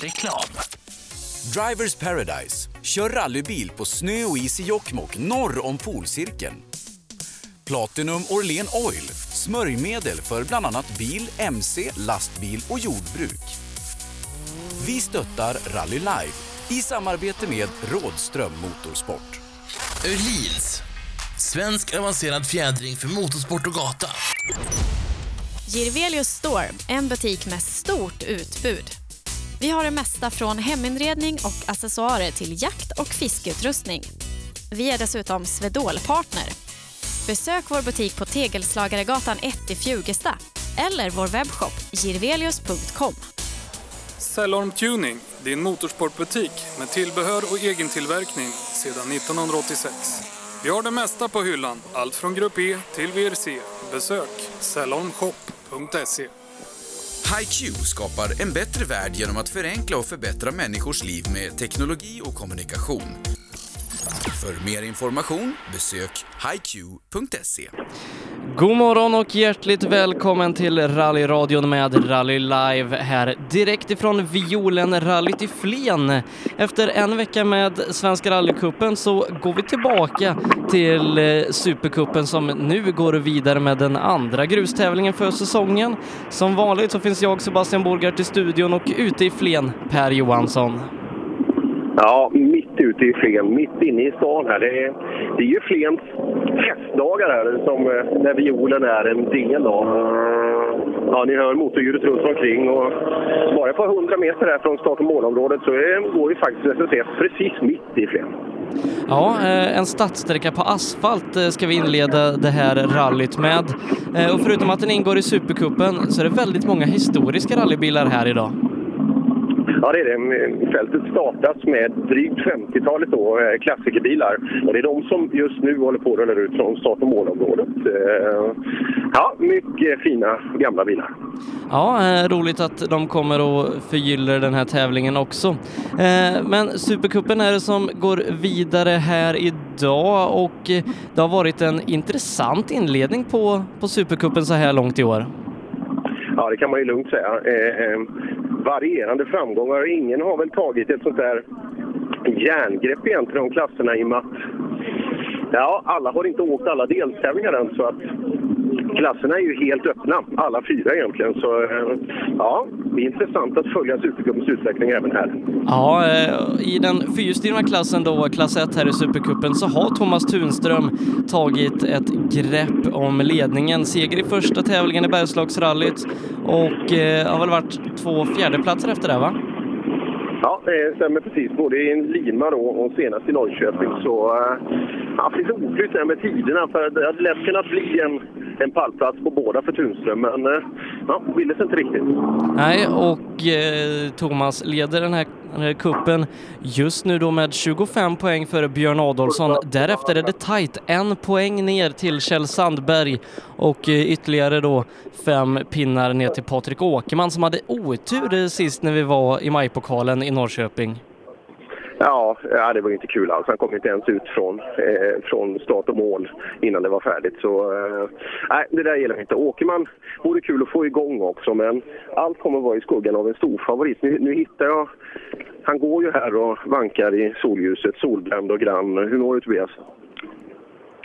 Reklam. Drivers Paradise. Kör rallybil på snö och is i Jokkmokk norr om polcirkeln. Platinum Orlen Oil. Smörjmedel för bland annat bil, mc, lastbil och jordbruk. Vi stöttar Rally Live i samarbete med Rådström Motorsport. Öhlins. Svensk avancerad fjädring för motorsport och gata. Girvelius Store, en butik med stort utbud. Vi har det mesta från heminredning och accessoarer till jakt och fiskeutrustning. Vi är dessutom Swedol-partner. Besök vår butik på Tegelslagaregatan 1 i Fjugesta eller vår webbshop girvelius.com. Cellorm Tuning, din motorsportbutik med tillbehör och egen tillverkning sedan 1986. Vi har det mesta på hyllan, allt från Grupp E till VRC. Besök cellormshop.se. HiQ skapar en bättre värld genom att förenkla och förbättra människors liv med teknologi och kommunikation. För mer information besök hiq.se. God morgon och hjärtligt välkommen till rallyradion med Rally Live här direkt ifrån Violenrallyt i Flen. Efter en vecka med Svenska rallycupen så går vi tillbaka till eh, Supercupen som nu går vidare med den andra grustävlingen för säsongen. Som vanligt så finns jag Sebastian Borgart i studion och ute i Flen Per Johansson. Ja, mitt ute i Flen, mitt inne i stan här. Det är, det är ju Flens festdagar här som eh, när violen är en del av. Ja, ni hör motorljudet runt omkring och bara ett par hundra meter här från start och målområdet så går ju faktiskt SSF precis mitt i Flen. Ja, eh, en stadssträcka på asfalt eh, ska vi inleda det här rallyt med. Och förutom att den ingår i Supercupen så är det väldigt många historiska rallybilar här idag. Ja, det är det. Fältet startas med drygt 50-talet då, eh, klassikerbilar. Och det är de som just nu håller på att rulla ut från start och målområdet. Eh, ja, mycket fina gamla bilar. Ja, eh, roligt att de kommer och förgyller den här tävlingen också. Men Supercupen är det som går vidare här idag och det har varit en intressant inledning på, på Supercupen så här långt i år. Ja, det kan man ju lugnt säga. Eh, eh, varierande framgångar. Ingen har väl tagit ett sånt där järngrepp egentligen om klasserna i och med att ja, alla har inte åkt alla deltävlingar än så att klasserna är ju helt öppna, alla fyra egentligen. Så eh, ja, det är intressant att följa Supercupens utveckling även här. Ja, eh, i den fyrhjulsdrivna klassen då, klass 1 här i Supercupen, så har Thomas Tunström tagit ett grepp om ledningen. Seger i första tävlingen i Bergslagsrallyt och eh, har väl varit två fjärdeplatser efter det, va? Ja, det stämmer precis. Både i Lima då och senast i Norrköping. Så eh, äh, ja, lite oklytt där med tiderna. För det hade lätt kunnat bli en, en pallplats på båda för Tunström. Men äh, ja, ville sig inte riktigt. Nej, och eh, Thomas leder den här Eh, kuppen just nu då med 25 poäng för Björn Adolfsson. Därefter är det tajt, en poäng ner till Kjell Sandberg och eh, ytterligare då fem pinnar ner till Patrik Åkerman som hade otur sist när vi var i majpokalen i Norrköping. Ja, ja, det var inte kul alls. Han kom inte ens ut från, eh, från start och mål innan det var färdigt. Så eh, nej, det där gillar vi inte. Åkerman vore kul att få igång också, men allt kommer att vara i skuggan av en stor favorit. Nu, nu hittar jag... Han går ju här och vankar i solljuset, solbränd och grann. Hur mår du Tobias?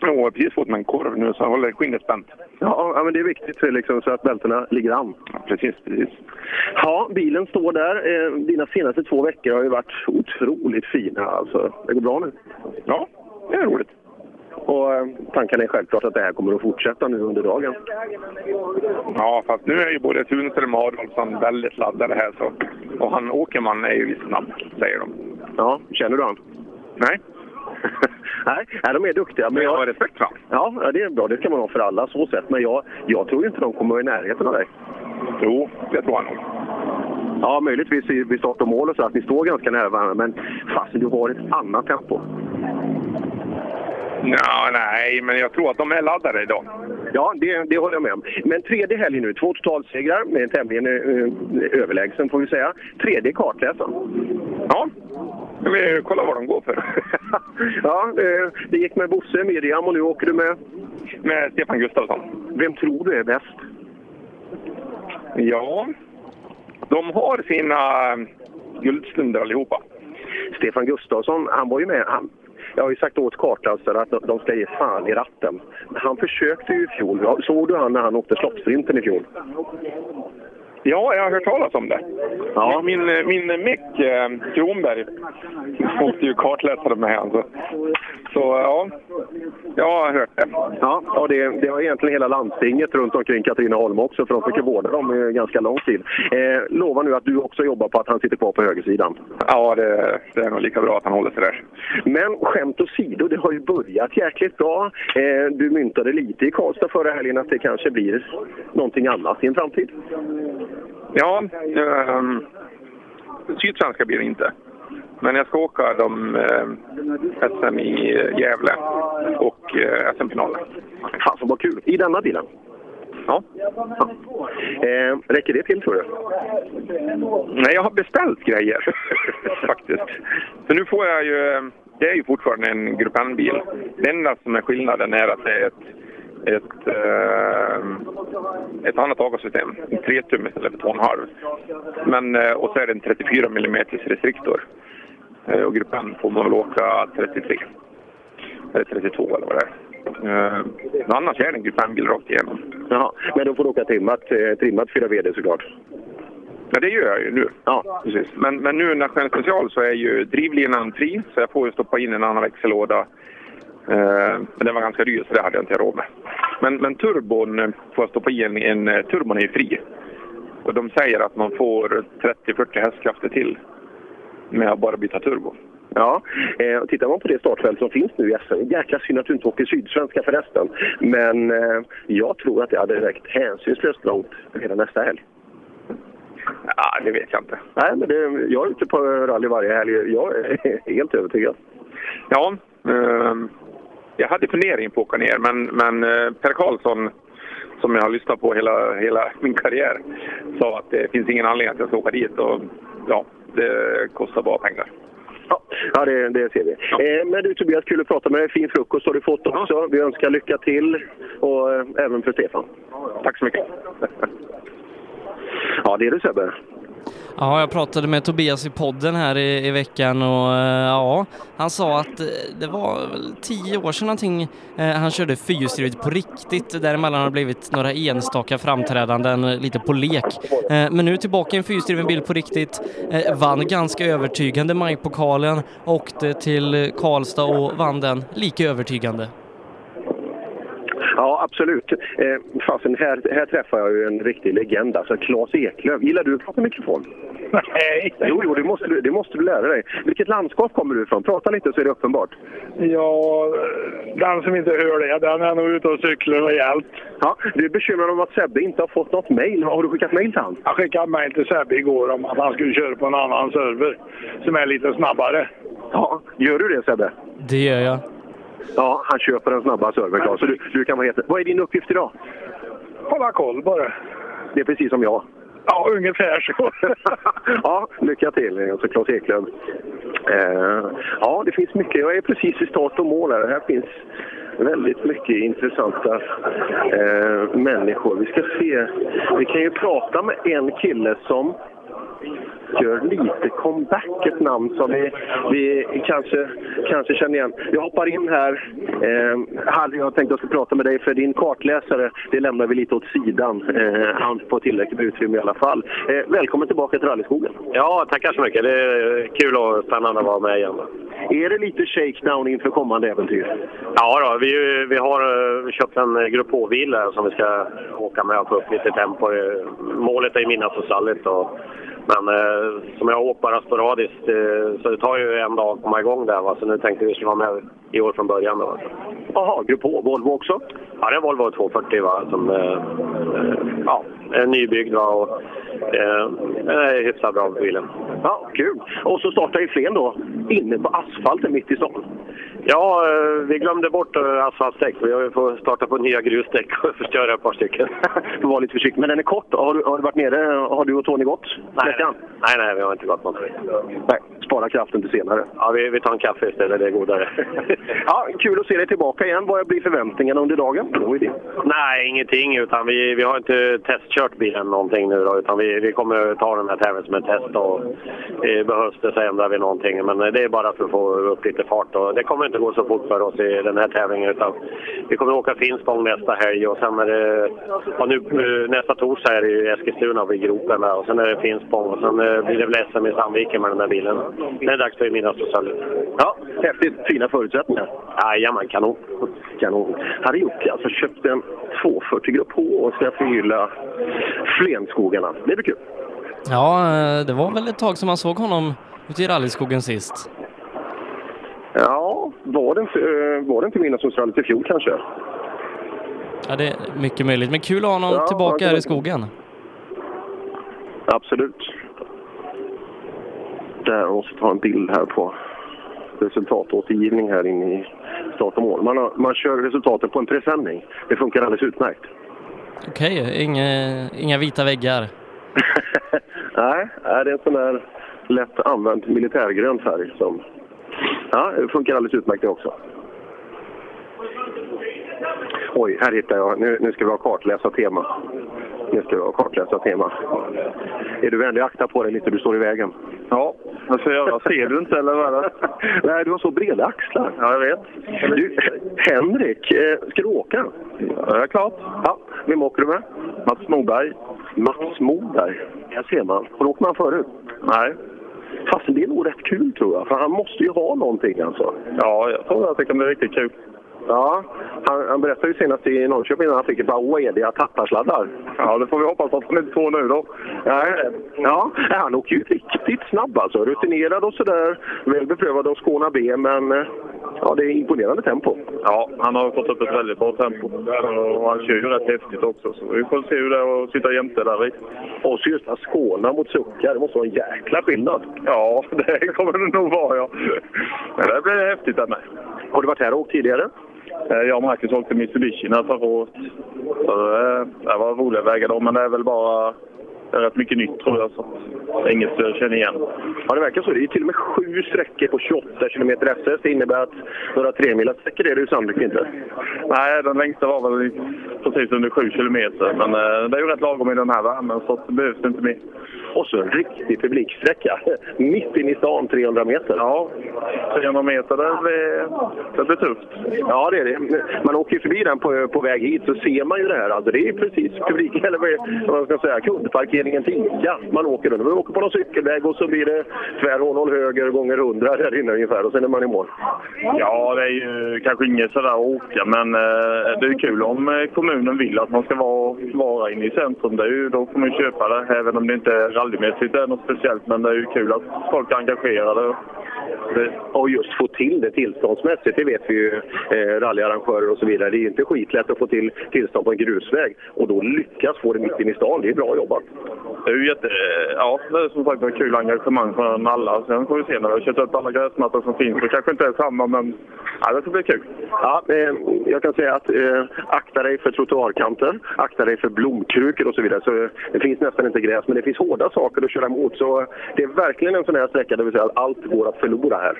Jag har precis fått mig en korv nu så jag håller skinnet spänt. Ja, ja, men det är viktigt liksom, så att bältena ligger an. Ja, precis, precis. Ja, bilen står där. Eh, dina senaste två veckor har ju varit otroligt fina. Alltså, det går bra nu. Ja, det är roligt. Och eh, tanken är självklart att det här kommer att fortsätta nu under dagen. Ja, fast nu är ju både Tunström och Adolfsson väldigt laddade här. Så. Och han Åkerman är ju snabb, säger de. Ja, känner du han? Nej. Nej, de är duktiga. Men jag har respekt för Ja, det är bra. Det ska man ha för alla så sätt. Men jag, jag tror inte de kommer i närheten av dig. Jo, det tror jag nog. Ja, möjligtvis vid start och mål och så att ni står ganska nära varandra. Men fasen, du har ett annat tempo. Ja, nej, men jag tror att de är laddade idag. Ja, det, det håller jag med om. Men tredje helgen nu, två totalsegrar. med Tämligen eh, överlägsen får vi säga. Tredje kartläsaren. Ja, jag vill kolla vad de går för. ja, eh, det gick med Bosse, Miriam och nu åker du med? Med Stefan Gustafsson. Vem tror du är bäst? Ja, de har sina guldstunder allihopa. Stefan Gustafsson, han var ju med. Han, jag har ju sagt åt kartläsare att de ska ge fan i ratten. Han försökte ju i fjol. Såg du han när han åkte sloppsprinten i fjol? Ja, jag har hört talas om det. Ja. Min, min meck eh, Kronberg åkte ju kartläsare med han. Så, så ja, jag har hört det. Ja, och det, det har egentligen hela landstinget runt omkring Katrineholm också, för de fick ju vårda dem ganska lång tid. Eh, lova nu att du också jobbar på att han sitter kvar på högersidan. Ja, det, det är nog lika bra att han håller sig där. Men skämt åsido, det har ju börjat jäkligt bra. Eh, du myntade lite i Karlstad förra helgen att det kanske blir någonting annat i en framtid. Ja, um, Sydsvenska blir det inte. Men jag ska åka de eh, SM i Gävle och eh, SM-finalen. Fasen vad kul! I denna bilen? Ja. ja. Eh, räcker det till tror du? Nej, jag har beställt grejer faktiskt. Så nu får jag ju... Det är ju fortfarande en Grupp N-bil. Det enda som är skillnaden är att det är ett ett, eh, ett annat avgassystem. En 3 tum istället för 2,5. Men, eh, och så är det en 34 mm restriktor. Eh, och gruppen får man väl åka 33. Eller 32 eller vad det är. Men annars är det en Grupp M-bil rakt igenom. Jaha, men då får du åka trimmat, trimmat 4 VD såklart? Ja, det gör jag ju nu. Ja. Precis. Men, men nu nationell special så är ju drivlinan fri, så jag får ju stoppa in en annan växellåda men den var ganska dyr så det hade jag inte råd med. Men, men turbon får jag stoppa i en, en eh, turbon är fri. Och de säger att man får 30-40 hästkrafter till med att bara byta turbo. Ja, eh, tittar man på det startfält som finns nu i SM, jäkla synd att du inte åker sydsvenska förresten. Men eh, jag tror att det hade räckt hänsynslöst långt redan nästa helg. Ja, det vet jag inte. Nej, men det, jag är ute på rally varje helg. Jag är helt övertygad. Ja, eh, jag hade fundering på att åka ner, men, men eh, Per Karlsson som jag har lyssnat på hela, hela min karriär sa att det finns ingen anledning att jag ska åka dit. Och, ja, det kostar bara pengar. Ja, det, det ser vi. Ja. Eh, men du Tobias, kul att prata med dig. Fin frukost har du fått också. Ja. Vi önskar lycka till och eh, även för Stefan. Tack så mycket. ja, det är du Sebbe. Ja, jag pratade med Tobias i podden här i, i veckan och eh, ja, han sa att eh, det var väl tio år sedan någonting eh, han körde fyrhjulsdrivet på riktigt. Däremellan har det blivit några enstaka framträdanden eh, lite på lek. Men nu tillbaka i en fyrhjulsdriven bil på riktigt. Vann ganska övertygande majpokalen, åkte till Karlstad och vann den lika övertygande. Ja, absolut. Eh, fasen, här, här träffar jag ju en riktig legend, alltså Claes Eklöf. Gillar du att prata mikrofon? Nej. Jo, jo det, måste du, det måste du lära dig. Vilket landskap kommer du ifrån? Prata lite så är det uppenbart. Ja, den som inte hör det, den är nog ute och cyklar rejält. Ja, du är bekymrad om att Sebbe inte har fått något mejl. Har du skickat mejl till honom? Jag skickade mejl till Sebbe igår om att han skulle köra på en annan server som är lite snabbare. Ja, gör du det Sebbe? Det gör jag. Ja, han köper den snabba servern, Så du, du kan vara helt... Vad är din uppgift idag? Hålla koll bara. Det är precis som jag. Ja, ungefär så. ja, lycka till, alltså Claes Eklöf. Eh, ja, det finns mycket. Jag är precis i start och mål här. Här finns väldigt mycket intressanta eh, människor. Vi ska se. Vi kan ju prata med en kille som gör lite comeback, ett namn som vi, vi kanske, kanske känner igen. Vi hoppar in här. Eh, Harry, jag tänkte att jag skulle prata med dig för din kartläsare, det lämnar vi lite åt sidan. Eh, han får tillräckligt med utrymme i alla fall. Eh, välkommen tillbaka till rallyskogen. Ja, tackar så mycket. Det är kul och spännande att vara med igen. Är det lite shakedown inför kommande äventyr? Ja, då, vi, vi har uh, köpt en Grupp H-bil som vi ska åka med och få upp lite tempo. Målet är minnas och stallet. Och men eh, som jag åkt bara sporadiskt, eh, så det tar ju en dag att komma igång där. Va? Så nu tänkte vi skulle vara med i år från början. Då, Jaha, Grupp H, Volvo också? Ja, det är en Volvo 240 va? som eh, eh, ja, är nybyggd. Va? Och, eh, är hyfsat bra bilen. Ja, kul! Och så startar ju Flen då inne på asfalten mitt i stan. Ja, eh, vi glömde bort eh, asfaltdäck. Vi får starta på nya grusdäck och förstöra ett par stycken. Du var lite försiktig. Men den är kort. Har du, har du varit nere? Har du och Tony gått? Nej, nej, nej, vi har inte gått något. Nej, spara kraften till senare. Ja, vi, vi tar en kaffe istället. Det är godare. ja, kul att se dig tillbaka igen. Vad blir förväntningarna under dagen? Nej, ingenting. Utan vi, vi har inte testkört kört bilen någonting nu då, utan vi, vi kommer ta den här tävlingen som ett test och eh, behövs det så ändrar vi någonting. Men det är bara för att få upp lite fart och det kommer inte gå så fort för oss i den här tävlingen utan vi kommer åka Finspång nästa helg och sen är det, ja, nu, nästa torsdag är det ju Eskilstuna vid gropen där, och sen är det Finspång och sen eh, blir det väl SM i Sandviken med den här bilen. Det är dags för midnattsförsäljning. Ja, häftigt. Fina förutsättningar. Jajamän, kanon. Kanon. Harry Jocke alltså köpte en 240 Grupp H och ska förgylla Flenskogarna. Det blir kul. Ja, eh, det var väl ett tag som man såg honom ute i rallyskogen sist. Ja, var det inte, eh, var det inte Midnattsrallyt i fjol kanske? Ja, det är mycket möjligt. Men kul att ha honom Ja, tillbaka här i skogen. Absolut. Där, jag måste ta en bild här på resultatåtergivning här inne i start och mål. Man, har, man kör resultaten på en presenning. Det funkar alldeles utmärkt. Okej, inga, inga vita väggar. Nej, nej, det är en sån där lätt använd militärgrön färg som... Ja, det funkar alldeles utmärkt det också. Oj, här hittar jag. Nu, nu ska vi ha kartläsa tema. Nu ska vi ha kartläsa tema. Är du vänlig akta på dig lite, du står i vägen. Ja, vad ska jag göra? Ser du inte eller vad det? Nej, du har så breda axlar. Ja, jag vet. Du, Henrik, eh, ska du åka? Ja, det är klart. Ja, vem åker du med? Mats Moberg. Mats Moberg. Här ser man. Har du åkt med honom förut? Nej. Fast det är nog rätt kul tror jag, för han måste ju ha någonting alltså. Ja, jag tror att det kan bli riktigt kul. Ja, han, han berättade ju senast i Norrköping när han fick ett par oediga tapparsladdar. Ja, det får vi hoppas att han inte får nu då. Nej, ja, han åker ju riktigt snabb alltså. Rutinerad och sådär. Väl beprövad av Skåna B, men ja, det är imponerande tempo. Ja, han har fått upp ett väldigt bra tempo. Och han kör ju rätt häftigt också. Så vi får se hur det är att sitta jämte där i. Och så just Skåna mot Sucka, det måste vara en jäkla skillnad. Ja, det kommer det nog vara ja. Men det blir häftigt där med. Har du varit här och åkt tidigare? Eh, Jag och Marcus åkte Mitsubishi förra året. Så eh, det var roliga vägar då, men det är väl bara det är rätt mycket nytt tror jag. Så det är inget jag känner igen. Ja, det verkar så. Det är till och med sju sträckor på 28 km SS. Det innebär att några tremilasträckor är det ju sannolikt inte. Nej, den längsta var väl precis under 7 kilometer. Men eh, det är ju rätt lagom i den här värmen så det behövs inte mer. Och så en riktig publiksträcka. Mitt inne i stan, 300 meter. Ja, 300 meter, det blir, det blir tufft. Ja, det är det. Man åker förbi den på, på väg hit så ser man ju det här. Alltså, det är precis publik, eller vad vad ska säga, kundparkeringen till Ica. Man åker under. Man åker på någon cykelväg och så blir det tvärhåll höger gånger 100 där inne ungefär och sen är man i mål. Ja, det är ju kanske inget sådär att åka, men eh, det är kul om eh, kommunen vill att man ska vara, vara inne i centrum. Det är ju, då får man köpa det, även om det inte är rallymässigt är något speciellt. Men det är ju kul att folk är engagerade. Och just få till det tillståndsmässigt, det vet vi ju eh, rallyarrangörer och så vidare. Det är ju inte skitlätt att få till tillstånd på en grusväg och då lyckas få det mitt inne i stan. Det är bra jobbat. det är ju jätte... Ja, det är som sagt ett kul engagemang från alla. Sen får vi se när vi har kört upp alla gräsmattor som finns. Det kanske inte är samma, men ja, det ska bli kul. Ja, eh, jag kan säga att eh, akta dig för trottoarkanter, akta dig för blomkrukor och så vidare. Så, eh, det finns nästan inte gräs, men det finns hårda saker att köra emot. Så eh, det är verkligen en sån här sträcka där vi säger att allt går att förlora här.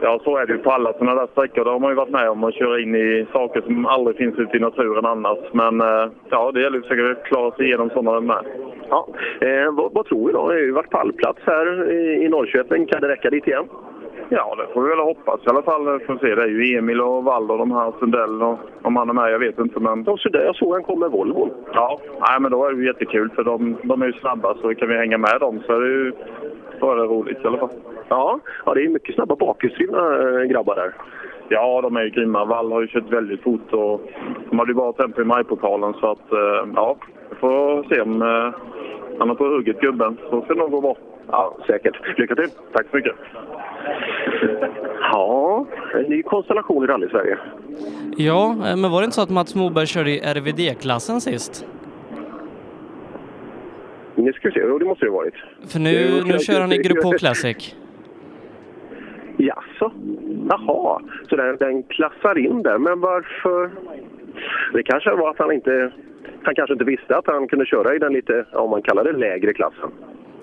Ja, så är det ju på alla sådana där sträckor. Där har man ju varit med om att köra in i saker som aldrig finns ute i naturen annars. Men eh, ja, det gäller att försöka klara sig igenom sådana med. Ja, eh, vad, vad tror vi då? Det har ju varit pallplats här i, i Norrköping. Kan det räcka dit igen? Ja, det får vi väl hoppas i alla fall. Får se. Det är ju Emil och Wall och de här, Sundell och om han är med, jag vet inte. Men... Så där, jag såg han kom med Volvo. Ja, nej, men då är det ju jättekul för de, de är ju snabba så kan vi hänga med dem så är det ju då är det roligt i alla fall. Ja, ja det är mycket snabba bakhjulsdrivna eh, grabbar där. Ja, de är ju grymma. Wall har ju kört väldigt fort och de hade ju bra tempo i majpokalen så att eh, ja, vi får se om eh, han har på hugget gubben så ska det nog gå bra. Ja, säkert. Lycka till! Tack så mycket! Ja, en ny konstellation i rally-Sverige. Ja, eh, men var det inte så att Mats Moberg körde i RVD-klassen sist? Nu ska vi se, jo det måste det ha varit. För nu, nu kör han i Grupp H Classic. Jaså? Jaha, så den, den klassar in där. Men varför? Det kanske var att han inte... Han kanske inte visste att han kunde köra i den lite, om man kallar det, lägre klassen.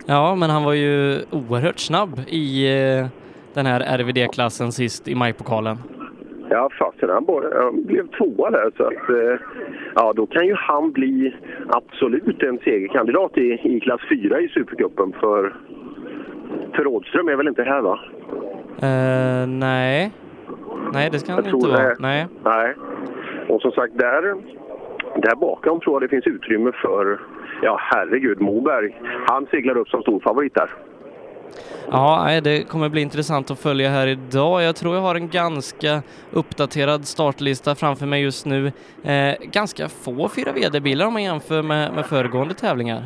Ja, men han var ju oerhört snabb i eh, den här RVD-klassen sist i majpokalen. Ja, fasen. Han, han blev tvåa där. Så att, eh, ja, då kan ju han bli absolut en segerkandidat i, i klass 4 i Supercupen. För, för Rådström är väl inte här va? Eh, nej. Nej, det ska han inte vara. Nej. Nej. Och som sagt, där, där bakom tror jag det finns utrymme för, ja herregud, Moberg. Han seglar upp som storfavorit där. Ja, det kommer bli intressant att följa här idag. Jag tror jag har en ganska uppdaterad startlista framför mig just nu. Eh, ganska få 4VD-bilar om man jämför med, med föregående tävlingar.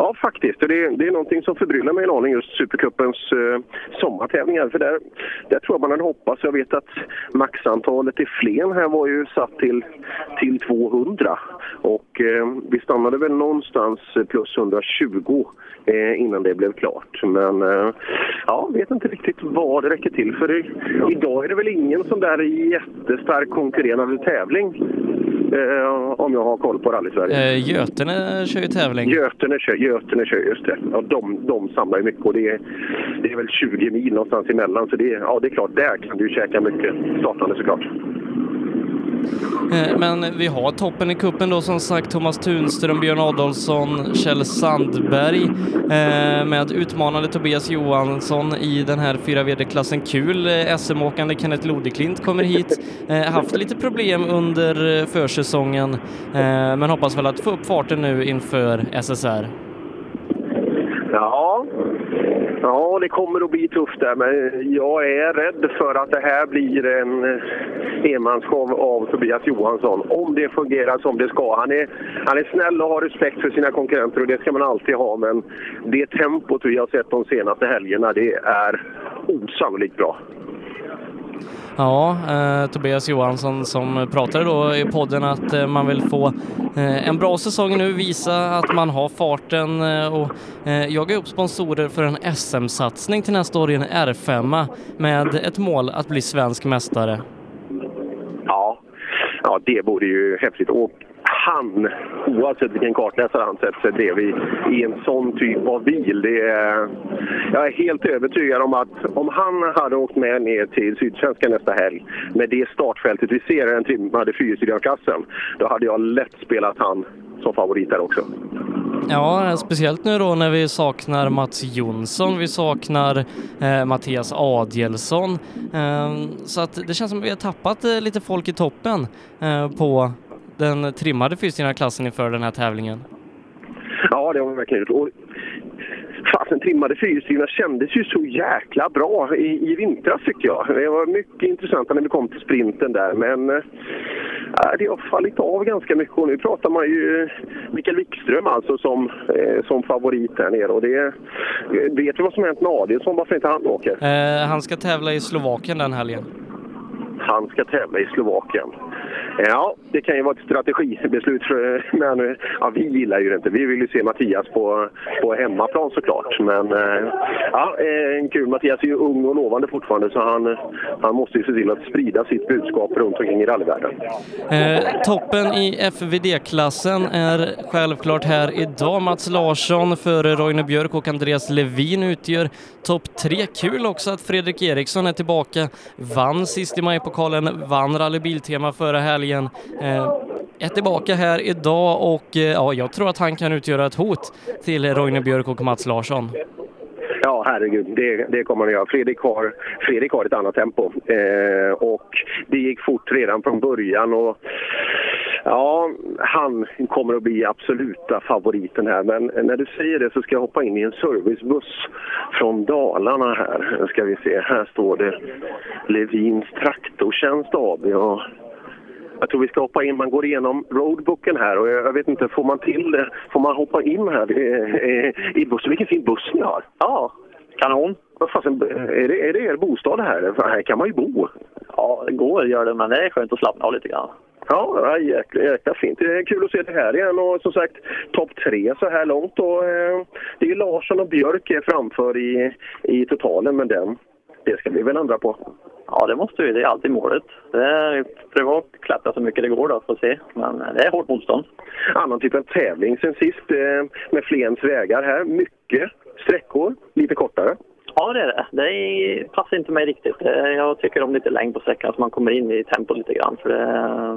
Ja, faktiskt. Det, Det, det är någonting som förbryllar mig en aning, just Supercupens eh, sommartävlingar. För där, där tror jag man hade hoppats. Jag vet att maxantalet i Flen här var ju satt till, till 200. Och eh, vi stannade väl någonstans eh, plus 120 eh, innan det blev klart. Men eh, ja, vet inte riktigt vad det räcker till. För Det, idag är det väl ingen sån där jättestark konkurrerande tävling. Eh, om jag har koll på rally-Sverige. Eh, Götene kör ju tävling. Götene kör, Götene kör, just det. Ja, de, de samlar ju mycket och det är, det är väl 20 mil någonstans emellan. Så det ja, det är klart, där kan du käka mycket startande såklart. Eh, men vi har toppen i kuppen då som sagt Thomas Tunström, Björn Adolfsson, Kjell Sandberg eh, med utmanande Tobias Johansson i den här 4VD-klassen. Kul! Eh, SM-åkande Kenneth Lodeklint kommer hit. Haft lite problem under försäsongen men hoppas väl att få upp farten nu inför SSR. Ja ja, det kommer att bli tufft där. Men jag är rädd för att det här blir en eh, enmansshow av Tobias Johansson. Om det fungerar som det ska. Han är, han är snäll och har respekt för sina konkurrenter och det ska man alltid ha. Men det tempot vi har sett de senaste helgerna, det är osannolikt bra. Ja, eh, Tobias Johansson som pratade då i podden att eh, man vill få eh, en bra säsong nu, visa att man har farten eh, och eh, jaga upp sponsorer för en SM-satsning till nästa år i en R5 med ett mål att bli svensk mästare. Ja, ja det vore ju häftigt. Och han, oavsett vilken kartläsare han sätter sig bredvid i en sån typ av bil. Det är, jag är helt övertygad om att om han hade åkt med ner till Sydsvenska nästa helg med det startfältet vi ser i den trimmade fyrhjulsdrivarklassen, då hade jag lätt spelat han som favorit där också. Ja, speciellt nu då när vi saknar Mats Jonsson, vi saknar eh, Mattias Adielsson. Eh, så att det känns som att vi har tappat eh, lite folk i toppen eh, på den trimmade fyrhjulsdrivarklassen inför den här tävlingen. Ja, det har vi verkligen gjort. Och Fasen, trimmade fyrhjulsdrivna kändes ju så jäkla bra i, i vintras tycker jag. Det var mycket intressant när vi kom till sprinten där, men äh, det har fallit av ganska mycket. Och nu pratar man ju Mikael Wikström alltså som, eh, som favorit där nere. Och det, vet du vad som hänt med Adielsson? Varför inte han åker? Eh, han ska tävla i Slovakien den helgen. Han ska tävla i Slovakien. Ja, det kan ju vara ett strategibeslut. För, eh, men, eh, ja, vi gillar ju det inte. Vi vill ju se Mattias på, på hemmaplan såklart. Men eh, ja, kul. Mattias är ju ung och lovande fortfarande så han, han måste ju se till att sprida sitt budskap runt omkring i rallyvärlden. Eh, toppen i FVD-klassen är självklart här idag. Mats Larsson före Roine Björk och Andreas Levin utgör topp tre. Kul också att Fredrik Eriksson är tillbaka. Vann sist i majpokalen, vann Rally Biltema förra helgen. Eh, är tillbaka här idag och eh, ja, jag tror att han kan utgöra ett hot till Roine Björk och Mats Larsson. Ja, herregud. Det, det kommer han att göra. Fredrik har, Fredrik har ett annat tempo. Eh, och det gick fort redan från början. Och, ja, han kommer att bli absoluta favoriten här. Men när du säger det så ska jag hoppa in i en servicebuss från Dalarna här. Nu ska vi se. Här står det Levins Traktortjänst AB. Och jag tror vi ska hoppa in. Man går igenom roadbooken här och jag vet inte, får man till det? Får man hoppa in här i, i bussen? Vilken fin buss ni har! Ja, kanon! Vad fasen, är, det, är det er bostad här? Här kan man ju bo. Ja, det går gör det, men det är skönt att slappna av lite grann. Ja, jäkla, jäkla fint. Det är kul att se det här igen och som sagt topp tre så här långt. Och, eh, det är Larsson och Björk är framför i, i totalen men den, det ska vi väl ändra på. Ja, det måste vi. Det är alltid målet. Det är pröva att klättra så mycket det går då, får se. Men det är hårt motstånd. Annan typ av tävling sen sist eh, med Flens vägar här. Mycket sträckor, lite kortare. Ja, det är det. Det passar inte mig riktigt. Eh, Jag tycker om lite längd på sträckan så man kommer in i tempo lite grann. För det,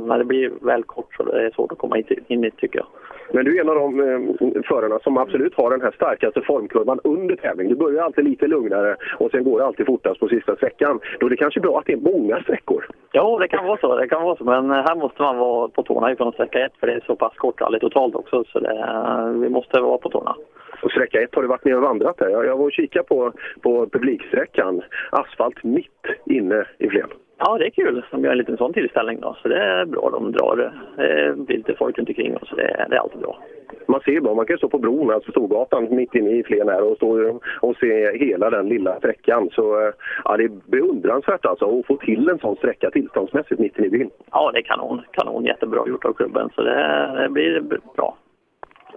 när det blir väl kort så det är svårt att komma in i tycker jag. Men du är en av de eh, förarna som absolut har den här starkaste formkurvan under tävling. Du börjar alltid lite lugnare och sen går det alltid fortast på sista sträckan. Då är det kanske bra att det är många sträckor. Ja, det kan vara så. Det kan vara så. Men här måste man vara på tårna ifrån sträcka ett för det är så pass kort rally totalt också. Så det, vi måste vara på tårna. Och sträcka ett har du varit ner och vandrat där. Jag, jag var och kikade på, på publiksträckan. Asfalt mitt inne i Flen. Ja, det är kul. De gör en liten sån tillställning då. Så det är bra. De drar. Det blir lite folk runt omkring oss. Så det, det är alltid bra. Man ser bra, man kan stå på bron, alltså Storgatan, mitt inne i Flen här och stå och se hela den lilla sträckan. Så eh, ja, det är beundransvärt alltså att få till en sån sträcka tillståndsmässigt mitt inne i byn. Ja, det är kanon. Kanon. Jättebra gjort av klubben. Så det, det blir bra.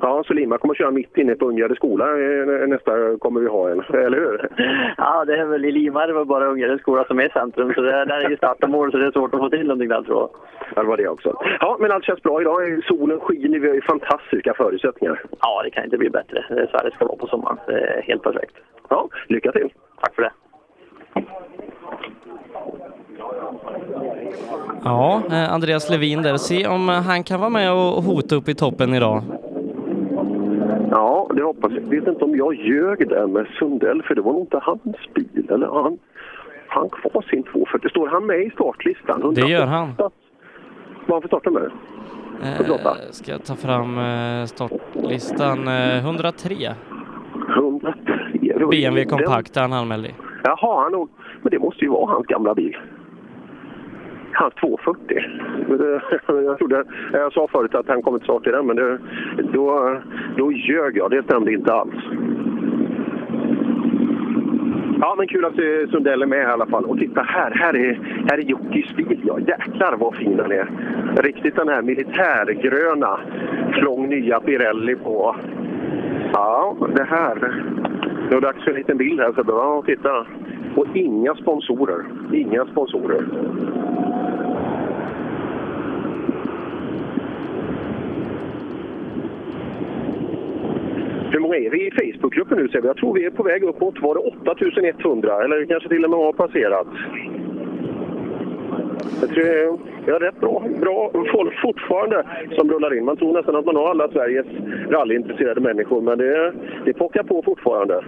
Ja, så Lima kommer att köra mitt inne på Ungärde skola eh, nästa kommer vi ha en, eller hur? Ja, det är väl i Lima det var bara Ungärde skola som är centrum. Så det, där är ju start och mål så det är svårt att få till någonting där tror jag. Ja, det var det också. Ja, men allt känns bra idag. Solen skiner, vi har ju fantastiska förutsättningar. Ja, det kan inte bli bättre. Det är så här det ska vara på sommaren. Det är helt perfekt. Ja, lycka till! Tack för det! Ja, eh, Andreas Levin där. Se om han kan vara med och hota upp i toppen idag. Ja, det hoppas jag. Vet inte om jag ljög där med Sundell, för det var nog inte hans bil. Eller han, han kvar sin 240. Står han med i startlistan? Det gör han. Vad för startnummer? Eh, ska jag ta fram eh, startlistan? Eh, 103. 103? BMW kompakt han anmäld i. Jaha, han nog. Men det måste ju vara hans gamla bil. Hans 240. Jag, trodde, jag sa förut att han kommer till start i den, men det, då, då ljög jag. Det stämde inte alls. Ja, men kul att eh, Sundell är med i alla fall. Och titta här, här är, här är Jockis bil. Ja, jäklar vad fin den är. Riktigt den här militärgröna, flång nya Pirelli på. Ja, det här. Nu är det dags för en liten bild här, så ja, titta. Och inga sponsorer. Inga sponsorer. Hur många är vi i Facebookgruppen nu ser vi? Jag tror vi är på väg uppåt. Var det 8100 eller kanske till och med har passerat? Jag tror vi har rätt bra, bra folk fortfarande som rullar in. Man tror nästan att man har alla Sveriges rallyintresserade människor, men det, det pockar på fortfarande.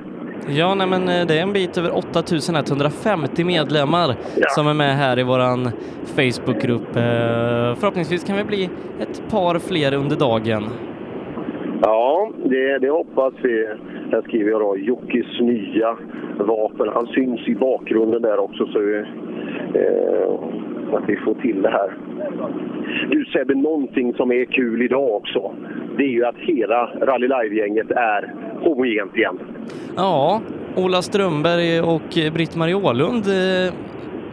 Ja, nej, men eh, det är en bit över 8150 medlemmar som är med här i våran Facebookgrupp. Eh, Förhoppningsvis kan vi bli ett par fler under dagen. Ja, det, det hoppas vi. Här skriver jag då Jockis nya vapen. Han syns i bakgrunden där också så vi, eh, att vi får till det här. Du Sebbe, någonting som är kul idag också. Det är ju att hela Rally Live-gänget är homogent igen. Ja, Ola Strömberg och Britt-Marie Ålund eh,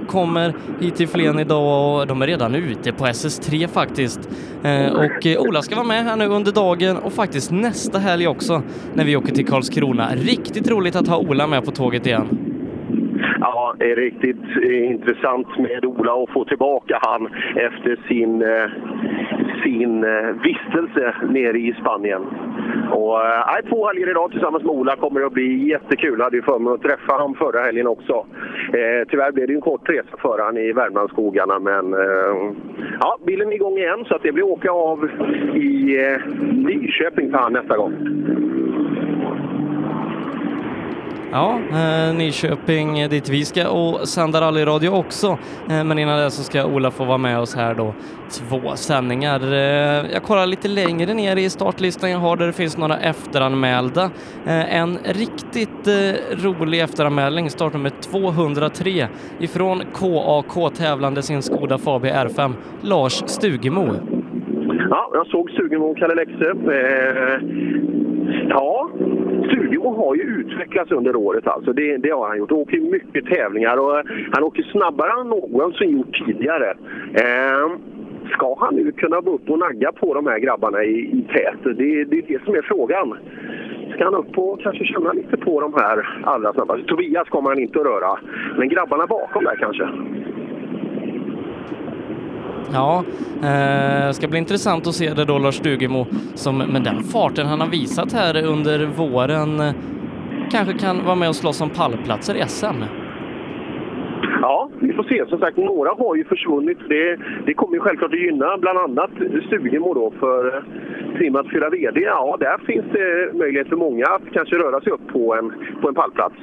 kommer hit till Flen idag och de är redan ute på SS3 faktiskt. Eh, och eh, Ola ska vara med här nu under dagen och faktiskt nästa helg också när vi åker till Karlskrona. Riktigt roligt att ha Ola med på tåget igen. Ja, det är riktigt eh, intressant med Ola att få tillbaka han efter sin, eh, sin eh, vistelse nere i Spanien. Och, eh, två helger idag tillsammans med Ola kommer att bli jättekul. Jag hade ju förmånen att träffa honom förra helgen också. Eh, tyvärr blev det en kort resa för han i Värmlandsskogarna, men eh, ja, bilen är igång igen så att det blir åka av i eh, Nyköping för han nästa gång. Ja, eh, Nyköping eh, dit vi ska och sända rallyradio också. Eh, men innan det så ska Ola få vara med oss här då. Två sändningar. Eh, jag kollar lite längre ner i startlistan jag har där det finns några efteranmälda. Eh, en riktigt eh, rolig efteranmälning, startnummer 203 ifrån KAK tävlande sin Skoda Fabia R5, Lars Stugemo. Ja, jag såg Stugemo och Kalle Lexe. Ja, Stugemo har ju utvecklats under året alltså. Det, det har han gjort. Han åker mycket tävlingar och eh, han åker snabbare än någonsin gjort tidigare. Ehm ska han nu kunna gå upp och nagga på de här grabbarna i, i tät? Det, det är det som är frågan. Ska han upp och kanske känna lite på de här allra snabbaste? Tobias kommer han inte att röra, men grabbarna bakom där kanske. Ja, eh, ska bli intressant att se det då Lars Stugemo som med den farten han har visat här under våren eh, kanske kan vara med och slåss om pallplatser i SM. Ja, vi får se. Som sagt, några har ju försvunnit. Det, det kommer ju självklart att gynna bland annat Stugemo då för eh, Trim att fylla VD. Ja, där finns det möjlighet för många att kanske röra sig upp på en, på en pallplats.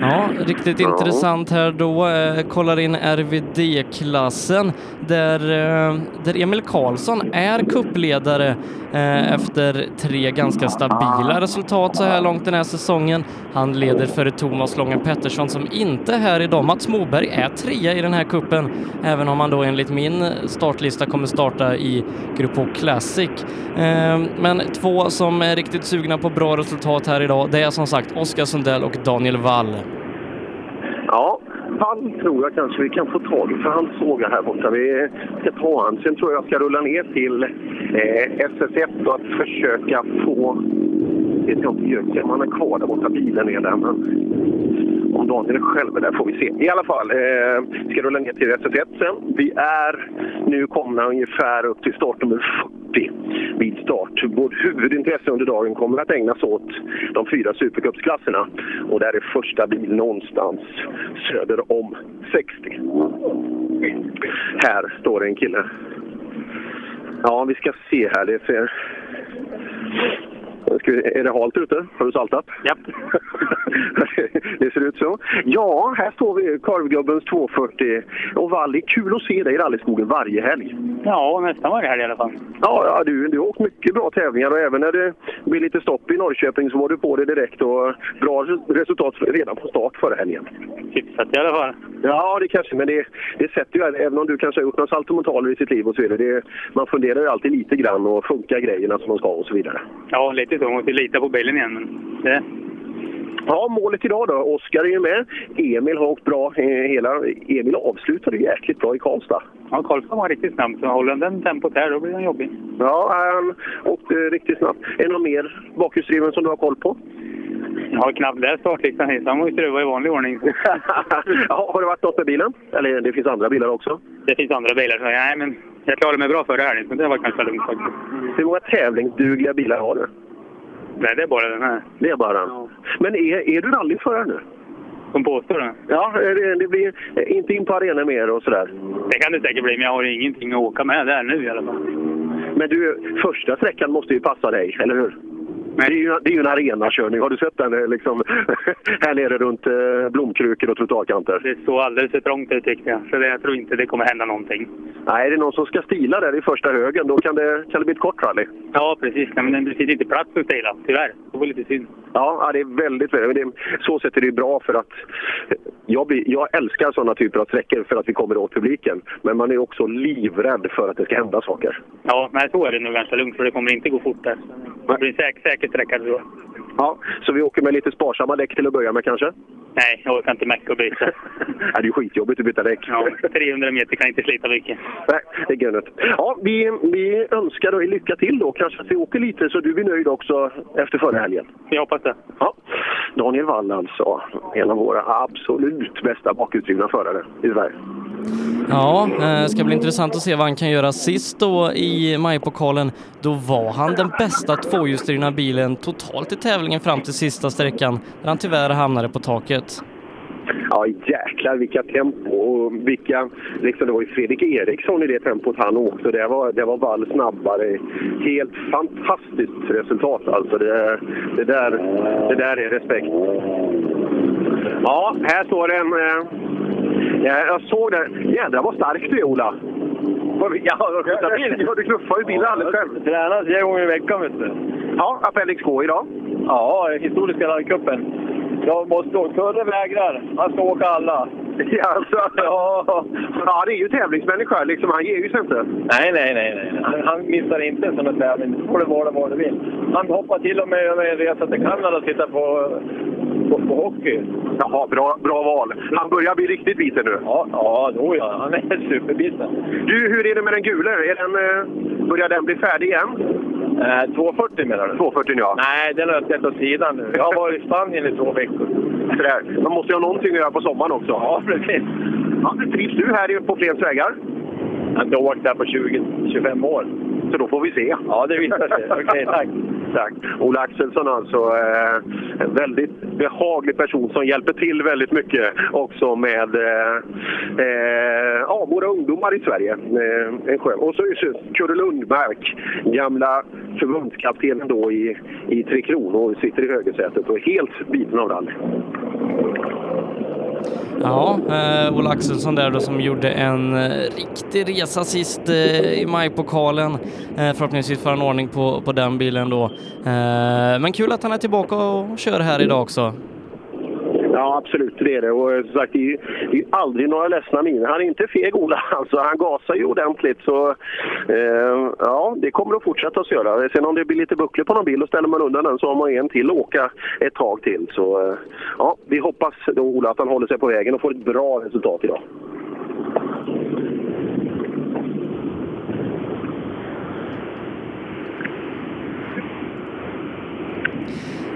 Ja, riktigt Ja. intressant här då. Eh, kollar in RVD-klassen där, eh, där Emil Karlsson är kuppledare eh, efter tre ganska stabila resultat så här långt den här säsongen. Han leder före Thomas Lången Pettersson som inte är här idag. Mats Moberg är trea i den här kuppen, även om han då enligt min startlista kommer starta i Grupp H Classic. Eh, men två som är riktigt sugna på bra resultat här idag, det är som sagt Oskar Sundell och Daniel Wall. Ja, fall tror jag kanske vi kan få tag i, för han såg jag här borta. Vi ska ta han. Sen tror jag jag ska rulla ner till eh, SS1 och att försöka få... Vet jag inte Jöken, om han är kvar där borta. Bilen är där. Men om Daniel är själv är där får vi se. I alla fall, eh, ska rulla ner till SS1 sen. Vi är nu komna ungefär upp till startnummer 40 vid start. Vårt huvudintresse under dagen kommer att ägnas åt de fyra supercupsklasserna. Och där är första bil någonstans söder om 60. Här står det en kille. Ja, vi ska se här. Det ser... Är det halt ute? Har du saltat? Ja. det ser ut så. Ja, här står vi, Korvgubbens 240 och Valli. Kul att se dig i rallyskogen varje helg. Ja, nästan varje helg i alla fall. Ja, ja du, du har åkt mycket bra tävlingar och även när det blir lite stopp i Norrköping så var du på det direkt och bra resultat redan på start förra helgen. Hyfsat i alla fall. Ja, det kanske, men det, det sätter ju, även om du kanske har gjort några saltomortaler i sitt liv och så vidare, det, man funderar ju alltid lite grann och funkar grejerna som de ska och så vidare. Ja, lite så. Måste lita på bilen igen. Men det, Ja, målet idag då. Oskar är ju med. Emil har åkt bra hela... Emil avslutade ju jäkligt bra i Karlstad. ja, Karlsson var riktigt snabb. Så håller han den tempot här, då blir han jobbig. Ja, han åkte riktigt snabbt. Är det någon mer bakhjulsdriven som du har koll på? Jag har knappt läst startlistan hittills. Han måste vara i vanlig ordning. ja, har det varit något med bilen? Eller det finns andra bilar också? Det finns andra bilar. Så nej, men jag klarade mig bra förra helgen, så det var ganska lugnt faktiskt. Hur många tävlingsdugliga bilar har du? Nej, det är bara den här. Det är bara den. Men är, är du rallyförare nu? Som påstår det. Ja, det, det blir inte in på arenor mer och sådär. Det kan det säkert bli, men jag har ingenting att åka med där nu i alla fall. Men du, första sträckan måste ju passa dig, eller hur? Det är, ju, det är ju en arenakörning. Har du sett den eh, liksom, här nere runt eh, blomkrukor och trottoarkanter? Det såg alldeles för trångt ut tyckte jag. Så det, jag tror inte det kommer hända någonting. Nej, är det någon som ska stila där i första högen, då kan det, kan det bli ett kort rally. Ja, precis. Nej, men det finns inte plats för stila, tyvärr. Det var lite synd. Ja, det är väldigt, väldigt Så sätt är det bra för att jag, blir, jag älskar sådana typer av sträckor för att vi kommer åt publiken. Men man är också livrädd för att det ska hända saker. Ja, men så är det nog ganska lugnt för det kommer inte gå fort där. Det blir en säker, säker sträcka tror jag. Ja, så vi åker med lite sparsamma däck till att börja med kanske? Nej, jag orkar inte mecka och byta. Det är ju skitjobbigt att byta däck. Ja, 300 meter kan inte slita mycket. Nej, det är gött. Ja, vi, vi önskar dig lycka till då. Kanske att vi åker lite så du blir nöjd också efter förra helgen. Jag hoppas det. Ja. Daniel Wall alltså, en av våra absolut bästa bakhjulsdrivna förare i Sverige. Ja, eh, ska bli intressant att se vad han kan göra sist då i majpokalen. Då var han den bästa tvåhjulsdrivna bilen totalt i tävlingen fram till sista sträckan där han tyvärr hamnade på taket. Ja, jäklar vilka tempo och vilka... Liksom det var ju Fredrik Eriksson i det tempot han åkte. Det var, det var Wall snabbare. Helt fantastiskt resultat alltså. Det, det, där, det där är respekt. Ja, här står en... Eh, ja, jag såg det. Jädrar vad stark du är, Ola. Ja, du knuffar ju bilen alldeles själv. Tränar tre gånger i veckan, vet du. Ja, Appendix K idag. Ja, historiska rallycupen. Jag måste åka. Förre vägrar. Han ska åka alla. Alltså, ja. ja, det är ju tävlingsmänniska. Liksom, han ger ju sig inte. Nej, nej, nej. nej. Han, han missar inte en sån här tävling. Det får det vara vad det vill. Han hoppar till och med över en resa till Kanada och tittar på, på, på hockey. Jaha, bra, bra val. Han börjar bli riktigt biten nu. Ja, ja, då ja. Han är superbiten. Du, hur är det med den gula? Är den, eh, börjar den bli färdig igen? Eh, 240 menar du? 240 ja. Nej, den har jag sett åt sidan nu. Jag har varit i Spanien i två veckor. Sådär. Man måste ju ha någonting att göra på sommaren också. Ja, precis. Ja, trivs du här på Flens vägar? Jag har åkt där på 20-25 år. Så då får vi se. Ja, det visar sig. Okej, okay, tack. tack. Ola Axelsson alltså, eh, en väldigt behaglig person som hjälper till väldigt mycket också med eh, eh, ja, våra ungdomar i Sverige. Eh, en skön. Och så är Kurre Lundmark, gamla förbundskaptenen då i, i Tre Kronor, sitter i högersätet och är helt biten av rally. Ja, eh, Ola Axelsson där då som gjorde en eh, riktig resa sist eh, i majpokalen. Eh, förhoppningsvis får han ordning på, på den bilen då. Eh, men kul att han är tillbaka och kör här idag också. Ja, absolut det är det. Och eh, som sagt, det är, det är aldrig några ledsna miner. Han är inte feg, Ola. Alltså, han gasar ju ordentligt. Så eh, ja, det kommer att fortsätta att göra. Sen om det blir lite bucklor på någon bil och ställer man undan den så har man en till att åka ett tag till. Så eh, ja, vi hoppas då, Ola, att han håller sig på vägen och får ett bra resultat idag.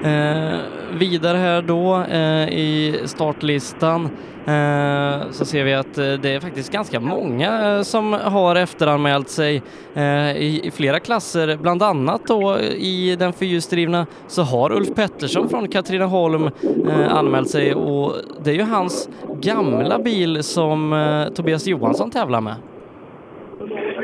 Eh, vidare här då eh, i startlistan eh, så ser vi att eh, det är faktiskt ganska många eh, som har efteranmält sig eh, i, i, flera klasser. Bland annat då eh, i den fyrhjulsdrivna så har Ulf Pettersson från Katrineholm eh, anmält sig och det är ju hans gamla bil som eh, Tobias Johansson tävlar med.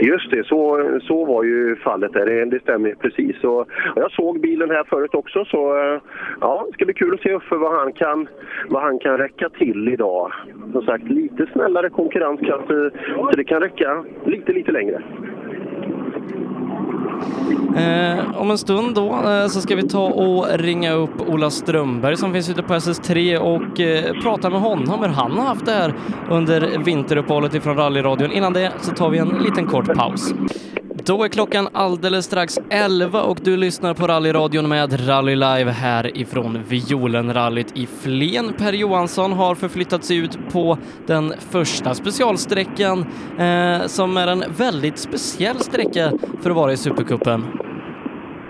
Just det, så, så var ju fallet där. Det, det stämmer precis. Och, jag såg bilen här förut också så eh, ja, det ska bli kul att se för vad han kan, vad han kan räcka till idag. Som sagt, lite snällare konkurrens kanske, eh, så det kan räcka lite, lite längre. Eh, om en stund då eh, så ska vi ta och ringa upp Ola Strömberg som finns ute på SS3 och eh, prata med honom hur han har haft det här under vinteruppehållet ifrån rallyradion. Innan det så tar vi en liten kort paus. Då är klockan alldeles strax 11 och du lyssnar på rallyradion med Rally Live härifrån Violenrallyt i Flen. Per Johansson har förflyttat sig ut på den första specialsträckan eh, som är en väldigt speciell sträcka för att vara i Supercupen.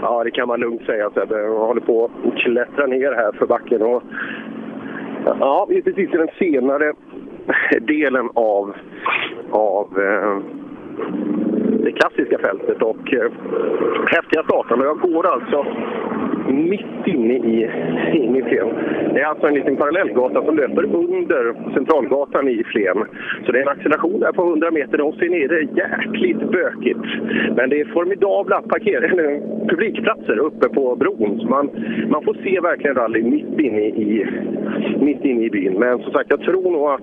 Ja, det kan man lugnt säga Sebbe. Jag håller på att klättra ner här för backen. Och... Ja, vi är precis i den senare delen av, av eh det klassiska fältet och eh, häftiga starter. Jag går alltså mitt inne i, in i Flen. Det är alltså en liten parallellgata som löper under Centralgatan i Flen. Så det är en acceleration där på 100 meter och sen är det jäkligt bökigt. Men det är formidabla parker, publikplatser uppe på bron. Så man, man får se verkligen rally mitt inne, i, mitt inne i byn. Men som sagt, jag tror nog att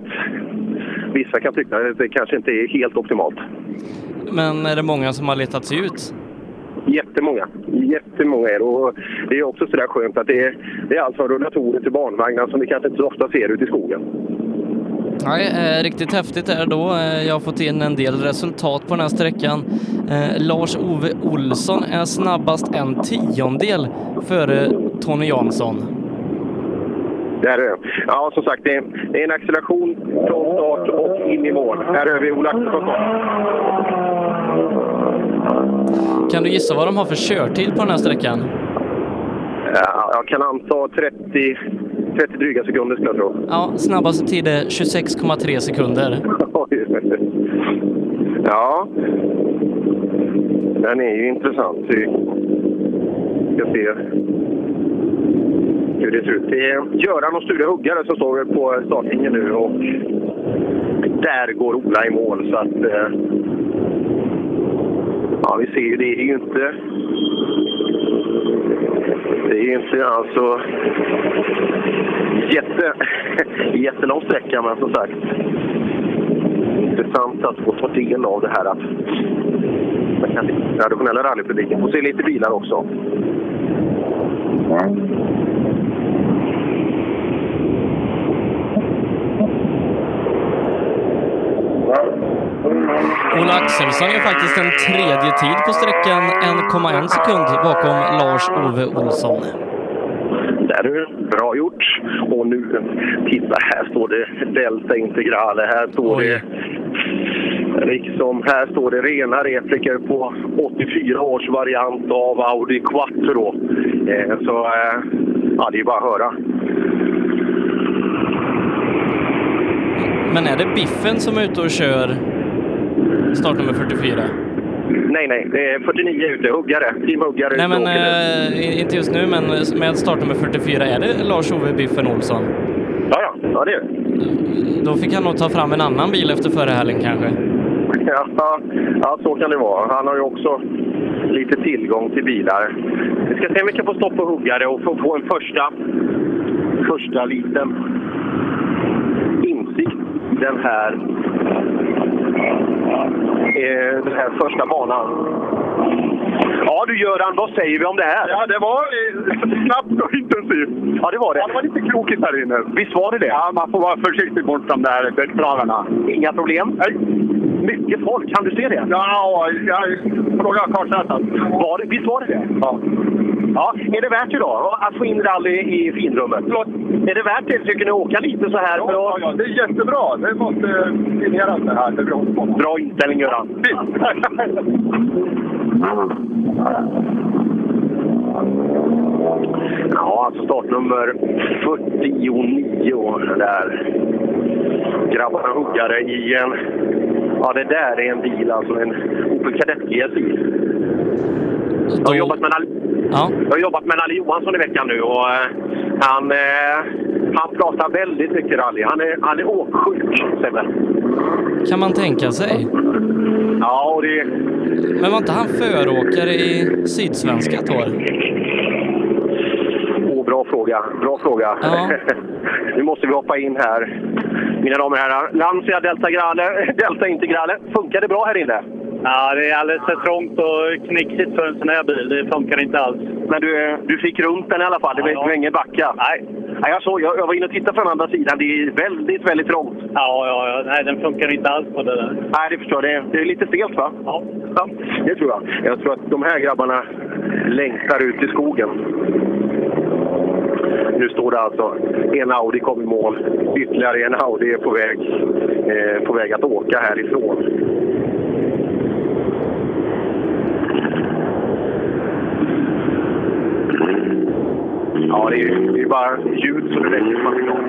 vissa kan tycka att det kanske inte är helt optimalt. Men är det många som har letat sig ut? Jättemånga. Jättemånga är det. Och det är också sådär skönt att det är, det är allt från rullatorer till barnvagnar som vi kanske inte så ofta ser ute i skogen. Nej, eh, riktigt häftigt är det då. Eh, jag har fått in en del resultat på den här sträckan. Eh, Lars-Ove Olsson är snabbast en tiondel före Tony Jansson. Där är Ja, som sagt, det är, det är en acceleration från start och in i mål. Här har vi Ola Axelsson Kan du gissa vad de har för körtid på den här sträckan? Ja, jag kan anta 30, 30 dryga sekunder skulle jag tro. Ja, snabbaste tid är 26,3 sekunder. ja, den är ju intressant. Vi ska se hur det ser ut. Det är Göran och Sture Huggare som står på startlinjen nu och där går Ola i mål. Så att, eh, ja, vi ser ju, det är ju inte... Det är ju inte alltså jätte, jättelång sträcka, men som sagt intressant att få ta del av det här att man kan traditionella rallypubliken får se lite bilar också. Ola Axelsson är faktiskt en tredje tid på sträckan, 1,1 sekund bakom Lars-Ove Olsson. Där är bra gjort. Och nu, titta här står det Delta Integrale. Här står Oj. det liksom, här står det rena repliker på 84 års variant av Audi Quattro. Eh, så eh, ja, det är bara att höra. Men är det Biffen som är ute och kör startnummer 44? Nej, nej. Det är 49 ute. Huggare. Team Huggare. Nej, men eh, inte just nu, men med startnummer 44, är det Lars-Ove Biffen Olsson? Ja, ja. ja det är det. Då fick han nog ta fram en annan bil efter förra helgen kanske. Ja, ja, så kan det vara. Han har ju också lite tillgång till bilar. Vi ska se om vi kan få stopp på huggare och få, få en första, första liten den här, eh, den här första banan. Ja du Göran, vad säger vi om det här? Ja, det var eh, snabbt och intensivt. Ja, det var det. Ja, det var lite krokigt här inne. Visst var det det? Ja, man får vara försiktig bort de där däckplanerna. Inga problem? Nej. Mycket folk, kan du se det? Ja, jag. Var det, visst var det det? Ja. Ja, är det värt idag att få in rally i finrummet? Förlåt? Är det värt det, tycker ni, att åka lite så här? Ja, ja, ja, det är jättebra. Det måste signeras det här. Det bra. Bra inställning, Göran. Fint. Ja, alltså startnummer 49 där. Grabbarna huggare i en... Ja, det där är en bil, alltså en Opel Kadett GSI. Jag har jobbat med Nalle, Ja. jag har jobbat med Johansson i veckan nu och eh, han, eh, han pratar väldigt mycket rally. Han är, han är åksjuk, Sebbe. Kan man tänka sig. Ja, och det... Men var inte han föråkare i Sydsvenska ett år? Åh, bra fråga. Bra fråga. Ja. nu måste vi hoppa in här. Mina damer och herrar, Lancia Delta, Grale, Delta Integrale. Funkar det bra här inne? Ja, det är alldeles för trångt och knixigt för en sån här bil. Det funkar inte alls. Men du, du fick runt den i alla fall? Det var Ja, ja. ingen backa? Nej. Nej jag, såg, jag, jag var inne och tittade från andra sidan. Det är väldigt, väldigt trångt. Ja, ja, ja. Nej, den funkar inte alls på det där. Nej, det förstår jag. Det, det är lite stelt, va? Ja. ja. Det tror jag. Jag tror att de här grabbarna längtar ut i skogen. Nu står det alltså en Audi kom i mål. Ytterligare en Audi är på väg, eh, på väg att åka härifrån. Ja, det är ju det är bara ljud så det räcker. Man blir glad.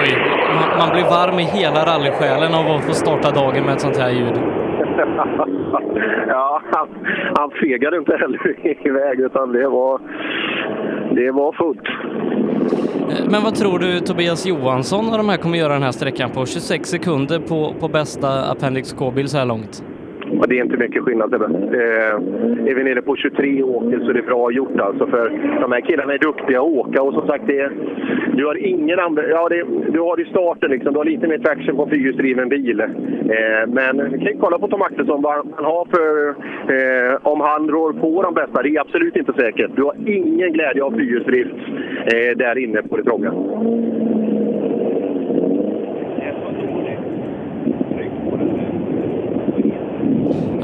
Oj, man, man blir varm i hela rallysjälen av att få starta dagen med ett sånt här ljud. ja, han, han fegade inte heller iväg utan det var, det var fullt. Eh, Men vad tror du Tobias Johansson och de här kommer göra den här sträckan på 26 sekunder på, på bästa Appendix K-bil så här långt? Och det är inte mycket skillnad Sebbe. Eh, är vi nere på 23 åker så är det bra gjort alltså. För de här killarna är duktiga att åka och som sagt, det, du har ingen använd... Ja, det, du har i starten liksom. Du har lite mer traction på fyrhjulsdriven bil. Eh, men vi kan ju kolla på Tom Axelsson vad han har för... Eh, om han rår på de bästa. Det är absolut inte säkert. Du har ingen glädje av fyrhjulsdrift eh, där inne på det trånga.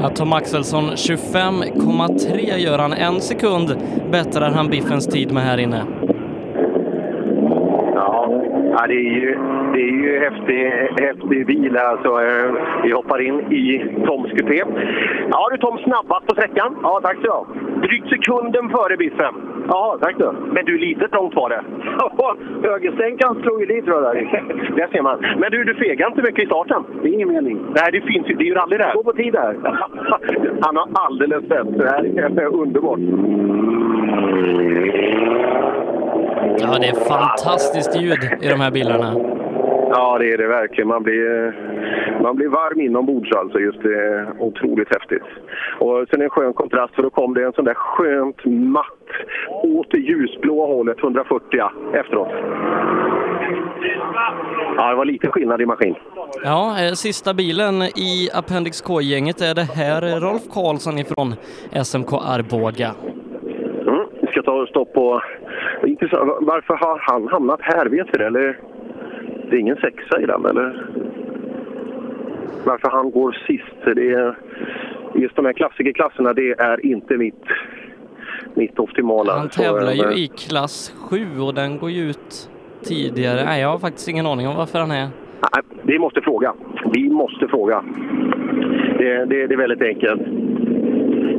Att Tom Axelsson 25,3 gör han. En sekund bättrar han Biffens tid med här inne. Ja, det är ju, det är ju häftig, häftig bil. Alltså, eh, vi hoppar in i Toms kupé. Ja du Tom, snabbast på sträckan. Ja, tack så jag. Drygt sekunden före Biffen. Ja, tack du. Men du, lite trångt var det. Ja, högerstänkan slog ju dit tror jag. Där. ser man. Men du, du fegar inte mycket i starten. Det är ingen mening. Nej, det finns ju. Det är ju rally där. Gå på tid här. Han har alldeles rätt. Det här är underbart. Ja, det är fantastiskt ljud i de här bilarna. Ja, det är det verkligen. Man blir, eh, man blir varm inombords alltså. Just det. Otroligt häftigt. Och sen en skön kontrast för då kom det en sån där skönt matt åt det ljusblåa hållet 140 efteråt. Ja, det var lite skillnad i maskin. Ja, eh, sista bilen i Appendix K-gänget är det här Rolf Karlsson ifrån SMK Arboga. Ska ta stopp på... Varför har han hamnat här? Vet vi det? Eller? Det är ingen sexa i den, eller? Varför han går sist? Det är, just de här klassikerklasserna, det är inte mitt, mitt optimala. Han tävlar ju eh, i klass 7 och den går ju ut tidigare. Nej, jag har faktiskt ingen aning om varför han är... Nej, vi måste fråga. Vi måste fråga. Det, det, det är väldigt enkelt.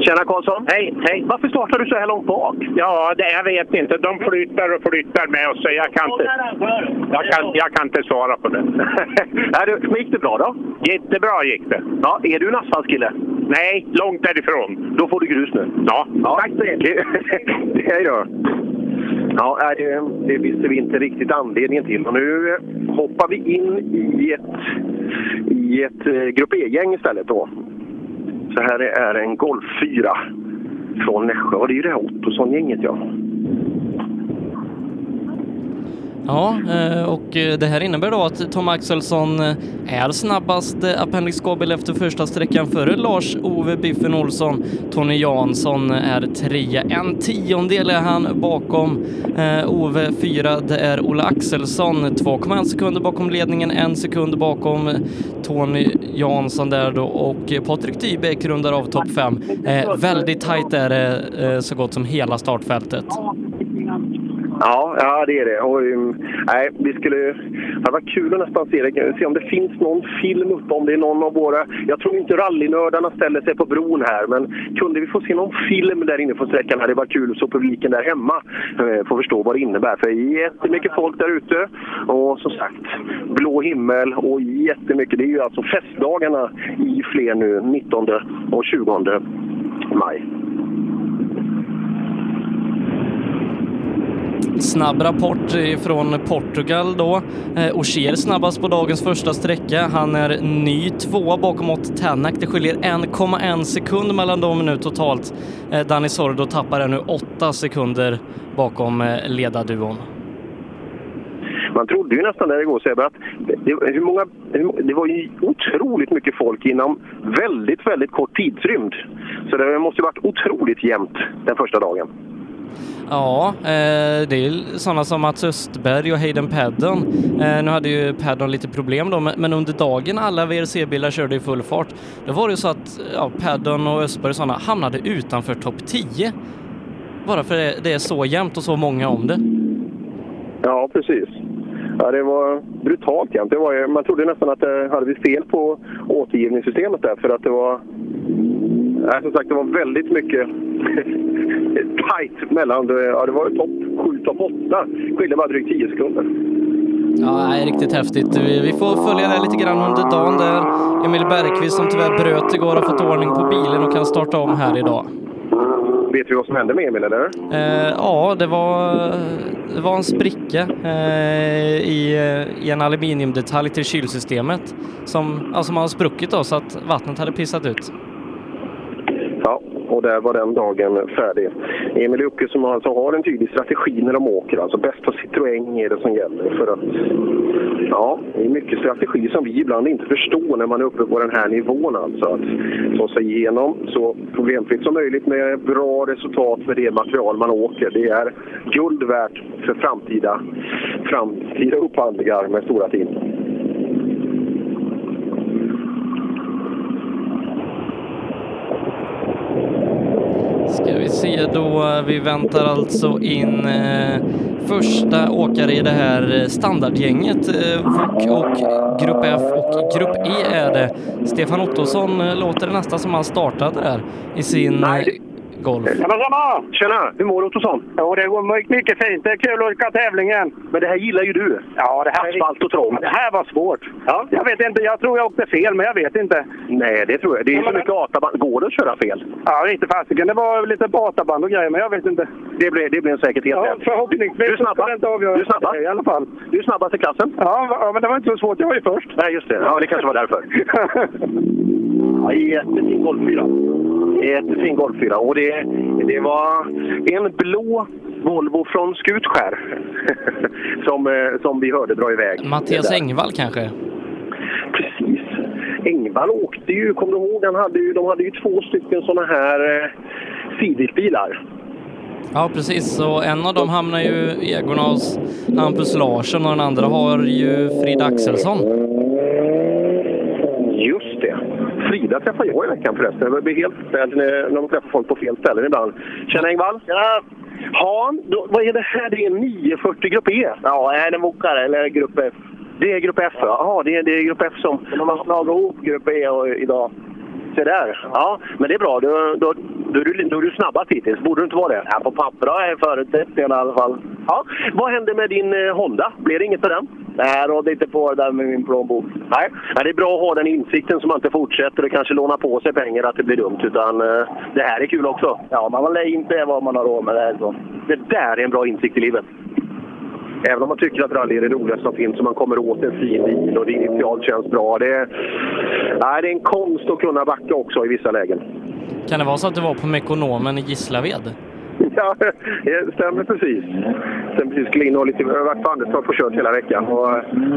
Tjena Karlsson! Hej, hej! Varför startar du så här långt bak? Ja, det, jag vet inte. De flyttar och flyttar med oss jag kan inte, jag kan, jag kan inte svara på det. Men gick det bra då? Jättebra gick det. Ja, är du en asfaltskille? Nej, långt därifrån. Då får du grus nu. Ja, tack så mycket. Hej då! Ja, det, det visste vi inte riktigt anledningen till. Och nu eh, hoppar vi in i ett, i ett eh, Grupp E-gäng istället. Då. Så här är en Golf 4 från Nässjö. Och det är ju det här Ottosson-gänget, ja. Ja, eh, och eh, det här innebär då att Tom Axelsson eh, är snabbast Appendix K-bil efter första sträckan före Lars-Ove Biffen Olsson. Tony Jansson är trea. En tiondel är han bakom Ove fyra. Det är Ola Axelsson 2,1 sekunder bakom ledningen, en sekund bakom Tony Jansson där då och Patrik Dybeck rundar av topp fem. Väldigt tajt är det så gott som hela startfältet. Ja, ja det är det. Och, um, nej, vi skulle, det var kul att nästan se, det, se om det finns någon film uppe, om det är någon av våra... Jag tror inte rallynördarna ställer sig på bron här, men kunde vi få se någon film där inne på sträckan hade det varit kul så publiken där hemma eh, får förstå vad det innebär. För det är jättemycket folk där ute och som sagt, blå himmel och jättemycket. Det är ju alltså festdagarna i Flen nu, 19 och 20 maj. Snabb rapport från Portugal då. Eh, Ogier snabbast på dagens första sträcka. Han är ny tvåa bakom Ott Tänak. Det skiljer 1,1 sekund mellan dem nu totalt. Eh, Dani Sordo tappar nu 8 sekunder bakom eh, ledarduon. Man trodde ju nästan där igår Sebbe att det, hur många, det var ju otroligt mycket folk inom väldigt, väldigt kort tidsrymd. Så det måste ju varit otroligt jämnt den första dagen. Ja, eh, det är sådana som Mats Östberg och Hayden Paddon. Eh, nu hade ju Paddon lite problem då, men under dagen alla VRC-bilar körde i full fart, då var det ju så att ja, Paddon och Östberg och sådana hamnade utanför topp 10. Bara för det, det är så jämnt och så många om det. Ja, precis. Ja, det var brutalt jämnt. Det var, man trodde nästan att det hade vi fel på återgivningssystemet där, för att det var... Nej, som sagt, det var väldigt mycket tajt mellan... Ja, det var topp 7, topp 8. Skilde bara drygt 10 sekunder. Ja, det är riktigt häftigt. Vi, får följa det lite grann under dagen där Emil Bergqvist som tyvärr bröt igår har fått ordning på bilen och kan starta om här idag. Vet vi vad som hände med Emil eller? Eh, ja, det var, det var en spricka eh, i, i en aluminiumdetalj till kylsystemet som alltså man har spruckit då så att vattnet hade pissat ut. Ja, och där var den dagen färdig. Emil Ucke som alltså har en tydlig strategi när de åker. Alltså bäst på Citroën är det som gäller. För att, ja, det är mycket strategi som vi ibland inte förstår när man är uppe på den här nivån. Alltså att ta sig igenom så problemfritt som möjligt med bra resultat med det material man åker. Det är guld värt för framtida, framtida upphandlingar med stora team. Ska vi se då, vi väntar alltså in eh, första åkare i det här standardgänget, eh, VOK och Grupp F och Grupp E är det. Stefan Ottosson eh, låter det nästan som han startade där i sin eh, Golf. Tjena, tjena! Tjena! Hur mår du Ottosson? Jo, det går mycket fint. Det är kul att åka tävlingen. Men det här gillar ju du. Ja, det här... Asfalt och trångt. Det här var svårt. Ja. Jag vet inte. Jag tror jag åkte fel, men jag vet inte. Nej, det tror jag. Det är ja, så mycket ataband. Går det att köra fel? Ja, inte fasiken. Det var lite bataband och grejer, men jag vet inte. Det blir, det blir säkert helt ja, rätt. Förhoppningsvis. Du är snabba. Det inte avgöra. Du är snabba. I alla fall. Du är snabbast i klassen. Ja, ja, men det var inte så svårt. Jag var ju först. Nej, just det. Ja, det kanske var därför. ja, jättefin golffyra. Jättefin golffyra. Och det, det var en blå Volvo från Skutskär som, eh, som vi hörde dra iväg. Mattias Engvall kanske? Precis. Engvall åkte ju, kommer du ihåg, han hade ju, de hade ju två stycken sådana här eh. Ja, precis. Och en av dem hamnar ju i ägorna hos Hampus Larsson och den andra har ju Frida Axelsson. Just. Frida träffade jag i veckan förresten. Det blir helt ställt när de träffar folk på fel ställen ibland. Tjena Engvall! Tjena! Ja, då, vad är det här? Det är 940 Grupp E? Ja, är det Mokare eller Grupp F? Det är Grupp F, ja. Jaha, det är, det är Grupp F som... De har slagit ihop Grupp E och, idag. Se där. Ja, men det är bra. Då, då, då, är du, då är du snabbast hittills. Borde du inte vara det? Ja, på papper jag förutsättningarna i alla fall. Ja. Vad hände med din eh, Honda? Blir det inget med den? Nej, jag rådde inte på det där med min plånbok. Nej, Nej det är bra att ha den insikten så man inte fortsätter och kanske låna på sig pengar att det blir dumt. Utan eh, det här är kul också. Ja, man lär inte vad man har råd med. Det, här, så. det där är en bra insikt i livet. Även om man tycker att rally är det roligaste som finns och man kommer åt en fin bil och det initialt känns bra. Det är, nej, det är en konst att kunna backa också i vissa lägen. Kan det vara så att du var på Mekonomen i Gislaved? Ja, det stämmer precis. Sen precis skulle in och lite, jag har varit på Anderstorp och kört hela veckan och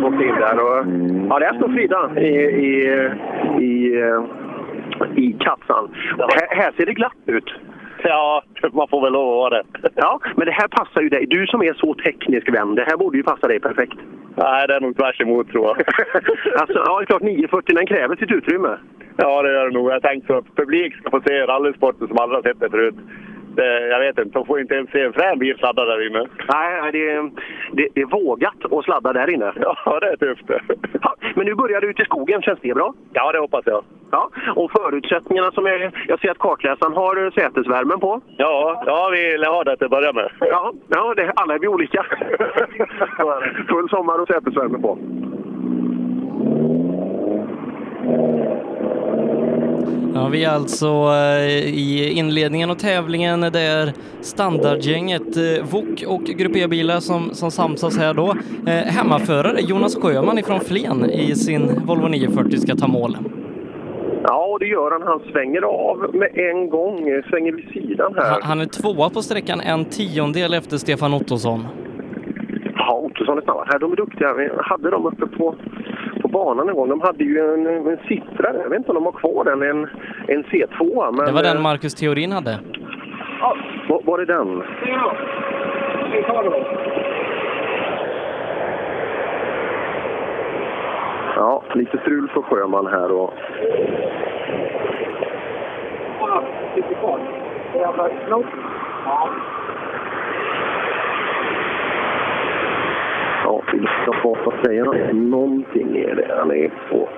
åkt in där. Och, ja, där står Frida i, i, i, i kassan. Här, här ser det glatt ut. Ja, man får väl lov att vara det. Ja, men det här passar ju dig. Du som är så teknisk vän, det här borde ju passa dig perfekt. Nej, det är nog tvärs emot tror jag. alltså, ja, det är klart 940 den kräver sitt utrymme. Ja, det gör det nog. Jag tänkte att publik ska få se rallysporten som aldrig har sett det förut. Det, jag vet inte, de får inte ens se en frän bil sladda där inne. Nej, det är, det, det är vågat att sladda där inne. Ja, det är tufft. Ja, men nu börjar du ut i skogen, känns det bra? Ja, det hoppas jag. Ja, och förutsättningarna som är... Jag ser att kartläsaren har sätesvärmen på. Ja, ja vi lär ha det till att börja med. Ja, ja det, alla är vi olika. Full sommar och sätesvärme på. Ja, vi är alltså eh, i inledningen av tävlingen. Det är standardgänget eh, VOK och Grupp E-bilar som, som samsas här då. Eh, hemmaförare Jonas Sjöman ifrån Flen i sin Volvo 940 ska ta mål. Ja, det gör han. Han svänger av med en gång, svänger vid sidan här. Han, han är tvåa på sträckan, en tiondel efter Stefan Ottosson. Ja, Ottosson är snabbare. De är duktiga. Vi hade dem uppe på banan en gång. De hade ju en, en siffrare. Jag vet inte om de har kvar den. En, en C2. Men, Det var den Marcus Theorin hade. Ja, var, var är den? Ja, lite strul för Sjöman här. Och... Ja, vi ska få vad säger han? Någonting är det han är på.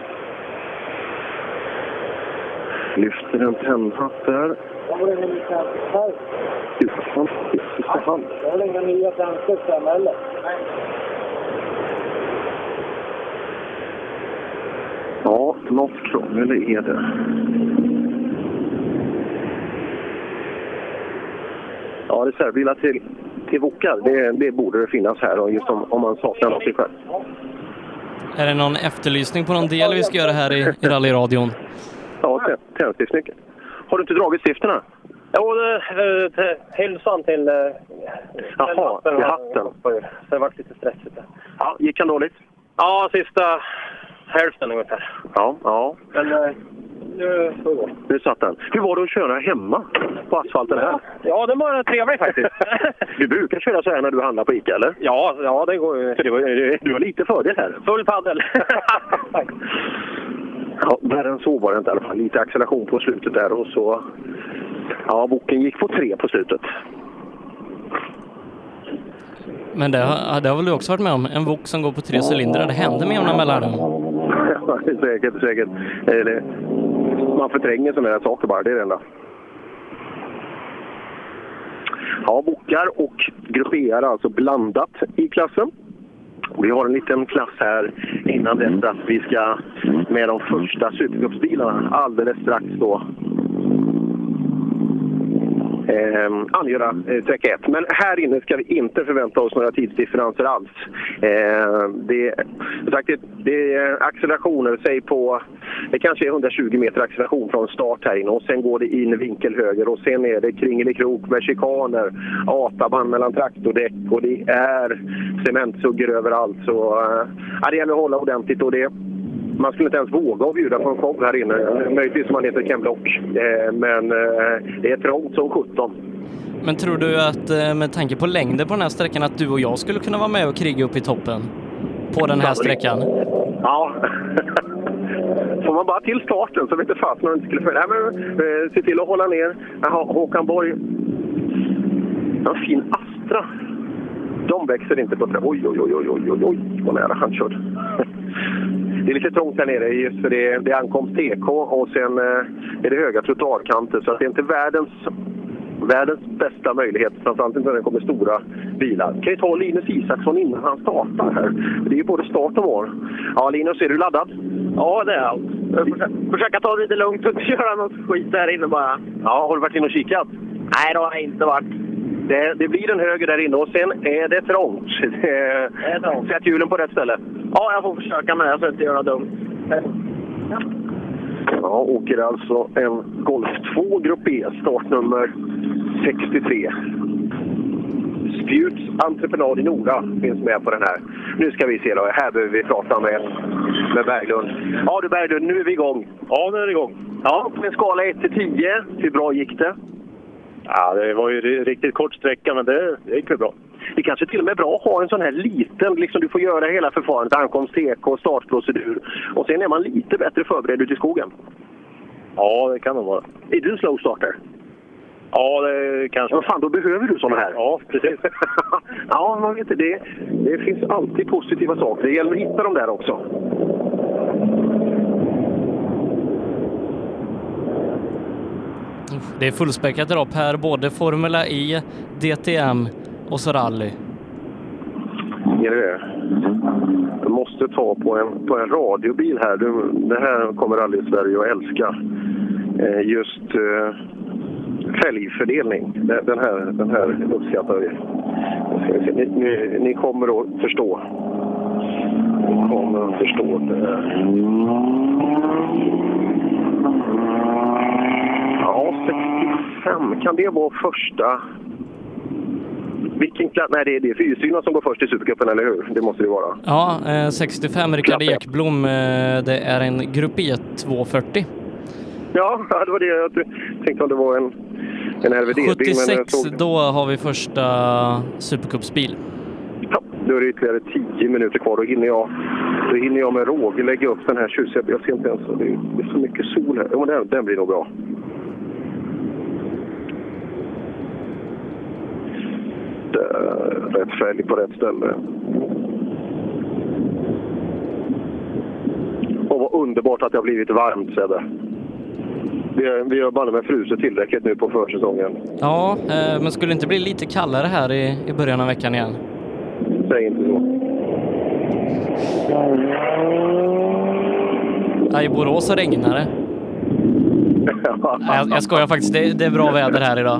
Lyfter en tändhatt där. Utan hand. Det är inga nya tändstickor heller. Ja, något krångel är det. Ja, reservbilar till, till Wokar, det, det borde det finnas här och just om, om man saknar något själv. Är det någon efterlysning på någon del vi ska göra här i, i rallyradion? Ja, tä- tändstiftnyckeln. Har du inte dragit stifterna? Jo, det, till hylsan till... eh, Jaha, till hatten. Så det vart lite stressigt. Ja, gick han dåligt? Ja, sista hälften ungefär. Ja, ja. Men eh, nu gå. Nu satt den. Hur var det att köra hemma på asfalten här? Ja, det var trevligt faktiskt. Du brukar köra så här när du handlar på Ica, eller? ja, ja, det går ju. Så det var, du har lite fördel här. Full paddel. Ja, värre än så var det inte i alla fall. Lite acceleration på slutet där och så... Ja, boken gick på tre på slutet. Men det, har- det har väl du också varit med om? En VOK som går på tre cylindrar, det händer med jämna mellanrum. Ja, säkert, säkert. Eh, man förtränger sådana här saker bara, det är det enda. Ja, bockar och Grupp E är alltså blandat i klassen. Vi har en liten klass här innan dess att vi ska med de första supercupsbilarna alldeles strax då eh, angöra eh, sträcka 1. Men här inne ska vi inte förvänta oss några tidsdifferenser alls. Eh, det, sagt, det, det är accelerationer, säg på, det kanske är 120 meter acceleration från start här inne och sen går det in vinkel höger och sen är det kringelikrok med chikaner, ataband mellan traktordäck och det är cementsuggor överallt. Så eh, det gäller att hålla ordentligt och det man skulle inte ens våga att bjuda på en show här inne. Möjligtvis om man heter Ken Block. Eh, men eh, det är trångt som 17. Men tror du att eh, med tanke på längden på den här sträckan att du och jag skulle kunna vara med och kriga upp i toppen? På den här sträckan? Ja. Får man bara till starten så vet inte fasen om det inte skulle följa. Nej, men eh, se till att hålla ner. Jaha, Håkan Borg. En fin Astra. De växer inte på trä. Oj, oj, oj, oj, oj, oj, oj, vad nära han körde. det är lite trångt här nere just för det, det är ankomst TK och sen eh, är det höga trottoarkanter så att det är inte världens världens bästa möjlighet, framförallt inte när det kommer stora bilar. Kan vi ta Linus Isaksson innan han startar här? Det är ju både start och mål. Ja, Linus, är du laddad? Ja, det är jag. Försöka ta det lite lugnt och inte göra något skit där inne bara. Ja, har du varit inne och kikat? Nej, det har jag inte varit. Det, det blir en höger där inne och sen är det trångt. Sätt hjulen på rätt ställe. Ja, jag får försöka med det så att inte göra dumt. Ja, åker alltså en Golf 2 Grupp E, startnummer 63. Spjuts entreprenad i Nora finns med på den här. Nu ska vi se då, här behöver vi prata med, med Berglund. Ja du Berglund, nu är vi igång. Ja, nu är det igång. Ja, på en skala 1 till 10, hur bra gick det? Ja, det var ju ri- riktigt kort sträcka, men det, det gick väl bra. Det kanske till och med är bra att ha en sån här liten, liksom du får göra hela förfarandet, ankomst, TK, startprocedur. Och sen är man lite bättre förberedd ute i skogen. Ja, det kan det vara. Är du en slow starter? Ja, det kanske. Vad fan, då behöver du såna här. Ja, precis. ja, man vet inte. Det, det finns alltid positiva saker. Det gäller att hitta dem där också. Det är fullspäckat idag Per, både Formula E, DTM och så rally. Är det det? Du måste ta på en, på en radiobil här. Du, det här kommer rally-Sverige att älska. Eh, just eh, fälgfördelning. Den här, den här uppskattar vi. Ni, ni, ni kommer att förstå. Ni kommer att förstå det. här. Ja, 65. Kan det vara första... Vilken klass? Nej, det är, det är som går först i Supercupen, eller hur? Det måste det vara. Ja, eh, 65 Rickard Ekblom, eh, det är en Grupp E 240. Ja, ja, det var det jag tänkte om det var en, en RVD-bil. men jag 76, såg- då har vi första Supercupsbil. Ja, då är det ytterligare 10 minuter kvar. Då hinner jag, då hinner jag med råge lägga upp den här tjusiga... Jag ser inte ens... Det är, så mycket sol här. Jo, men den, den blir nog bra. Rätt fälg på rätt ställe. Och vad underbart att det har blivit varmt, Sebbe. Vi vi har bara med frusit tillräckligt nu på försäsongen. Ja, eh, men skulle det inte bli lite kallare här i, i början av veckan igen? Säg inte så. Ja, I Borås regnar det. Jag, jag skojar faktiskt, det, det är bra väder här idag.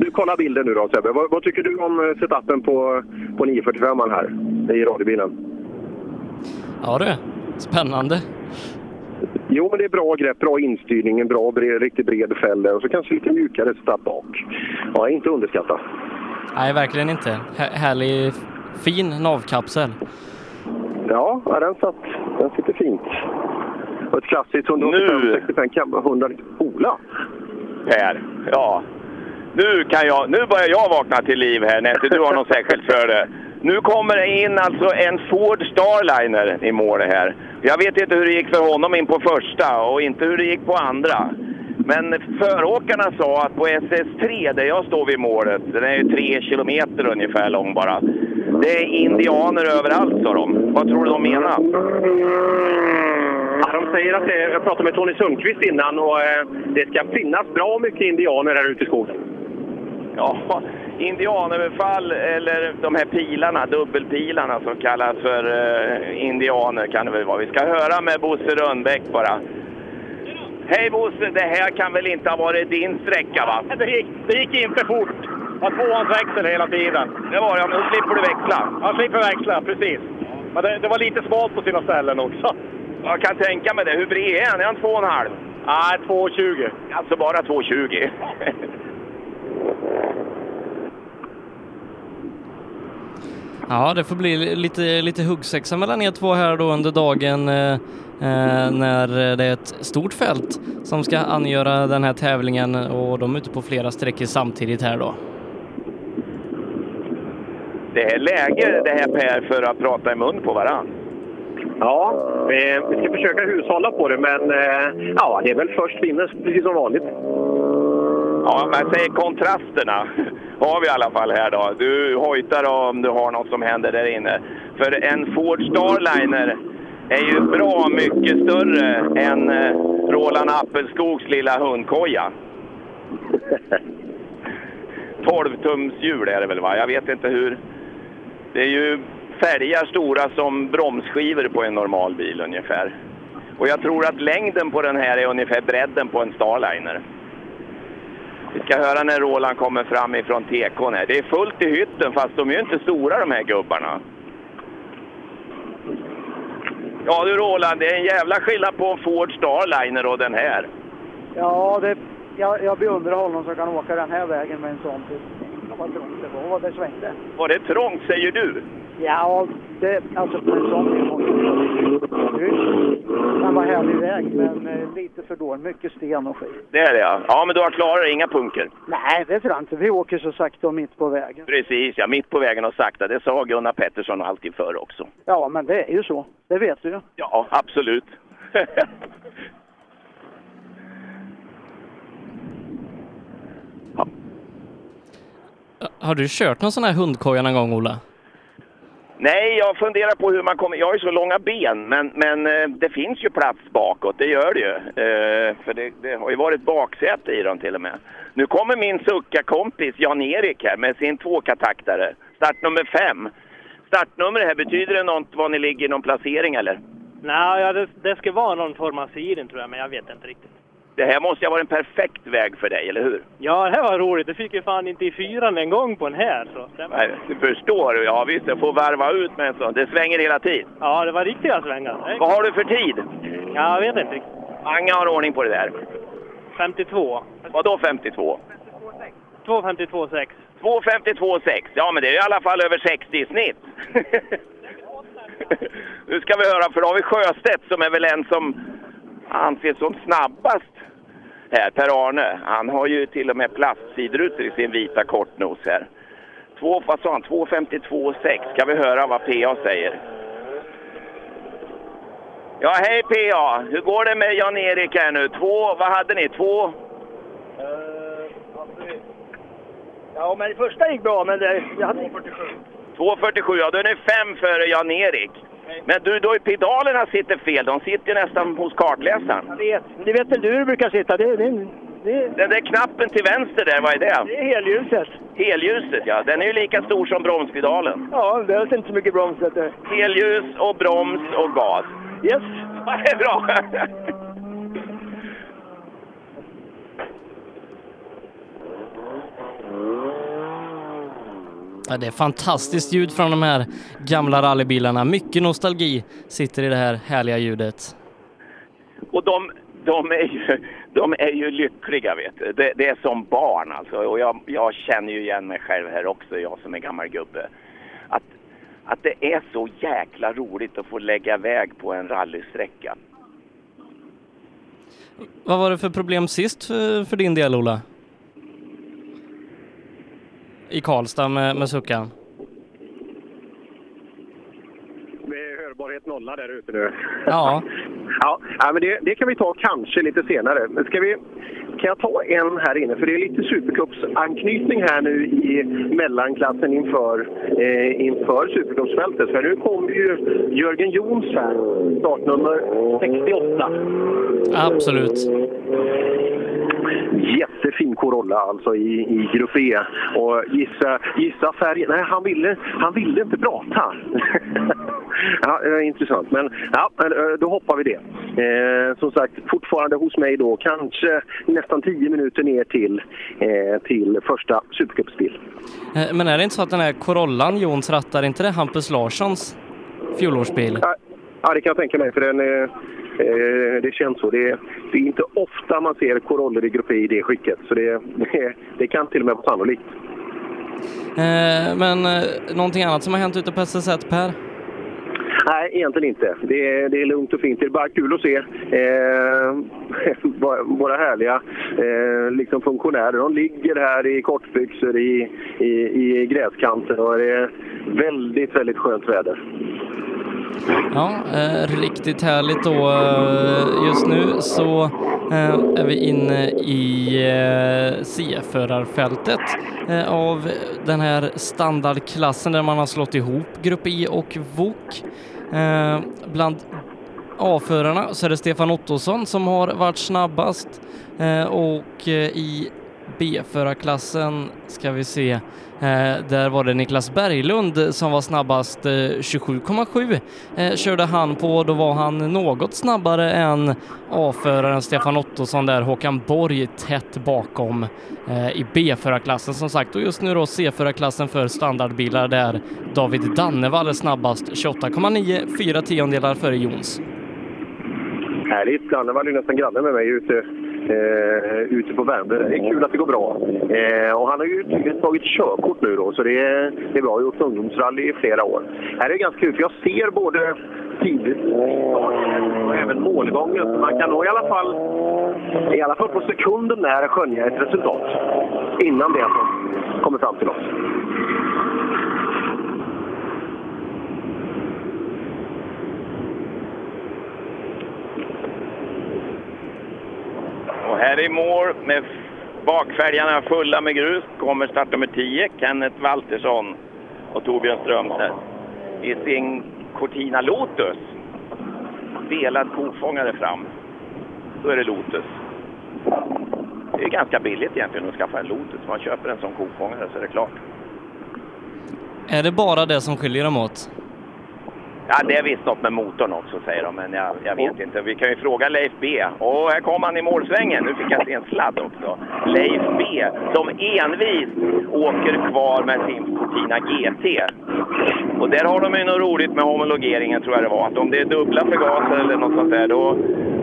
Du, kolla bilden nu då Sebbe. Vad, vad tycker du om eh, setupen på, på 945 här i radiobilen? Ja du, spännande. Jo, men det är bra grepp, bra instyrning, en bra, bred, riktigt bred fälle och så kanske lite mjukare setup bak. Ja, inte underskatta. Nej, verkligen inte. Här, härlig, fin navkapsel. Ja, den, satt, den sitter fint. Och ett klassiskt 185-65 kam 100 Ola! Per, ja. Nu, kan jag, nu börjar jag vakna till liv här när inte du har något särskilt för det. Nu kommer det in alltså en Ford Starliner i målet här. Jag vet inte hur det gick för honom in på första och inte hur det gick på andra. Men föråkarna sa att på SS3, där jag står vid målet, den är ju tre kilometer ungefär lång bara. Det är indianer överallt, sa de. Vad tror du de menar? Ja, de säger att det, jag pratade med Tony Sundqvist innan och eh, det ska finnas bra mycket indianer här ute i skogen. Ja, indianerbefall eller de här pilarna, dubbelpilarna som kallas för eh, indianer kan det väl vara. Vi ska höra med Bosse Rönnbäck bara. Hej Bosse, det här kan väl inte ha varit din sträcka va? Det gick, det gick inte fort. Det var tvåans växel hela tiden. Det var det, ja, men då slipper du växla. Jag slipper växla, precis. Men det, det var lite smalt på sina ställen också. Jag kan tänka mig det. Hur bred är han? Är han 2,5? Nej, 2,20. Alltså bara 2,20? Ja, det får bli lite, lite huggsexa mellan er två här då under dagen eh, eh, när det är ett stort fält som ska angöra den här tävlingen och de är ute på flera sträckor samtidigt här då. Det är läge det här Per för att prata i mun på varann. Ja, vi, vi ska försöka hushålla på det, men eh, ja, det är väl först vinner, precis som vanligt. Ja, men jag säger kontrasterna har vi i alla fall här då. Du hojtar om du har något som händer där inne. För en Ford Starliner är ju bra mycket större än eh, Roland Appelskogs lilla hundkoja. 12 tums hjul är det väl va? Jag vet inte hur. Det är ju fälgar stora som bromsskivor på en normal bil ungefär. Och jag tror att längden på den här är ungefär bredden på en Starliner. Vi ska höra när Roland kommer fram ifrån tekon här. Det är fullt i hytten fast de är ju inte stora de här gubbarna. Ja du Roland, det är en jävla skillnad på en Ford Starliner och den här. Ja, det, jag, jag beundrar honom som kan åka den här vägen med en sån. Vad trångt det var, vad det svängde. Var det trångt säger du? Ja, det, alltså på en sån bil måste det var härlig väg, men eh, lite för dålig. Mycket sten och skit. Det är det ja. Ja men du har klarat inga punker. Nej, det tror jag inte. Vi åker så sakta och mitt på vägen. Precis ja, mitt på vägen och sakta. Det sa Gunnar Pettersson alltid förr också. Ja, men det är ju så. Det vet du ju. Ja, absolut. Har du kört någon sån här hundkoja någon gång, Ola? Nej, jag funderar på hur man kommer... Jag har ju så långa ben, men, men eh, det finns ju plats bakåt, det gör det ju. Eh, för det, det har ju varit baksäte i dem till och med. Nu kommer min sucka-kompis Jan-Erik här med sin tvåkataktare, startnummer fem. Startnummer här, betyder det något var ni ligger i någon placering eller? Nej, ja, det, det ska vara någon form av siren tror jag, men jag vet inte riktigt. Det här måste ju ha varit en perfekt väg för dig, eller hur? Ja, det här var roligt. Det fick ju fan inte i fyran en gång på den här. Så. var- Nej, du förstår. Ja visst, jag får varva ut med en sån. Det svänger hela tiden. Ja, det var riktiga svängar. Vad har du för tid? Ja, jag vet inte riktigt. Mange har ordning på det där. 52. Vadå 52? 2.52,6. 2.52,6. Ja, men det är i alla fall över 60 i snitt. nu ska vi höra, för då har vi Sjöstedt som är väl en som anses som snabbast här, Per-Arne. Han har ju till och med plastsidrutor i sin vita kortnos här. Två, han? 2.52,6. Ska vi höra vad PA säger? Ja, hej PA! Hur går det med Jan-Erik här nu? Två, vad hade ni? Två? Ja, men det första gick bra, men det, jag hade 47. 2.47, ja då är ni fem före Jan-Erik. Men du, då pedalerna sitter fel. De sitter nästan hos kartläsaren. Jag vet. Det vet väl du hur det brukar sitta? Det, det, det, Den där knappen till vänster där, vad är det? det är helljuset. Helljuset, ja. Den är ju lika stor som bromspedalen. Ja, det behövs inte så mycket broms. du. Helljus och broms och gas. Yes. Ja, det är bra. Ja, det är fantastiskt ljud från de här gamla rallybilarna. Mycket nostalgi sitter i det här härliga ljudet. Och de, de, är ju, de är ju lyckliga, vet du. Det, det är som barn alltså. Och jag, jag känner ju igen mig själv här också, jag som är gammal gubbe. Att, att det är så jäkla roligt att få lägga iväg på en rallysträcka. Vad var det för problem sist för, för din del, Ola? I Karlstad med, med suckan? Hörbarhet nolla där ute nu. Ja. ja, ja men det, det kan vi ta kanske lite senare. Men ska vi, kan jag ta en här inne? För det är lite Supercups-anknytning här nu i mellanklassen inför, eh, inför Supercupsfältet. För nu kommer ju Jörgen Jons här, startnummer 68. Absolut. Jättefin Corolla alltså i, i Grupp E. Och gissa, gissa färgen. Nej, han ville, han ville inte prata. ja, det är intressant. Men ja, eh, då hoppar vi det. Eh, som sagt, fortfarande hos mig då. Kanske nästan 10 minuter ner till, eh, till första Supercupsbil. Eh, Men är det inte så att den här Corollan Jons rattar, inte det Hampus Larssons fjolårsbil? Ja, ja, det kan jag tänka mig. För den, eh, eh, det känns så. Det är, det är inte ofta man ser Corollor i Grupp E i det skicket. Så det, det, det kan till och med vara sannolikt. Eh, Men eh, någonting annat som har hänt ute på SS1, Per? Nej, egentligen inte. Det är, det är lugnt och fint. Det är bara kul att se eh, våra härliga eh, liksom funktionärer. De ligger här i kortbyxor i, i, i gräskanten och det är väldigt, väldigt skönt väder. Ja, eh, riktigt härligt då. Eh, just nu så eh, är vi inne i eh, C-förarfältet eh, av den här standardklassen där man har slått ihop Grupp I och VOK. Eh, bland A-förarna så är det Stefan Ottosson som har varit snabbast eh, och eh, i B-förarklassen ska vi se, eh, Eh, där var det Niklas Berglund som var snabbast, eh, 27,7 eh, körde han på, då var han något snabbare än A-föraren Stefan Ottosson där, Håkan Borg tätt bakom i B-förarklassen som sagt och just nu då C-förarklassen för standardbilar där David Dannevall är snabbast, 28,9, fyra tiondelar före Jons. Härligt. Dannevall är nästan granne med mig ute, eh, ute på Värmdö. Det är kul att det går bra. Eh, och han har ju tydligen tagit körkort nu då, så det är, det är bra. Jag har gjort ungdomsrally i flera år. Här är det ganska kul, för jag ser både tidigt och även målgången. Så man kan nog i alla fall, i alla fall på sekunden när skönja ett resultat. Innan det kommer fram till oss. Och här i mål med bakfälgarna fulla med grus kommer startnummer 10, Kenneth Waltersson och Torbjörn Strömstedt i sin Cortina Lotus. Delad kofångare fram. Då är det Lotus. Det är ganska billigt egentligen att skaffa en Lotus. Man köper en sån kofångare så är det klart. Är det bara det som skiljer dem åt? Ja, det är visst något med motorn också säger de, men jag, jag vet inte. Vi kan ju fråga Leif B. Och här kom han i målsvängen. Nu fick jag se en sladd också. Leif B som envis åker kvar med sin Cortina GT. Och där har de ju något roligt med homologeringen tror jag det var. Att om det är dubbla förgasare eller något sånt där, då,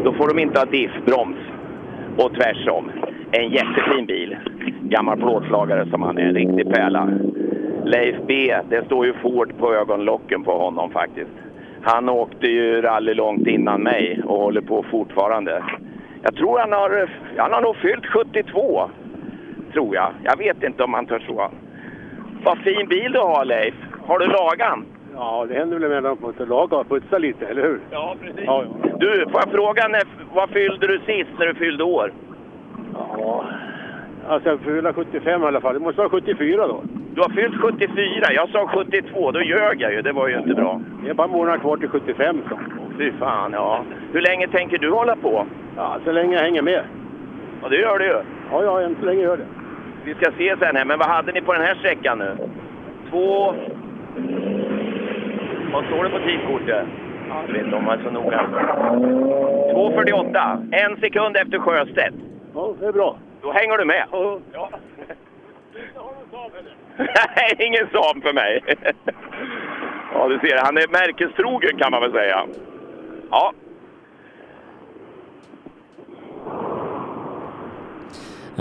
då får de inte ha diff-broms. Och tvärsom. En jättefin bil. Gammal plåtslagare som han är. En riktig pärla. Leif B, det står ju Ford på ögonlocken på honom faktiskt. Han åkte ju rally långt innan mig och håller på fortfarande. Jag tror han har, han har nog fyllt 72, tror jag. Jag vet inte om han törs så. Vad fin bil du har Leif. Har du lagan? Ja, det händer väl emellanåt att man laga och putsa lite, eller hur? Ja, precis. Ja, ja. Du, får jag fråga, när, vad fyllde du sist när du fyllde år? ja. Alltså jag fyller 75 i alla fall. Det måste vara 74 då. Du har fyllt 74, jag sa 72, då ljög jag ju. Det var ju inte bra. Det är bara månader kvar till 75 så. Fy fan, ja. Hur länge tänker du hålla på? Ja, så länge jag hänger med. Ja, det gör du ju. Ja, ja, än så länge gör det. Vi ska se sen här, men vad hade ni på den här sträckan nu? Två... Vad står det på tidkortet? Jag vet inte om man är så noga. 2.48. En sekund efter Sjöstedt. Ja, det är bra. Då hänger du med. Ja. Nej, ingen Saab för mig. ja, du ser, han är märkestrogen kan man väl säga. Ja,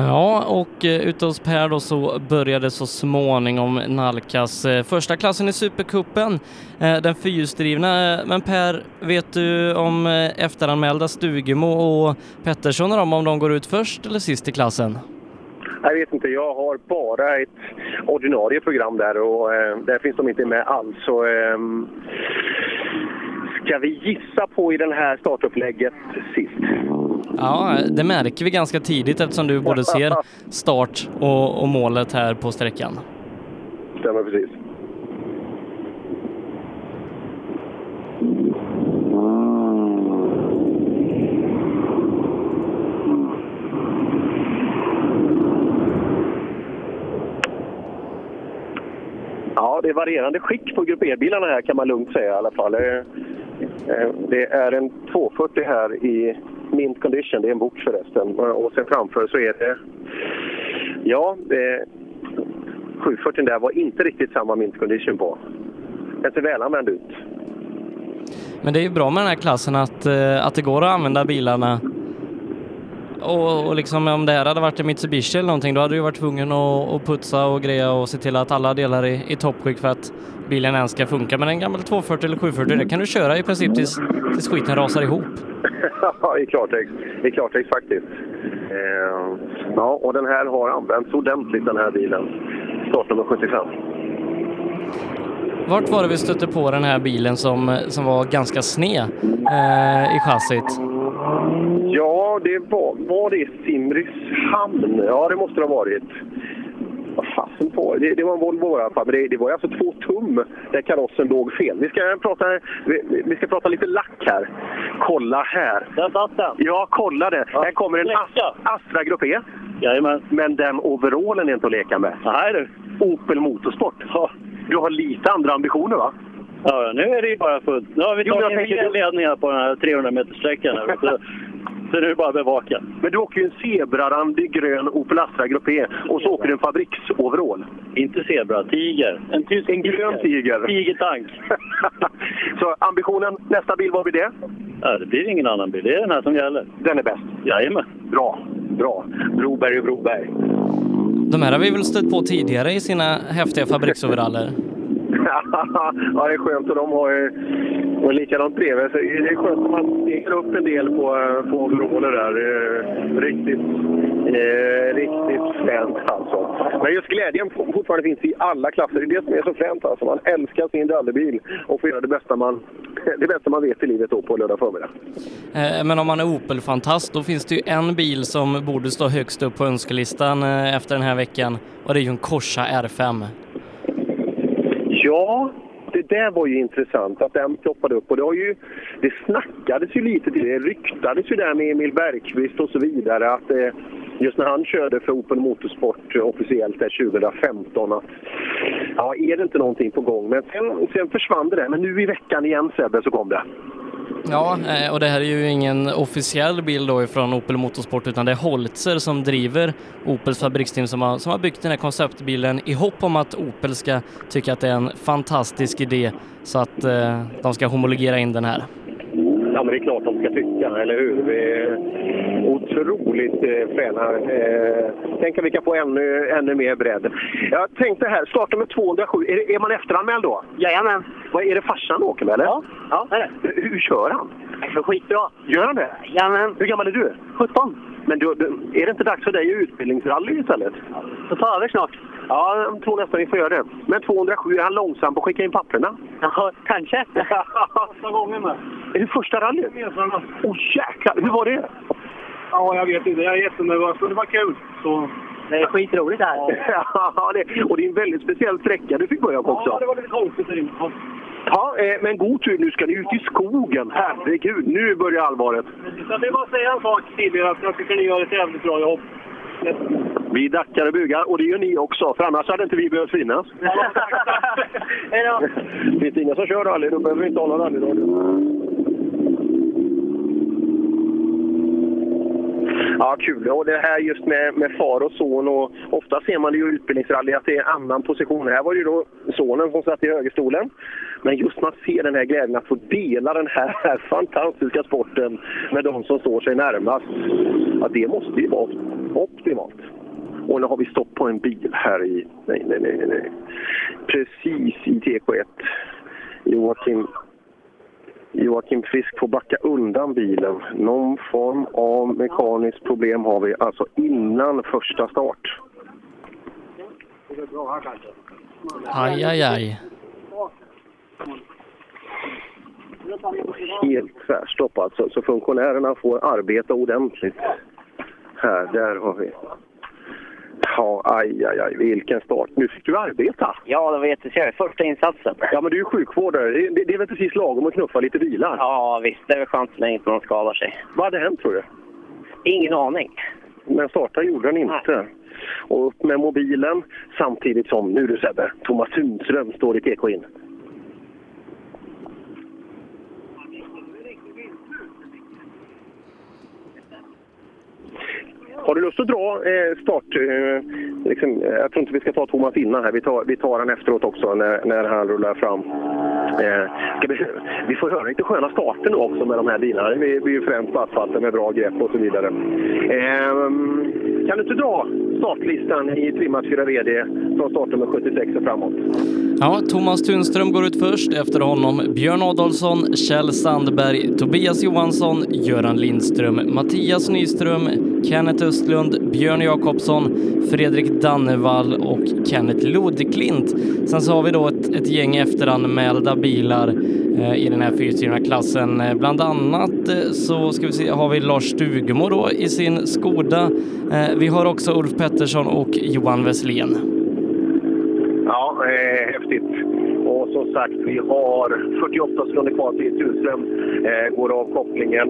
Ja, och eh, ute hos Per då så började så småningom nalkas eh, första klassen i Supercupen, eh, den fyrhjulsdrivna. Men Per, vet du om efteranmälda Stugemo och Pettersson och dem, om de går ut först eller sist i klassen? Jag vet inte, jag har bara ett ordinarie program där och eh, där finns de inte med alls. Så, eh, ska vi gissa på i det här startupplägget sist? Ja, det märker vi ganska tidigt eftersom du både ser start och, och målet här på sträckan. Stämmer precis. Ja, det är varierande skick på Grupp E-bilarna här kan man lugnt säga i alla fall. Eh, det är en 240 här i mint condition, det är en bok förresten. Eh, och sen framför så är det... Ja, eh, det, 740 där var inte riktigt samma mint condition på. Den ser välanvänd ut. Men det är ju bra med den här klassen att, att det går att använda bilarna. Och, och liksom om det här hade varit en Mitsubishi eller någonting då hade du varit tvungen att, att putsa och greja och se till att alla delar är i toppskick för att bilen ens ska funka. Men en gammal 240 eller 740 det kan du köra i princip tills, tills skiten rasar ihop. Ja, i klartext, i klartext faktiskt. Eh, ja, och den här har använts ordentligt den här bilen. Startnummer 75. Vart var det vi stötte på den här bilen som, som var ganska sned eh, i chassit? Ja, det var, var det Simrishamn? Ja, det måste det ha varit. Vad fasen på. Det, det var en Volvo i alla fall, men det, det var ju alltså två tum där karossen låg fel. Vi ska prata, vi, vi ska prata lite lack här. Kolla här. Där satt den. Ja, kolla det. Här kommer en As- Astra Grupp E. Jajamän. Men den overallen är inte att leka med. Nej du. Opel Motorsport. Du har lite andra ambitioner va? Ja, nu är det ju bara fullt. Nu har vi Jo, tagit tänker- ner ledningar på den här 300 meter sträckan. här, Så, nu är det bara att bevaka. Men du åker ju en zebrarandig grön Opel Astra Grupp E och så åker du en fabriksoverall. Inte zebra, tiger. En tysk En grön tiger. Tigertank. så ambitionen, nästa bil, vad blir det? Ja, det blir ingen annan bil. Det är den här som gäller. Den är bäst? Jajamän. Bra, bra. Broberg och Broberg. De här har vi väl stött på tidigare i sina häftiga fabriksoveraller. ja, det är skönt och de har ju och likadant bredvid. Så det är skönt att man stiger upp en del på, eh, på overaller där. Riktigt, eh, riktigt fränt alltså. Men just glädjen fortfarande finns i alla klasser. Det är det som är så fränt alltså. Man älskar sin rallybil och får göra det bästa man, det bästa man vet i livet då på lördag förmiddag. Eh, Men om man är Opel-fantast, då finns det ju en bil som borde stå högst upp på önskelistan eh, efter den här veckan och det är ju en Corsa R5. Ja, det där var ju intressant att den ploppade upp. Och det, har ju, det snackades ju lite till det. ryktades ju där med Emil Bergqvist och så vidare att eh, just när han körde för Open Motorsport officiellt där 2015 att ja, är det inte någonting på gång? Men sen, sen försvann det där. Men nu i veckan igen Sebbe så kom det. Ja, eh, och det här är ju ingen officiell bil då ifrån Opel Motorsport utan det är Holzer som driver Opels fabriksteam som har, som har byggt den här konceptbilen i hopp om att Opel ska tycka att det är en fantastisk idé så att eh, de ska homologera in den här. Ja, men det är klart de ska tycka, eller hur? Vi är otroligt eh, fräna. Eh, tänk att vi kan få ännu, ännu mer bredd. Jag tänkte här, startnummer 207, är, det- är man efteranmäld då? Jajamän. Vad är det farsan åker med eller? Ja, ja det är det. Hur, hur kör han? Det är skitbra. Gör han det? Jajamän. Hur gammal är du? 17. Men du, du, är det inte dags för dig att utbildningsrally istället? Då tar vi snart. Ja, jag tror nästan vi får göra det. Men 207, är han långsam på att skicka in papperna? Ja, kanske. Första gången med. Är det första rallyt? Åh oh, jäklar, hur var det? Ja, jag vet inte. Jag är jättenervös, men det var kul. Så... Det är skitroligt det här. ja, det, och det är en väldigt speciell sträcka du fick börja på också. Ja, det var lite konstigt. Ja. Ja, eh, men god tur. Nu ska ni ut i skogen. Herregud, nu börjar allvaret. Jag vill bara säga en sak tidigare, att jag tycker ni gör ett jävligt bra jobb. Vi dackar och bugar, och det gör ni också. För annars hade inte vi behövt finnas. Hej då! Finns det inga som kör rally, då behöver vi inte ha någon rallyradio. Ja, kul. Och det här just med, med far och son. Och ofta ser man det ju i utbildningsrally att det är annan position. Här var det ju då sonen som satt i högerstolen. Men just man ser den här glädjen att få dela den här, här fantastiska sporten med de som står sig närmast. Ja, det måste ju vara optimalt. Och nu har vi stopp på en bil här i... Nej, nej, nej, nej. Precis i TK1. Joakim Joakim Frisk får backa undan bilen. Någon form av mekaniskt problem har vi alltså innan första start. Aj, aj, aj. Helt tvärstopp alltså, så funktionärerna får arbeta ordentligt. Här, där har vi. Ja, aj, aj, aj, vilken start. Nu fick du arbeta. Ja, det var jättetrevligt. Första insatsen. Ja, men du är ju sjukvårdare. Det, det, det är väl precis lagom att knuffa lite bilar? Ja, visst. Det är väl skönt så länge inte någon skadar sig. Vad hade hänt tror du? Ingen aning. Men starta gjorde den inte. Och upp med mobilen samtidigt som, nu du Sebbe, Thomas Sundström står i TK in. Har du lust att dra eh, start? Eh, liksom, eh, jag tror inte vi ska ta Thomas innan här. Vi tar, vi tar han efteråt också när, när han rullar fram. Eh, vi, vi får höra lite sköna starter nu också med de här bilarna. Vi, vi är ju främst på asfalten med bra grepp och så vidare. Ehm, kan du inte dra startlistan i trimmat 4 VD från startnummer 76 och framåt? Ja, Thomas Tunström går ut först. Efter honom Björn Adolfsson, Kjell Sandberg, Tobias Johansson, Göran Lindström, Mattias Nyström, Kenneth Östlund, Björn Jakobsson, Fredrik Dannevall och Kenneth Lodklint. Sen så har vi då ett, ett gäng efteranmälda bilar eh, i den här fyrhjulsdrivna klassen. Eh, bland annat eh, så ska vi se, har vi Lars Stugemo då i sin Skoda. Eh, vi har också Ulf Pettersson och Johan Wesslén. Ja, eh, häftigt. Och som sagt, vi har 48 sekunder kvar till Tunström eh, går av kopplingen.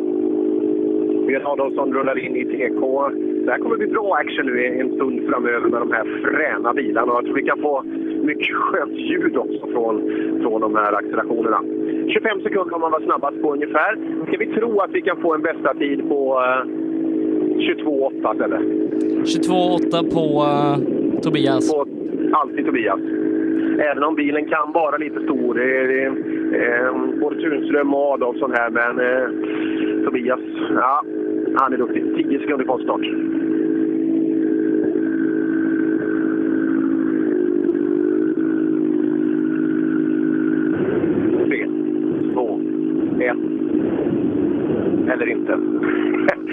Björn som rullar in i TK. Det här kommer bli bra action nu en stund framöver med de här fräna bilarna. Jag tror vi kan få mycket skönt ljud också från, från de här accelerationerna. 25 sekunder kan man vara snabbast på ungefär. Ska vi tro att vi kan få en bästa tid på eh, 22,8 eller? 22,8 på uh, Tobias. På, alltid Tobias. Även om bilen kan vara lite stor. Det är, eh, både Tunström och Adolfsson här, men eh, Tobias, ja, han är duktig. 10 sekunder kvar start. Tre, två, ett. Eller inte.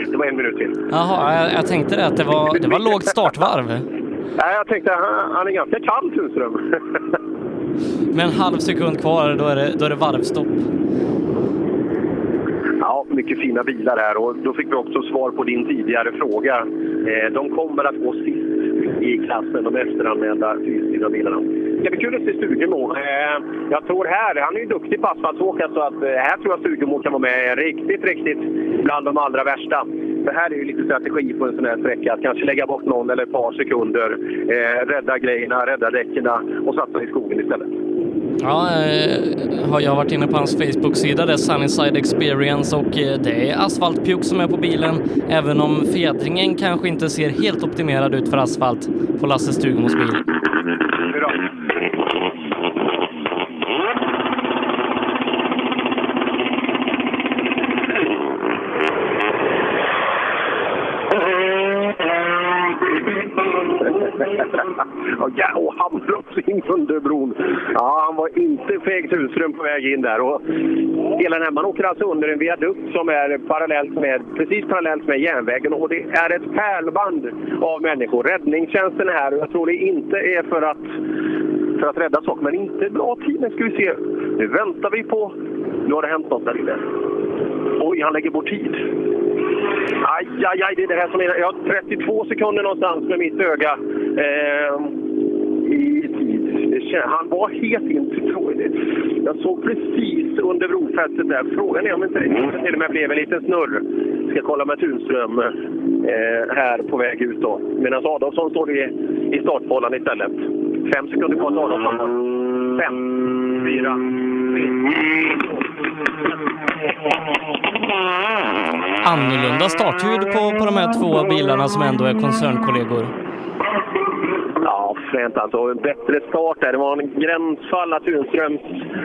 Det var en minut till. Jaha, jag, jag tänkte det att det var, det var lågt startvarv. Nej, jag tänkte han, han är ganska kall, Tunström. Med en halv sekund kvar, då är det, då är det varvstopp. Ja, mycket fina bilar här och då fick vi också svar på din tidigare fråga. Eh, de kommer att gå sist i klassen, de efteranmälda fyrstyrda bilarna. Ska bli kul att se Stugemo. Eh, jag tror här, han är ju duktig på asfaltsåka så att eh, här tror jag Stugemo kan vara med riktigt, riktigt bland de allra värsta. Det här är ju lite strategi på en sån här sträcka, att kanske lägga bort någon eller ett par sekunder, eh, rädda grejerna, rädda däcken och satsa i skogen istället. Ja, eh, har jag varit inne på hans Facebook-sida, det är Sunnyside Experience och det är asfaltpjuck som är på bilen, även om fjädringen kanske inte ser helt optimerad ut för asfalt på Lasse Stugemos bil. Och ja, och han bröt in under bron. Ja, han var inte feg husrum på väg in där. Och hela den här, man åker alltså under en viadukt som är parallellt med, precis parallellt med järnvägen och det är ett pärlband av människor. Räddningstjänsten är här och jag tror det inte är för att, för att rädda saker, men inte bra tid. Nu ska vi se. Nu väntar vi på... Nu har det hänt något där inne. Oj, han lägger bort tid. Aj, aj, aj, det är det här som är... Jag har 32 sekunder någonstans med mitt öga eh, i tid. Han var helt in Jag såg precis under brofästet där. Frågan är om inte det till och med blev en liten snurr. Ska kolla med Tunström eh, här på väg ut då. Medan Adolfsson står i, i startfållan istället. Fem sekunder kvar till Adolfsson. Fem, fyra, tre, två. Annorlunda startljud på, på de här två bilarna som ändå är koncernkollegor. Ja, fränt alltså. Bättre start där. Det var en gränsfall att Tunströms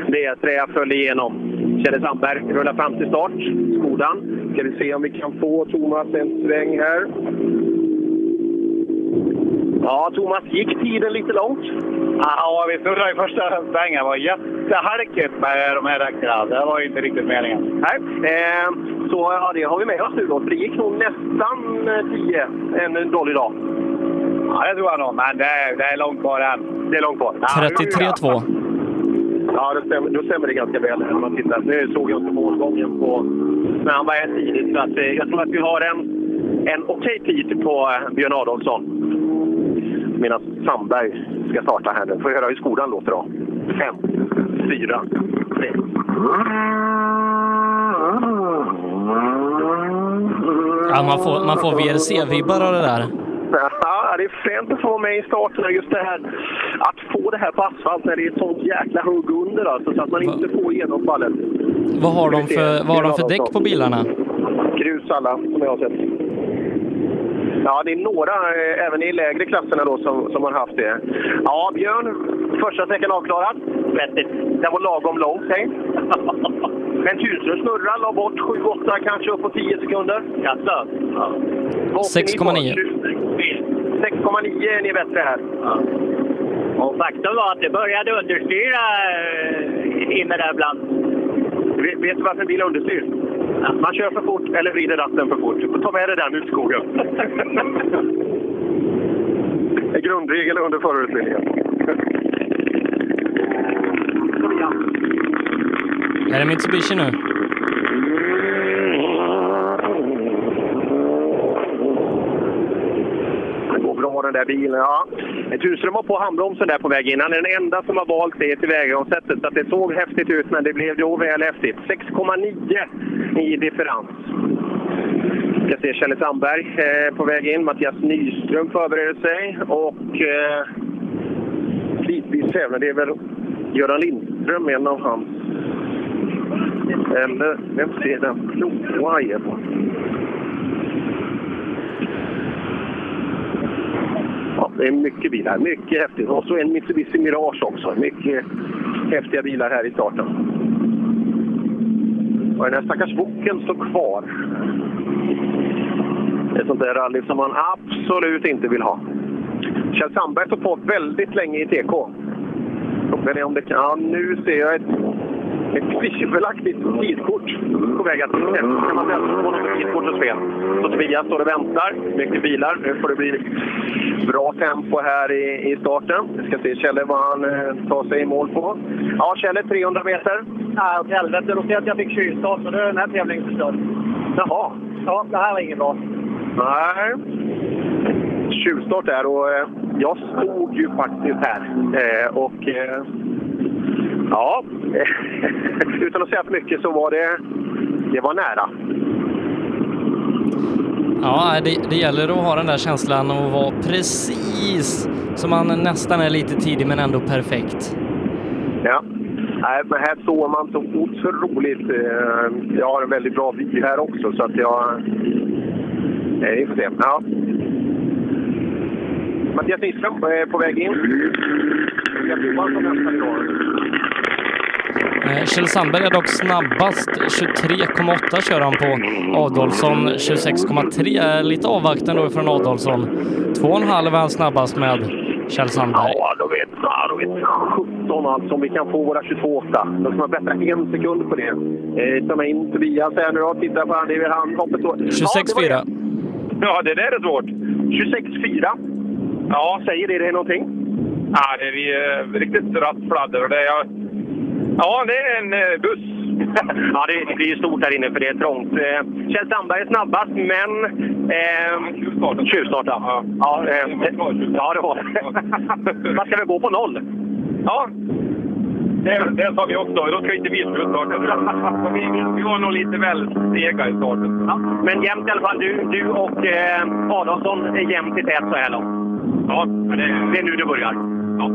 D3 föll igenom. Kjelle Sandberg rullar fram till start. Skodan. Ska vi se om vi kan få Thomas en sväng här. Ja, Thomas, gick tiden lite långt? Ja, vi snurrade i första svängen. Det var jättehalkigt med de här däcken. Det var ju inte riktigt meningen. Nej, eh, så ja, det har vi med oss nu då. För det gick nog nästan eh, 10 en dålig dag. Ja, det tror jag nog. Men det är, det är långt kvar än. Det är långt kvar. 33-2. Ja, det stämmer, då stämmer det ganska väl när man tittar. Nu såg jag inte målgången på... Men han var här tidigt, så att, eh, jag tror att vi har en, en okej tid på eh, Björn Adolfsson. Medan Sandberg ska starta här nu. Får höra hur skolan låter då. Fem, fyra, tre. Ja, man får, man får VRC-vibbar av det där. Ja, det är fränt att få vara med i starten. Just det här att få det här på asfalt när det är ett sånt jäkla hugg under alltså, så att man inte får genomfallet. Vad har de för, vad har de för däck på bilarna? Grus alla, som jag har sett. Ja, det är några, eh, även i lägre klasserna då, som, som har haft det. Ja, Björn, första sträckan avklarad. Vettigt. Den var lagom lång, säg. Men Tunström snurrar, la bort 7-8, kanske upp på 10 sekunder. Jaså? Ja. 6,9. 6,9 är ni bättre här. Och faktum var att det började understyra eh, inne där bland. Vet, vet du varför en bil är understyrd? Man kör för fort eller vrider ratten för fort. Ta med dig den ut i skogen. Det är grundregel under förarutbildningen. Är det Mitsubishi nu? Det går bra den där bilen. Ja. Tuström var på handbromsen där på väg in. Han är den enda som har valt det tillvägagångssättet. Så att det såg häftigt ut, men det blev då väl häftigt. 6,9 i differens. Vi ska se Kjelle Sandberg eh, på väg in. Mattias Nyström förbereder sig. Och eh, tävlar. Det är väl Göran Lindström, en av hans... Eller vem ser den blåa på? Ja, det är mycket bilar. Mycket häftigt. Och så en Mitsubishi Mirage också. Mycket häftiga bilar här i starten. Och den här stackars boken står kvar. Det är ett sånt där rally som man absolut inte vill ha. Kjell Sandberg står på väldigt länge i TK. Frågan är om det kan... Ja, nu ser jag ett, ett tvivelaktigt tidkort på väg att Kan man få något tidkort och spel? Så Tobias står och väntar. Mycket bilar. Nu får det bli bra tempo här i, i starten. Vi ska se Kjelle vad han eh, tar sig i mål på. Ja, Kjelle 300 meter. Nej, åt helvete. Då ser jag att jag fick kylstart, så då är den här tävlingen förstörd. Jaha. Ja, det här var inget bra. Nej. Tjuvstart där och eh, jag stod ju faktiskt här. Eh, och eh, ja, utan att säga för mycket så var det, det var nära. Ja, det, det gäller att ha den där känslan och vara precis som man nästan är lite tidig men ändå perfekt. Ja. Nej, men här såg man så otroligt... Eh, jag har en väldigt bra vy här också, så att jag... Nej, vi får se. Ja. Mattias Nyström är på väg in. Mattias Johansson nästan idag. Eh, Kjell Sandberg är dock snabbast. 23,8 kör han på. Adolfsson 26,3. Är Lite avvaktande då från Adolfsson. 2,5 är han snabbast med Kjell Sandberg. Ja, då vet, ja, då vet 17 alltså om vi kan få våra 22,8. Då ska man bättra en sekund på det. Eh, ta med in Tobias här nu då. Titta på han. Det är väl han hoppet då. 26,4. Ja, ja, det där är svårt. 26,4. Ja, säger det dig någonting? Ja, det är eh, riktigt rattfladder. och Det är, ja, det är en eh, buss. ja, det, blir ju stort här inne för det är trångt. Eh, Kjell Sandberg är snabbast, men... Eh, tjuvstart. Ja, ja, eh, ja, det var det. Man ska väl gå på noll? Ja, det, det sa vi också. Då ska inte vi tjuvstarta. vi, vi var nog lite väl sega i starten. Ja, men jämnt i alla fall. Du, du och eh, Adolfsson är jämnt i tät så här långt. Ja, men det, Det är nu det börjar. Ja.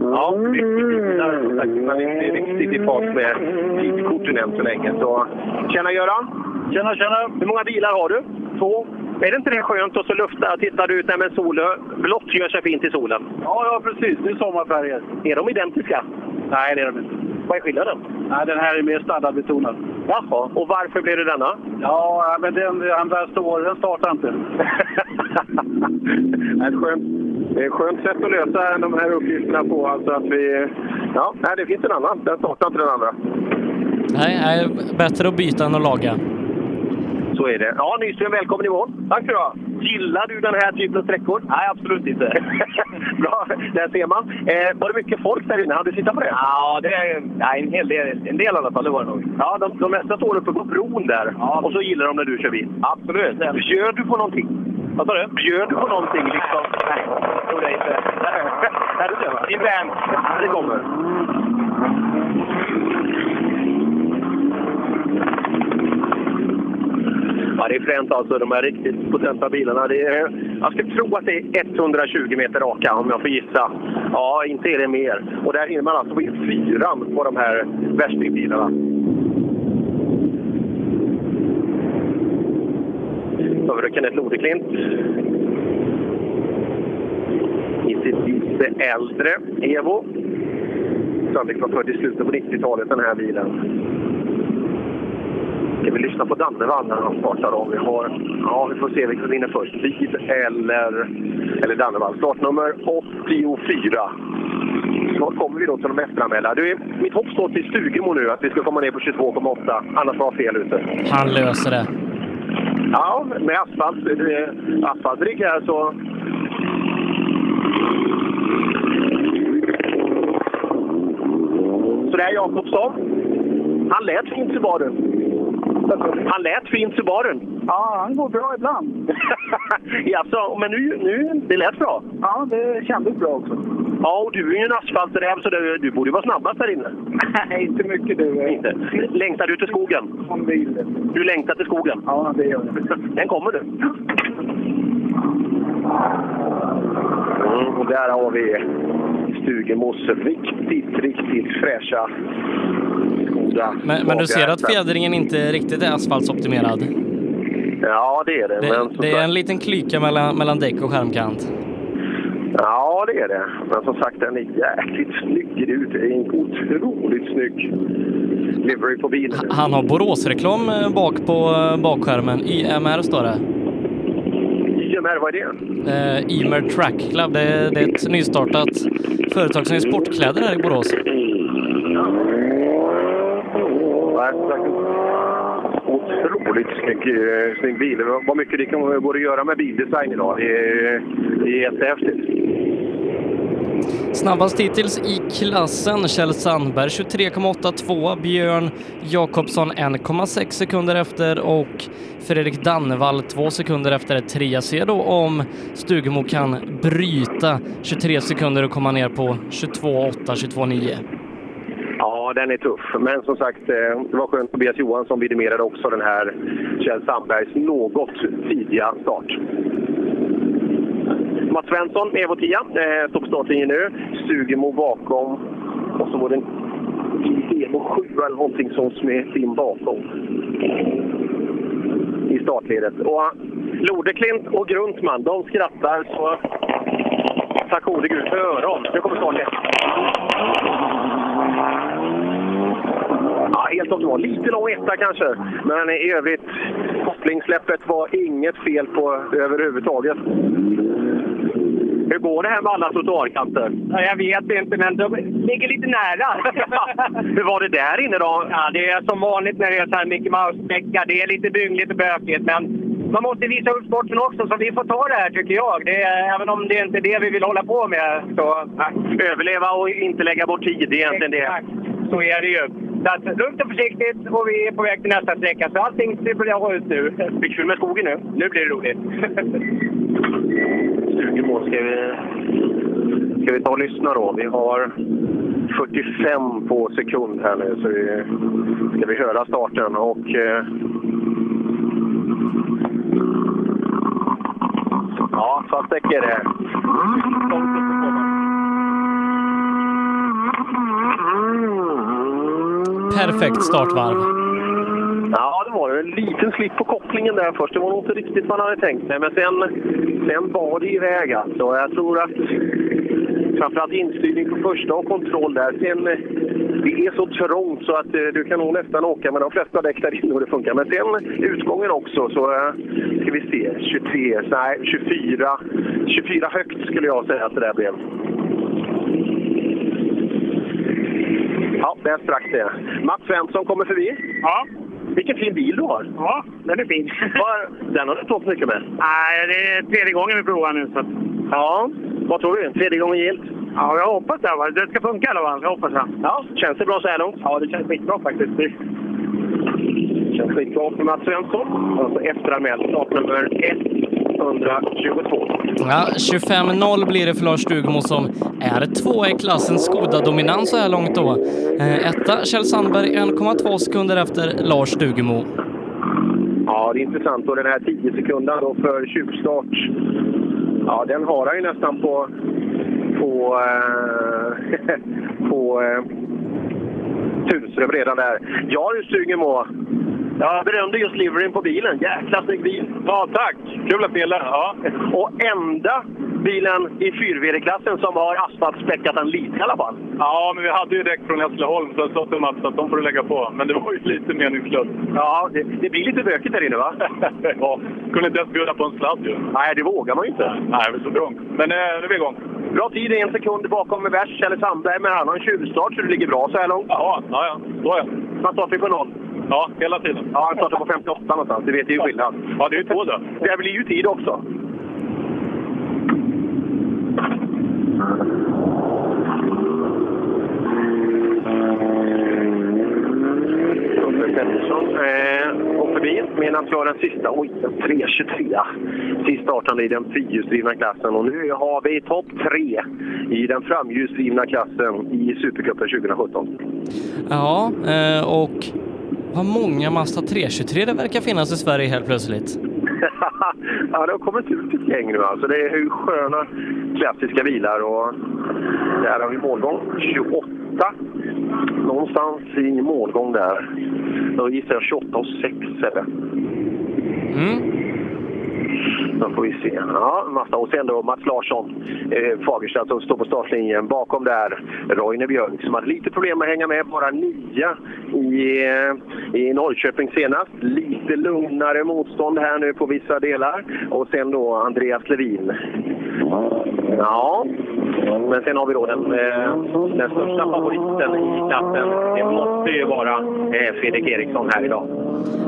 Ja, mycket bilar. som sagt. Man är inte riktigt i fas med tidkorten än så länge. Så, tjena Göran! Tjena, tjena! Hur många bilar har du? Två. Är det inte det skönt att så lufta? Tittar du ut när men sol, blått gör sig fint i solen? Ja, ja precis. Det är sommarfärger. Är de identiska? Nej, det är de inte. Vad är skillnaden? Nej, den här är mer standardbetonad. Jaha, och varför blev det denna? Ja, men den, den där står, den startar inte. Det är ett skönt, det är ett skönt sätt att lösa de här uppgifterna på. Alltså att vi, ja, nej, det finns en annan. Den startar inte den andra. Nej, nej, bättre att byta än att laga. Så är det. Ja, Nyström, välkommen i mål. Tack ska du. Gillar du den här typen av sträckor? Nej, absolut inte. Bra, där ser man. Eh, var det mycket folk där inne? Hade du tittat på det? Ja, det är nej, en hel del. En del i alla fall, det var det nog. Ja, de, de mesta står uppe på bron där. Ja. Och så gillar de när du kör bil. Absolut. Bjöd du på någonting? Vad sa du? Bjöd du på någonting liksom? Nej, jag tror det inte. Är det det va? Din vän. Ja, det kommer. Ja, det är fränt alltså, de här riktigt potenta bilarna. Det är, jag skulle tro att det är 120 meter raka om jag får gissa. Ja, inte är det mer. Och där hinner man alltså få in fyran på de här värstingbilarna. Så har vi Kenneth Lodeklint. I lite äldre Evo. Sannolikt var född i slutet på 90-talet den här bilen. Ska vi lyssna på Dannevall när han startar om vi har... Ja, vi får se vilken som vinner först. Lid eller, eller Dannevall. Startnummer 84. Snart kommer vi då till de efteranmälda. Du, mitt hopp står till Stugemo nu att vi ska komma ner på 22,8. Annars var jag fel ute. Han löser det. Ja, med asfalt. Asfaltrigg här så... Så det är Jakobsson. Han lät fint Subaru. Han lät fint, Subarun. Ja, han går bra ibland. Jaså, men nu, nu, det lät bra? Ja, det kändes bra också. Ja, och du är ju en asfalträv så du, du borde vara snabbast där inne. Nej, inte mycket du. Inte. Längtar du till skogen? Bil. Du längtar till skogen? Ja, det gör jag. Den kommer du. Mm, och där har vi Stugemos riktigt, riktigt fräscha Skoda. Men, men du ser att fjädringen inte riktigt är asfaltsoptimerad? Ja, det är det. Det, men det är sagt- en liten klyka mellan, mellan däck och skärmkant. Ja, det är det. Men som sagt, den är jäkligt snygg ut. Det är en otroligt snygg livery på bilen. Han har Boråsreklam eh, bak på eh, bakskärmen. YMR står det. IMR, vad är det? Eh, YMR Track Club. Det det är ett nystartat företag som gör sportkläder här i Borås. Nej, som sagt, Otroligt snygg, eh, snygg bil. Vad mycket det kan går att göra med bildesign idag. Det är, det är jättehäftigt. Snabbast hittills i klassen Kjell Sandberg 23,82, Björn Jakobsson 1,6 sekunder efter och Fredrik Dannevall 2 sekunder efter. Trea ser då om Stugemo kan bryta 23 sekunder och komma ner på 22,8, 22,9. Ja, den är tuff. Men som sagt, eh, det var skönt. Tobias Johansson vidimerade också den här Kjell Sandbergs något tidiga start. Mats Svensson, Evo 10, eh, står på startlinjen nu. Sugemo bakom. Och så var det en Evo 7 eller någonting som smet in bakom. I startledet. Och eh, Lodeklint och Gruntman, de skrattar så tack gode gud för öron. Nu kommer starten. Ja, helt optimal. Lite lång etta kanske, men i övrigt kopplingssläppet var inget fel på överhuvudtaget. Hur går det här med alla trottoarkanter? Ja, jag vet inte, men de ligger lite nära. Hur var det där inne då? Ja, det är som vanligt när det är så här Mickey Mouse-vecka. Det är lite byngligt och bökigt, men man måste visa upp sporten också, så vi får ta det här tycker jag. Det är, även om det inte är det vi vill hålla på med. Så, Överleva och inte lägga bort tid, det är egentligen det. så är det ju. Så att, lugnt och försiktigt och vi är på väg till nästa sträcka. Så allting ser bra ut nu. Det är kul med skogen nu. Nu blir det roligt. Stugemo ska vi, ska vi ta och lyssna då. Vi har 45 på sekund här nu, så vi, ska vi höra starten. Och, eh, ja, svart däck är det. Perfekt startvarv. Ja, det var det. En liten slip på kopplingen där först. Det var nog inte riktigt vad man hade tänkt sig. Men sen, sen var det iväg alltså. Jag tror att framförallt instyrning på första och kontroll där. Sen, det är så trångt så att eh, du kan nog nästan åka med de flesta däck där inne och det funkar. Men sen utgången också så eh, ska vi se. 23, nej 24. 24 högt skulle jag säga att det där blev. Ja, där sprack det. Mats Svensson kommer förbi. Ja. Vilken fin bil du har. Ja, den är fin. Den har du inte åkt mycket med. Nej, det är tredje gången vi provar nu. Så. Ja, vad tror du? Tredje gången gillt? Ja, jag hoppas det. va. Det ska funka i alla fall. Jag hoppas det. Ja, känns det bra så här långt? Ja, det känns skitbra faktiskt. Känns skitbra för Mats Svensson. Alltså efteranmäld startnummer 122. Ja, 25-0 blir det för Lars Stugemo som är två i klassens goda dominans så här långt då. Etta Kjell Sandberg 1,2 sekunder efter Lars Stugemo. Ja, det är intressant. Och den här 10 sekunden då för tjuvstart, ja, den har han ju nästan på, på, eh, på eh, Tunström redan där. Ja du Stugemo, jag berömde just liveryn på bilen. Jäkla snygg bil! Ja, tack! Kul att spela. Ja. Och enda bilen i 4VD-klassen som har asfaltspäckat den lite i alla fall. Ja, men vi hade ju däck från Hässleholm så jag sa till Mats att de får du lägga på. Men det var ju lite meningslöst. Ja, det, det blir lite bökigt där inne va? ja, kunde inte ens bjuda på en sladd ju. Nej, det vågar man ju inte. Nej, vi är så trångt. Men eh, nu är vi igång. Bra tid, en sekund bakom med Vers eller Sandberg, men han har en tjuvstart så det ligger bra så här långt. Ja, ja, ja. Så ja. Han startar på noll. Ja, hela tiden. Ja, han startar på 58 någonstans. Det vet ju skillnad. Ja, det är ju två då. Det blir ju tid också. Uffe Pettersson eh, och förbi medan jag den sista, oj, 3.23. Sist startande i den fyrhjulsdrivna klassen och nu har vi topp tre i den framhjulsdrivna klassen i Supercupen 2017. Ja, eh, och vad många Mazda 323 det verkar finnas i Sverige helt plötsligt. ja, det har kommit ut ett gäng nu alltså. Det är ju sköna klassiska bilar och där har vi målgång 28. Någonstans i målgång där. Då gissar jag 28 och 6 är det. Mm. Så får vi se. Ja, massa. Och sen då Mats Larsson, eh, Fagersta, som står på startlinjen. Bakom där Roine Björk som hade lite problem med att hänga med. Bara nia i, eh, i Norrköping senast. Lite lugnare motstånd här nu på vissa delar. Och sen då Andreas Levin. Ja, men sen har vi då den, eh, den största favoriten i klassen. Det måste ju vara eh, Fredrik Eriksson här idag.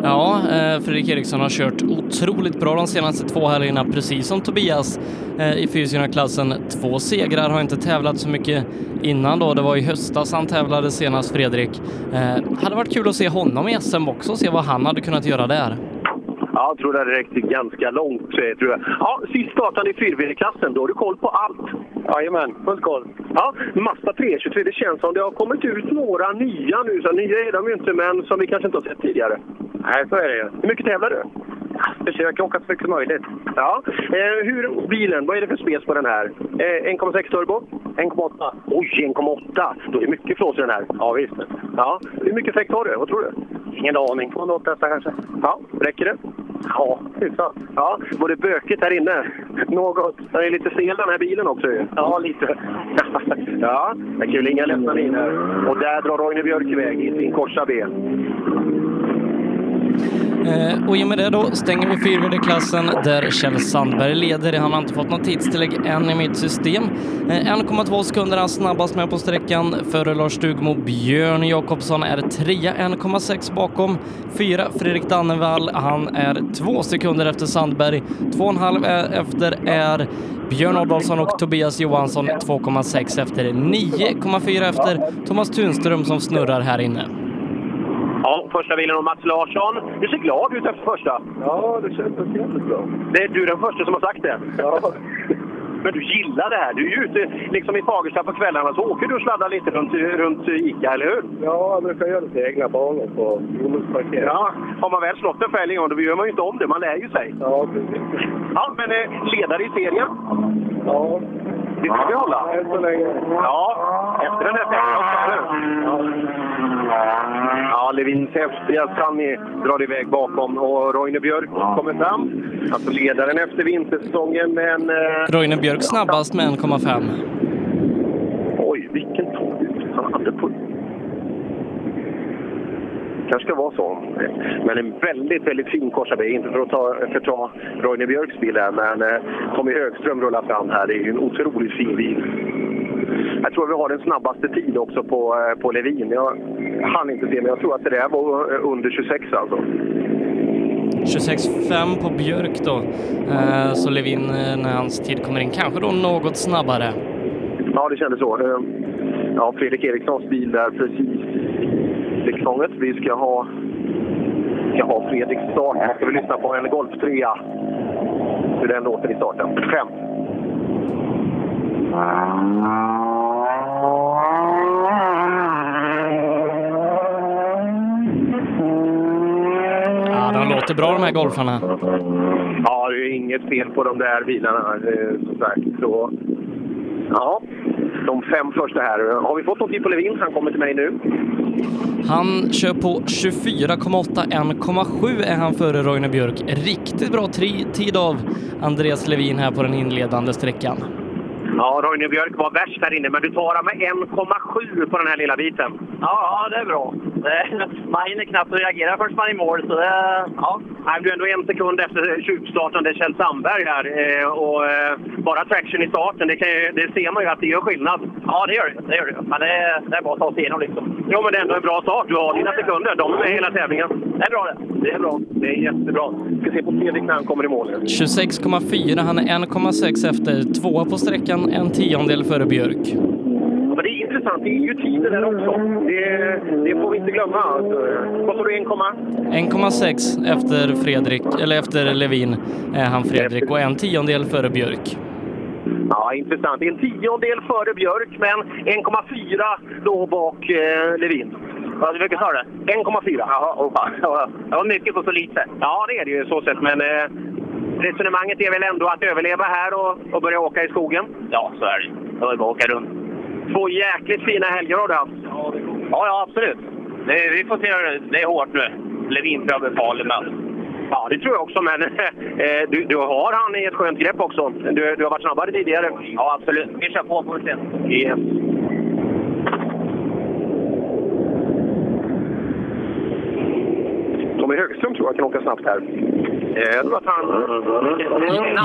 Ja, eh, Fredrik Eriksson har kört otroligt bra de senaste två helgerna, precis som Tobias eh, i 400-klassen. Två segrar, har inte tävlat så mycket innan då. Det var i höstas han tävlade senast, Fredrik. Eh, hade varit kul att se honom i SM också, se vad han hade kunnat göra där. Ja, jag tror det hade räckt ganska långt. Tror jag. Ja, sist startande i fyrhjulsklassen, då har du koll på allt. Jajamän, full koll. Ja, Mazda 323, det känns som det har kommit ut några nya nu. Så nya är de ju inte, men som vi kanske inte har sett tidigare. Nej, så är det ju. Hur mycket tävlar du? Försöker åka så mycket som möjligt. Ja. Eh, hur bilen, vad är det för spec på den här? Eh, 1,6 turbo? 1,8. Oj, 1,8! Då är det mycket flås i den här. Ja, visst. Ja. Hur mycket effekt har du? Vad tror du? Ingen aning. 208 kanske. Ja, räcker det? Ja, hyfsat. Ja, var det bökigt här inne? Något. Den är lite stel den här bilen också ju. Ja, lite. ja, det är kul. Inga ledsna miner. Och där drar Roine Björk iväg i sin korsa B. Eh, och i och med det då stänger vi fyrhjulsklassen där Kjell Sandberg leder. Han har inte fått något tidstillägg än i mitt system. Eh, 1,2 sekunder är han snabbast med på sträckan. Före Lars Stugmo Björn Jakobsson är trea, 1,6 bakom. Fyra Fredrik Dannevall, han är två sekunder efter Sandberg. Två och en halv är- efter är Björn Adolfsson och Tobias Johansson 2,6 efter. 9,4 efter Thomas Tunström som snurrar här inne. Ja, första bilen och Mats Larsson. Du ser glad ut efter första. Ja, det känns jävligt bra. Det är du den första som har sagt det. Ja. Men du gillar det här. Du är ju ute liksom i Fagersta på kvällarna så åker du och sladdar lite runt, runt Ica, eller hur? Ja, jag brukar göra lite egna banor på jordbruksparkering. Ja, har man väl slått en fälg en gång då gör man ju inte om det. Man lär ju sig. Ja, precis. Ja, men eh, ledare i serien? Ja. Det ska vi hålla. Än så länge. Ja, efter den här tävlingen. Ja, Levins häftiga Sunny drar iväg bakom och Roine Björk kommer fram. Alltså ledaren efter vintersäsongen, men... Eh, Roine Björk snabbast med 1,5. oj, vilken tåg han hade på... kanske ska vara så. Men en väldigt, väldigt fin korsare. Inte för att ta, förta Roine Björks bil här, men eh, Tommy Högström rullar fram här. Det är ju en otroligt fin bil. Jag tror vi har den snabbaste tid också på, eh, på Levin. Jag hann inte se, men jag tror att det där var eh, under 26 alltså. 26,5 på Björk då. Så Levin, när hans tid kommer in, kanske då något snabbare. Ja, det kändes så. Ja, Fredrik Erikssons bil där precis blickfånget. Vi ska ha, ska ha Fredriks start. Här ska vi lyssna på en Golf 3. Hur den låter i starten. Fem. Ja, de låter bra de här golfarna. Ja, det är inget fel på de där bilarna, eh, som sagt. Så, ja, de fem första här. Har vi fått något tid på Levin? Han kommer till mig nu. Han kör på 24,8, 1,7 är han före Roine Björk. Riktigt bra tid av Andreas Levin här på den inledande sträckan. Ja, Roine Björk var värst där inne, men du tar med 1,7 på den här lilla biten. Ja, ja, det är bra. Det, man hinner knappt att reagera förrän man är i mål, så det... Ja. Nej, du är ändå en sekund efter tjuvstartande Kjell Sandberg här. Eh, och eh, bara traction i starten, det, kan ju, det ser man ju att det gör skillnad. Ja, det gör det. det, gör det. Men det, är- det är bara att ta sig igenom liksom. Jo, men det är ändå en bra start. Du har dina sekunder. De är hela tävlingen. Det är bra det. Det är bra. Det är jättebra. Vi ska se på Fredrik när han kommer i mål. 26,4, han är 1,6 efter. Tvåa på sträckan, en tiondel före Björk. Ja, men det är intressant. Det är ju tiden där också. Det, det får vi inte glömma. Alltså, vad sa du, 1, 1,6 efter Fredrik, eller efter Levin är han Fredrik och en tiondel före Björk. Ja, intressant. En tiondel före Björk, men 1,4 då bak eh, Levin. Vad mycket sa du? 1,4. Jaha, oh. Ja, det var mycket på så lite. Ja, det är det ju så sett, men eh, resonemanget är väl ändå att överleva här och, och börja åka i skogen? Ja, så är det Det var bara att åka runt. Två jäkligt fina helger har du haft. Ja, ja absolut. Det, vi får se. Det är hårt nu. Levin tror jag blir farlig med. Ja, det tror jag också, men eh, du, du har han i ett skönt grepp också. Du, du har varit snabbare tidigare. Ja, absolut. Vi kör på får vi se. Yes. Tommy Högström tror jag kan åka snabbt här. Eh, Jag tror att han...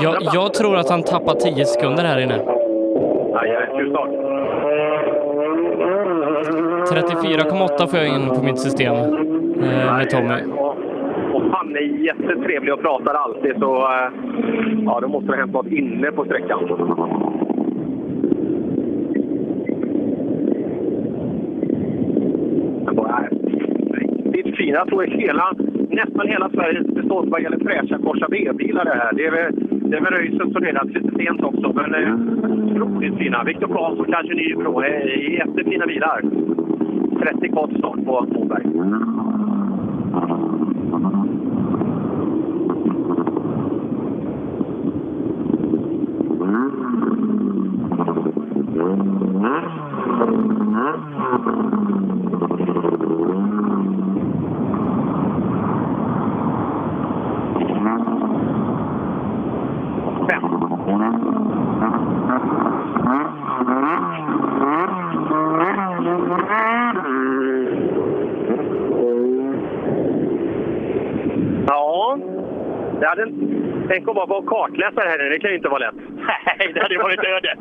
Jag, jag tror att han tappar 10 sekunder här inne. Ja, jättekul start. 34,8 får jag in på mitt system eh, med Tommy. Och, han är jättetrevlig och pratar alltid, så eh, ja, då måste det ha hänt något inne på sträckan. Riktigt fina. Jag tror hela, nästan hela Sveriges bestånd vad gäller fräscha korsa B-bilar det här. Det är väl, det är väl röjsen som redan lite sent också, men eh, otroligt fina. Viktor Karlsson, kanske Nybro. Eh, jättefina bilar. 30 kort start på Moberg. Mm. Ja, det hade en... Tänk att bara vara kartläsare här inne, det kan ju inte vara lätt. Nej, det hade varit öde.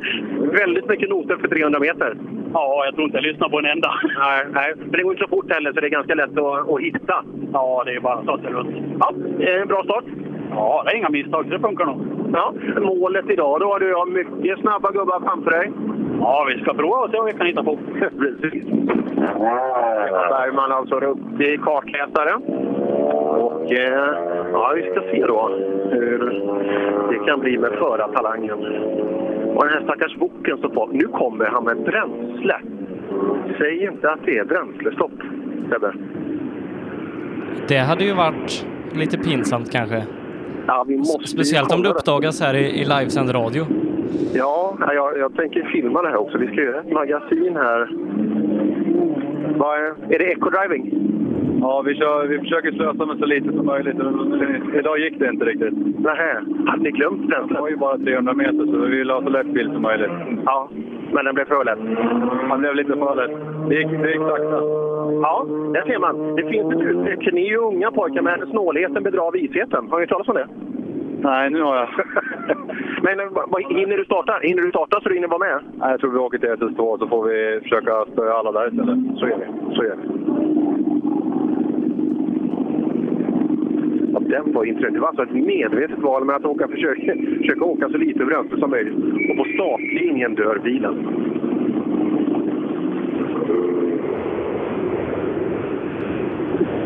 Väldigt mycket noter för 300 meter. Ja, jag tror inte jag lyssnar på en enda. Nej, nej, men det går inte så fort heller så det är ganska lätt att, att hitta. Ja, det är bara att ta sig runt. Ja, eh, bra start. Ja, det är inga misstag, så det funkar nog. Ja, målet idag då har du ja, mycket snabba gubbar framför dig. Ja, vi ska prova och se vad vi kan hitta på. Precis. Bergman alltså ruktig kartläsare. Och eh, ja, vi ska se då hur det kan bli med förartalangen. Och den här stackars boken står på. Nu kommer han med bränsle. Säg inte att det är bränslestopp, Sebbe. Det hade ju varit lite pinsamt kanske. Ja, vi måste Speciellt om det uppdagas här i, i livesänd radio. Ja, jag, jag tänker filma det här också. Vi ska göra ett magasin här. Vad är, är det eco-driving? Ja, vi, kör, vi försöker slösa med så lite som möjligt. Idag gick det inte riktigt. Nähä, hade ni glömt bränslet? Det var ju bara 300 meter, så vi ville ha så lätt bil som möjligt. Ja, men den blev för lätt. Han blev lite för lätt. Det gick, det gick sakta. Ja, där ser man. Det finns ett uttryck. Ni är ju unga pojkar, men snålheten bedrar visheten. Har ni hört talas om det? Nej, nu har jag. men eh, vad- hinner du starta? Hinner du starta så du hinner vara med? Nej, jag tror vi åker till SS2 så får vi försöka spöa alla där istället. Så gör vi. Så gör vi. Ja, den var intressant. Det var alltså ett medvetet val med att åka, försöka, försöka åka så lite bränsle som möjligt. Och på startlinjen dör bilen.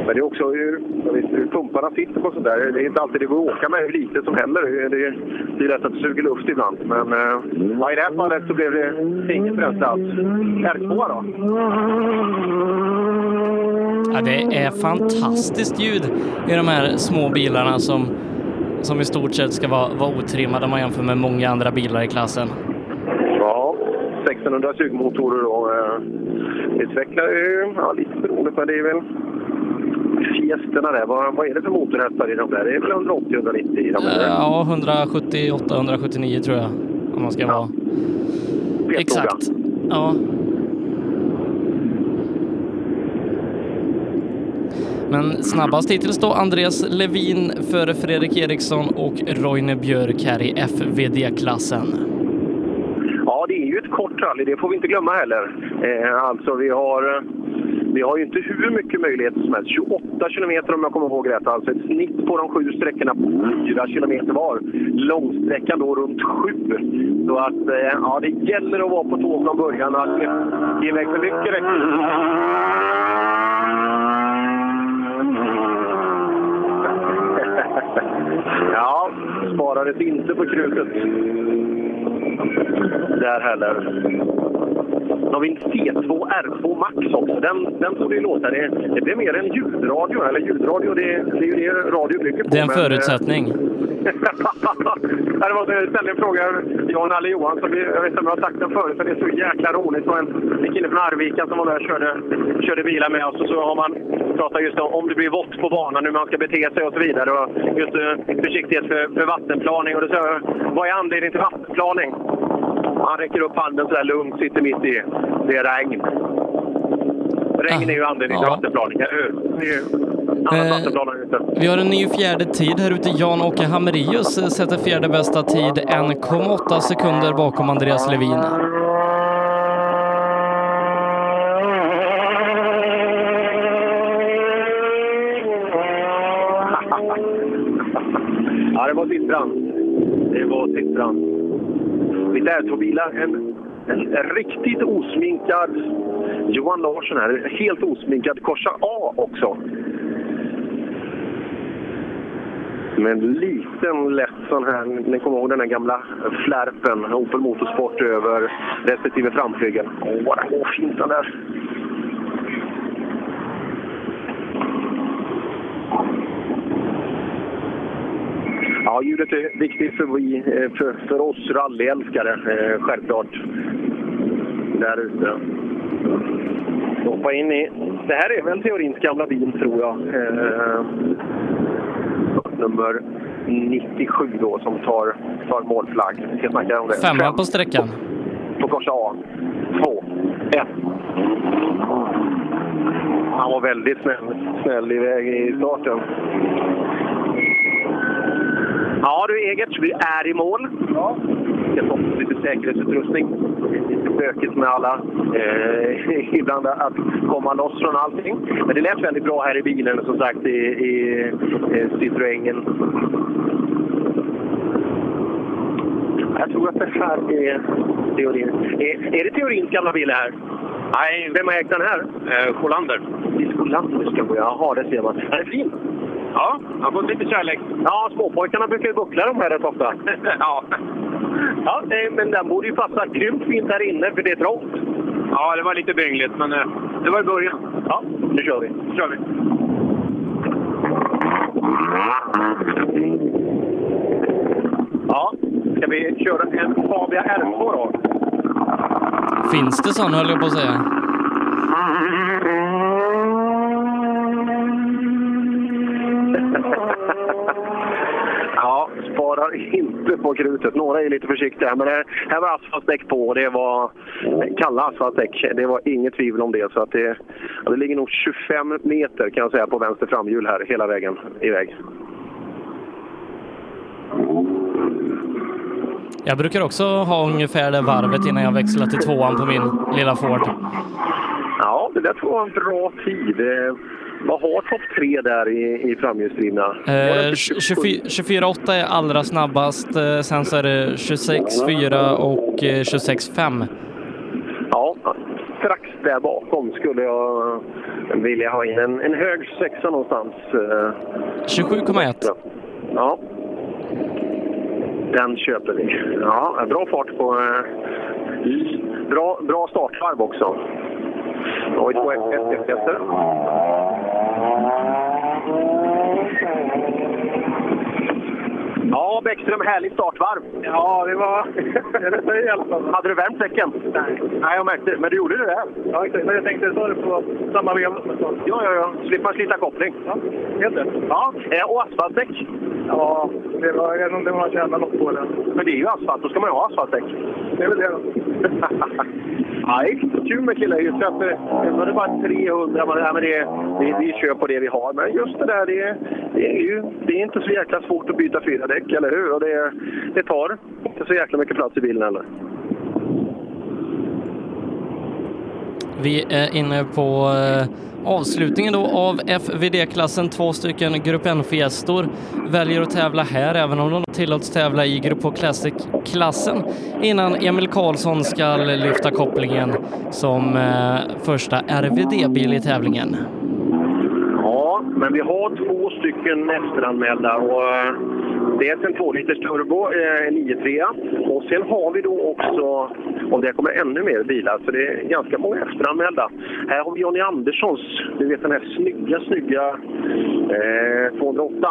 Men det är också hur, vet, hur pumparna sitter på sånt där. Det är inte alltid det går att åka med hur lite som heller. Det är, det är lätt att det suger luft ibland. Men eh, ja, i det här fallet så blev det inget bränsle alls. R2 då? Ja, det är fantastiskt ljud i de här små bilarna som, som i stort sett ska vara, vara otrimmade om man jämför med många andra bilar i klassen. Ja, 1600 sugmotorer då. Eh, ju, ja, lite beroende på det är väl Fiesterna där. Vad, vad är det för motorhästar i de där? Det är väl 180-190 i de där? Ja, 178, 179 tror jag. Om man ska vara Vet exakt. Ja. Men snabbast hittills då Andreas Levin före Fredrik Eriksson och Roine Björk här i FVD-klassen. Ja, det är ju ett kort rally, det får vi inte glömma heller. Eh, alltså vi har, vi har ju inte hur mycket möjligheter som helst. 28 kilometer om jag kommer ihåg rätt. Alltså ett snitt på de sju sträckorna på 4 kilometer var. Långsträckan då runt 7. Så att eh, ja, det gäller att vara på tå från början och att ge iväg för mycket räcker Ja, sparades inte på krutet. Där heller. Då har vi en C2 R2 Max också. Den, den får vi låta. Det, det blir mer en ljudradio. Eller ljudradio, det, det är ju det radio bygger på. Det är en men, eh, förutsättning. Ja, det var jag ställde en fråga Jan Alle Johansson. Vi- Jag vet inte om jag har sagt den förut, för det är så jäkla roligt. Det var en, en kille från Arvika som var med och körde, körde bilar med oss. Och så har man pratat just om, om det blir vått på banan, hur man ska bete sig och så vidare. Och just eh, försiktighet för, för vattenplaning. Och sa jag, vad är anledningen till vattenplaning? Han räcker upp handen så där lugnt, sitter mitt i. Det är regn. Regn är ju anledningen till Ja. vattenplaning, Eh. Vi har en ny fjärde tid här ute. Jan-Åke Hamrelius eh, sätter fjärde bästa tid 1,8 sekunder bakom Andreas Levin. Ja, det var sittran. Det var sittran. Lite R2-bilar. En, en riktigt osminkad Johan Larsson här. Helt osminkad Corsa A också. Med en liten lätt sån här, ni kommer ihåg den här gamla flärpen, Opel Motorsport över respektive framflygeln. Åh, vad den går fint den där. Ja, ljudet är viktigt för, vi, eh, för, för oss rallyälskare, eh, självklart. Där ute. Hoppa in i... Det här är väl teorins gamla bil, tror jag. Eh, nummer 97 då, som tar, tar målflagg. Vi ska snacka om det. Femma på sträckan. På Corsa A. Två. Ett. Han var väldigt snäll, snäll iväg i starten. Ja du Egert, vi är i mål. Ja. Ta på lite säkerhetsutrustning. Lite bökigt med alla. Eh, ibland att komma loss från allting. Men det lät väldigt bra här i bilen som sagt i, i eh, Citroengen. Jag tror att det här är teorin. Är, är det teorins gamla bil här? Nej. Vem har ägt den här? Eh, Scholander. Det är Scholander ska gå. Jaha, det ser man. Den är fin. Ja, jag har fått lite kärlek. Ja, småpojkarna brukar ju buckla de här rätt ofta. ja. ja det, men den borde ju passa grymt fint här inne, för det är trångt. Ja, det var lite byngligt, men eh, det var i början. Ja, nu kör vi. Nu kör vi. Ja, ska vi köra en Fabia R2 då? Finns det sån höll jag på att säga. Sparar inte på krutet. Några är lite försiktiga, men här, här var asfaltdäck på. Det var kalla asfaltdäck. Det var inget tvivel om det. Så att det, det ligger nog 25 meter kan jag säga på vänster framhjul här hela vägen iväg. Jag brukar också ha ungefär det varvet innan jag växlar till tvåan på min lilla Ford. Ja, det där tror jag var en bra tid. Eh, Vad har topp tre där i, i framhjulsdrivna? Eh, 24 24,8 är allra snabbast. Eh, sen så är det 26,4 och eh, 26,5. Ja, strax där bakom skulle jag vilja ha in en, en hög sexa någonstans. eh. 27,1. Ja. Den köper vi. Ja, bra fart på... eh, Bra, bra startvarv också. Då har vi två Oh. Ja, Bäckström, härligt startvarv. Ja, det var... det i alla fall. Hade du värmt däcken? Nej. Nej, jag märkte det. Men du gjorde det väl? Ja, exakt. Men jag tänkte ta det på samma veva. Ja, ja, ja. Slipper man slita koppling. Ja, helt rätt. Ja, eh, och asfaltdäck? Ja, det var, jag vet inte om var så jävla lopp på det. Men det är ju asfalt. Då ska man ju ha asfaltdäck. Det är väl det då. Nej, kul med killar. Så att, eh, det är bara 300. Man, ja, men det, det, vi kör på det vi har. Men just det där, det, det är ju det är inte så jäkla svårt att byta fyra däck, däck, eller hur? Och det, det tar inte så jäkla mycket plats i bilen heller. Vi är inne på eh, avslutningen då av FVD-klassen. Två stycken Grupp N-fiestor väljer att tävla här, även om de tillåts tävla i Grupp H Classic-klassen innan Emil Karlsson ska lyfta kopplingen som eh, första RVD-bil i tävlingen. Men vi har två stycken efteranmälda och eh, det är en 2 liters turbo, eh, 9.3 och sen har vi då också, och det kommer ännu mer bilar, så det är ganska många efteranmälda. Här har vi Jonny Anderssons, du vet den här snygga, snygga eh, 208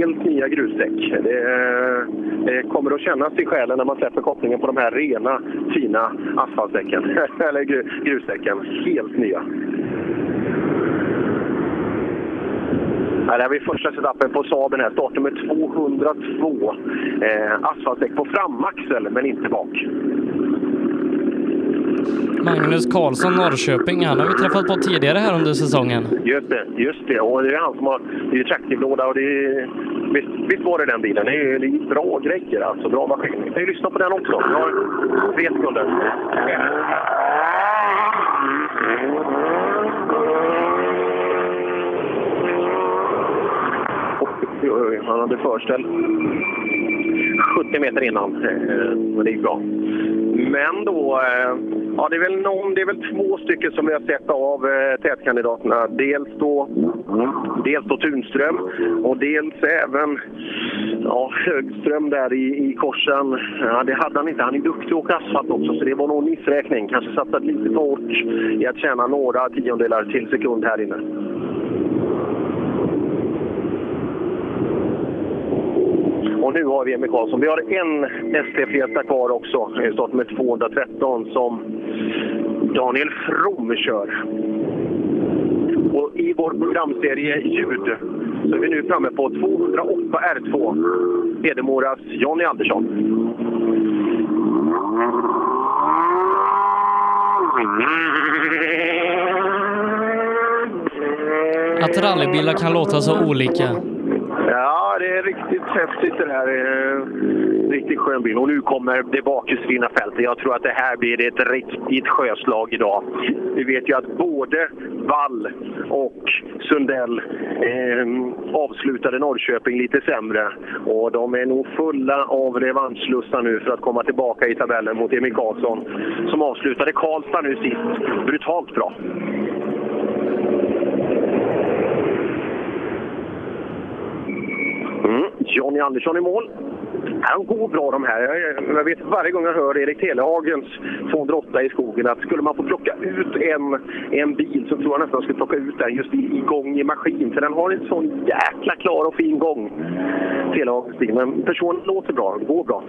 helt nya grusdäck. Det, eh, det kommer att kännas i själen när man släpper kopplingen på de här rena, fina asfaltdäcken. Eller grusdäcken. Helt nya. Här har vi första setupen på Saaben här. Startnummer 202. Eh, asfaltdäck på framaxel, men inte bak. Magnus Karlsson, Norrköping, han har vi träffat på tidigare här under säsongen. Just det, just det. Och det är han som har... Det är traktivlåda och det är... Visst, visst var det den bilen? Det är, det är bra grejer alltså. Bra maskin. Vi kan ju lyssna på den också. Vi har tre sekunder. Oj, oj, oj, han hade förställ 70 meter innan. Eh, Men det gick bra. Men då, eh, ja det är väl någon, det är väl två stycken som vi har sett av eh, tätkandidaterna. Dels då, dels då Tunström och dels även ja, Högström där i, i korsen. Ja, det hade han inte. Han är duktig att åka asfalt också, så det var nog en missräkning. Kanske satsat lite för hårt i att tjäna några tiondelar till sekund här inne. Och nu har vi Emil Karlsson. Vi har en ST Fiesta kvar också, i start med 213 som Daniel From kör. Och i vår programserie Ljud så är vi nu framme på 208 R2. Hedemoras Jonny Andersson. Att rallybilar kan låta så olika. Ja, det är riktigt häftigt det här. Eh, riktigt skön bil. Och nu kommer det bakhjulsdrivna fältet. Jag tror att det här blir ett riktigt sjöslag idag. Vi vet ju att både Wall och Sundell eh, avslutade Norrköping lite sämre. Och de är nog fulla av revanschlusta nu för att komma tillbaka i tabellen mot Emil Karlsson som avslutade Karlstad nu sist. Brutalt bra. Mm. Johnny Andersson i mål. Han går bra de här. Jag- vet varje gång jag hör Erik Telehagens 208 i skogen att skulle man få plocka ut en, en bil så tror jag nästan skulle plocka ut den just i, i gång i maskin. För den har en sån jäkla klar och fin gång. Telehagens bil. Men personen låter bra, går bra.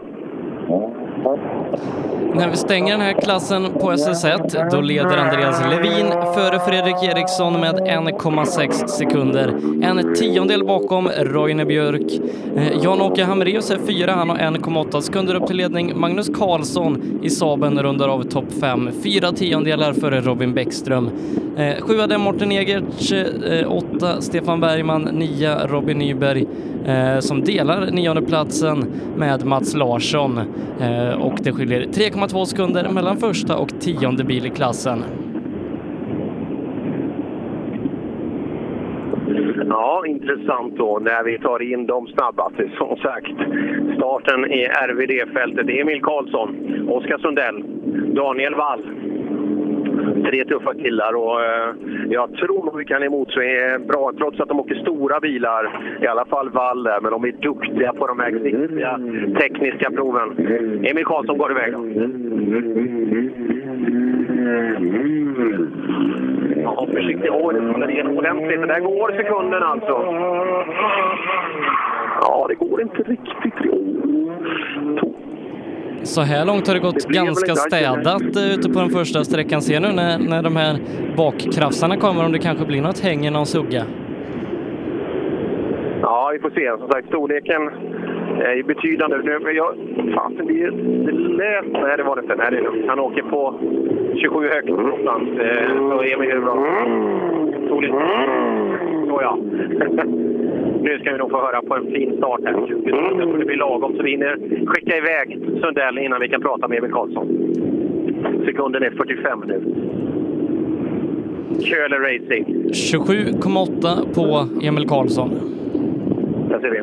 När vi stänger den här klassen på SS1, då leder Andreas Levin före Fredrik Eriksson med 1,6 sekunder. En tiondel bakom Roine Björk. Eh, Jan-Åke Hamreus är fyra, han har 1,8 sekunder upp till ledning. Magnus Karlsson i Saben rundar av topp fem, fyra tiondelar före Robin Bäckström. Eh, sjua är Morten Egerts, eh, åtta Stefan Bergman, nia Robin Nyberg som delar nionde platsen med Mats Larsson. Eh, och det skiljer 3,2 sekunder mellan första och tionde bil i klassen. Ja, intressant då när vi tar in de snabbaste. Som sagt, starten i RVD-fältet. Emil Karlsson, Oskar Sundell, Daniel Wall. Tre tuffa killar och eh, jag tror nog vi kan emotse bra, trots att de åker stora bilar. I alla fall Wall där, men de är duktiga på de här riktiga tekniska proven. Emil Karlsson går iväg. Ja, försiktigt. Oj, det faller igenom ordentligt. Men där går sekunden alltså. Ja, det går inte riktigt. Så här långt har det gått Det ganska städat eh, ute på den första sträckan. Ser nu när, när de här bakkrafsarna kommer om det kanske blir något häng i någon sugga. Ja, vi får se. Som sagt, storleken är ju betydande. Nu, men jag, fan, det, det lät... Nej, det var det inte. Nej, det är lugnt. Han åker på 27 högt någonstans. Eh, Så Emil är bra. Storlek. Så ja. Nu ska vi nog få höra på en fin start här. 20 sekunder. Jag tror det blir lagom så vi hinner skicka iväg Sundell innan vi kan prata med Emil Karlsson. Sekunden är 45 nu. Köhler Racing. 27,8 på Emil Karlsson. Där ser vi.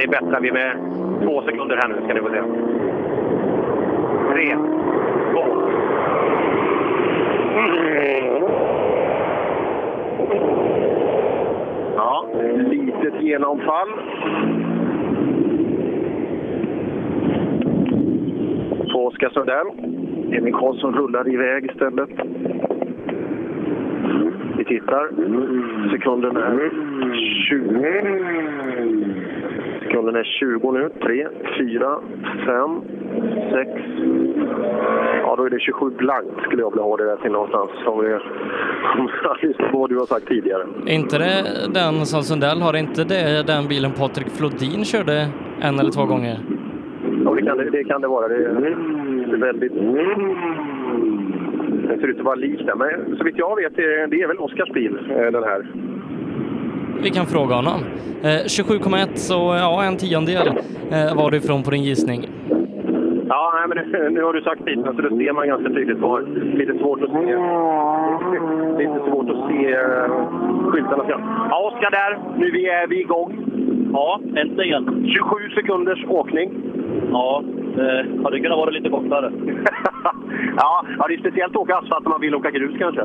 Det bättrar vi med två sekunder här nu, ska ni få se. Tre, två. Ja, litet genomfall. På Oskar Sundell. Emil Karlsson rullar iväg istället. Vi tittar. Sekunden är 20. Sekunden är 20 nu. 3, 4, 5, 6. Ja, då är det 27 blankt skulle jag vilja ha det där till någonstans. Om vi lyssnar på vad du har sagt tidigare. Är inte det den som Sundell har? Inte det den bilen Patrik Flodin körde en eller två gånger? Ja, det kan det, det, kan det vara. Det är, väldigt... Den ser ut att vara lik där, men så vitt jag vet det är det är väl Oskars bil, eh, den här. Vi kan fråga honom. Eh, 27,1 så ja, en tiondel eh, var du ifrån på din gissning. Ja, nej, men det, nu har du sagt bilen så det ser man ganska tydligt var. Lite svårt att se. Lite svårt att se uh, skyltarna. Ja, Oskar där. Nu vi är vi igång. Ja, äntligen. 27 sekunders åkning. Ja, det hade kunnat vara lite kortare. Ja, ja, det är speciellt att åka asfalt om man vill åka grus kanske.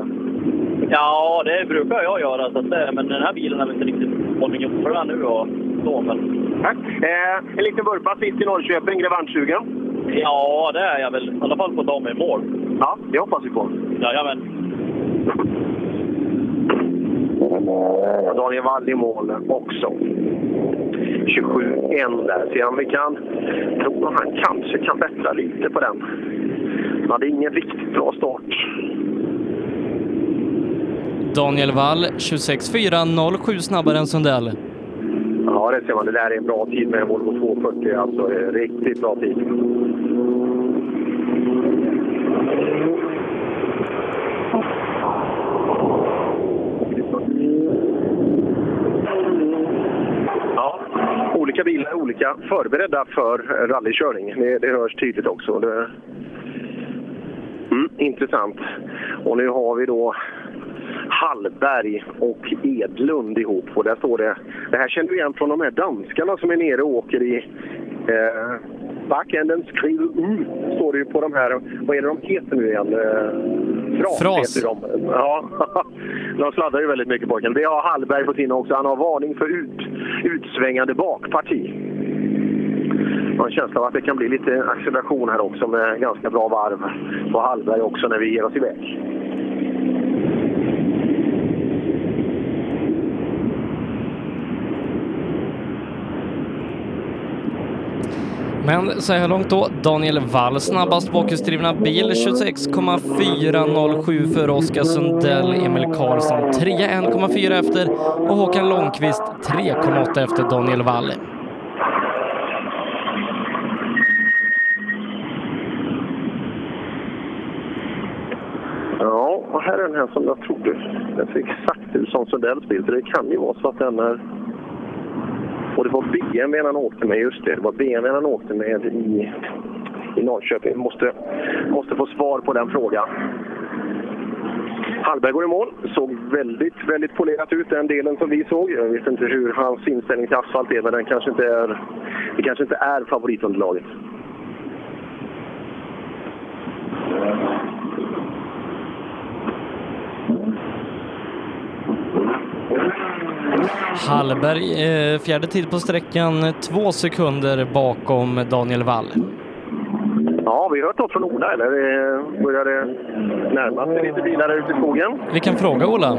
Ja, det brukar jag göra. Så att men den här bilen har vi inte riktigt fått gjort för nu och så. Men... Tack. Eh, en liten vurpa sist i Norrköping, revanschsugen. Ja, det är jag väl. I alla fall på mig i mål. Ja, det hoppas vi på. Jajamän. Daniel Wall i mål också. 27-1 där. Se om vi kan... tror att han kanske kan bättra lite på den. Han hade ingen riktigt bra start. Daniel Wall 26.4, 07 snabbare än Sundell. Ja, det ser man. Det där är en bra tid med Volvo 240. Alltså, det är riktigt bra tid. Ja, olika bilar är olika förberedda för rallykörning. Det, det hörs tydligt också. Det... Mm, intressant. Och nu har vi då Hallberg och Edlund ihop. Och där står det, det här känner du igen från de här danskarna som är nere och åker i eh, backenden. Skriver U, står det ju på de här, vad är det de heter nu igen? Eh, fras, Fras. heter de. Ja, de sladdar ju väldigt mycket pojken. Det har Hallberg på sin också. Han har varning för ut, utsvängande bakparti. Jag har en känsla av att det kan bli lite acceleration här också med ganska bra varv på Hallberg också när vi ger oss iväg. Men så här långt då, Daniel Wall snabbast bakhjulsdrivna bil, 26,407 för Oskar Sundell, Emil Karlsson 3 1,4 efter och Håkan Långqvist 3,8 efter Daniel Wall. Ja, och här är den här som jag trodde. Den ser exakt ut som Sundells bil, så det kan ju vara så att den är... Och det var BMW han åkte med, just det. Det var BMW han åkte med i, i Norrköping. Måste, måste få svar på den frågan. Hallberg går i mål. Såg väldigt, väldigt polerat ut, den delen som vi såg. Jag vet inte hur hans inställning till asfalt är, men den kanske inte är, det kanske inte är favoritunderlaget. Hallberg, eh, fjärde tid på sträckan, två sekunder bakom Daniel Wall. Ja, vi har hört något från Ola, eller eh, börjar det närma sig lite bilar ute i skogen? Vi kan fråga Ola.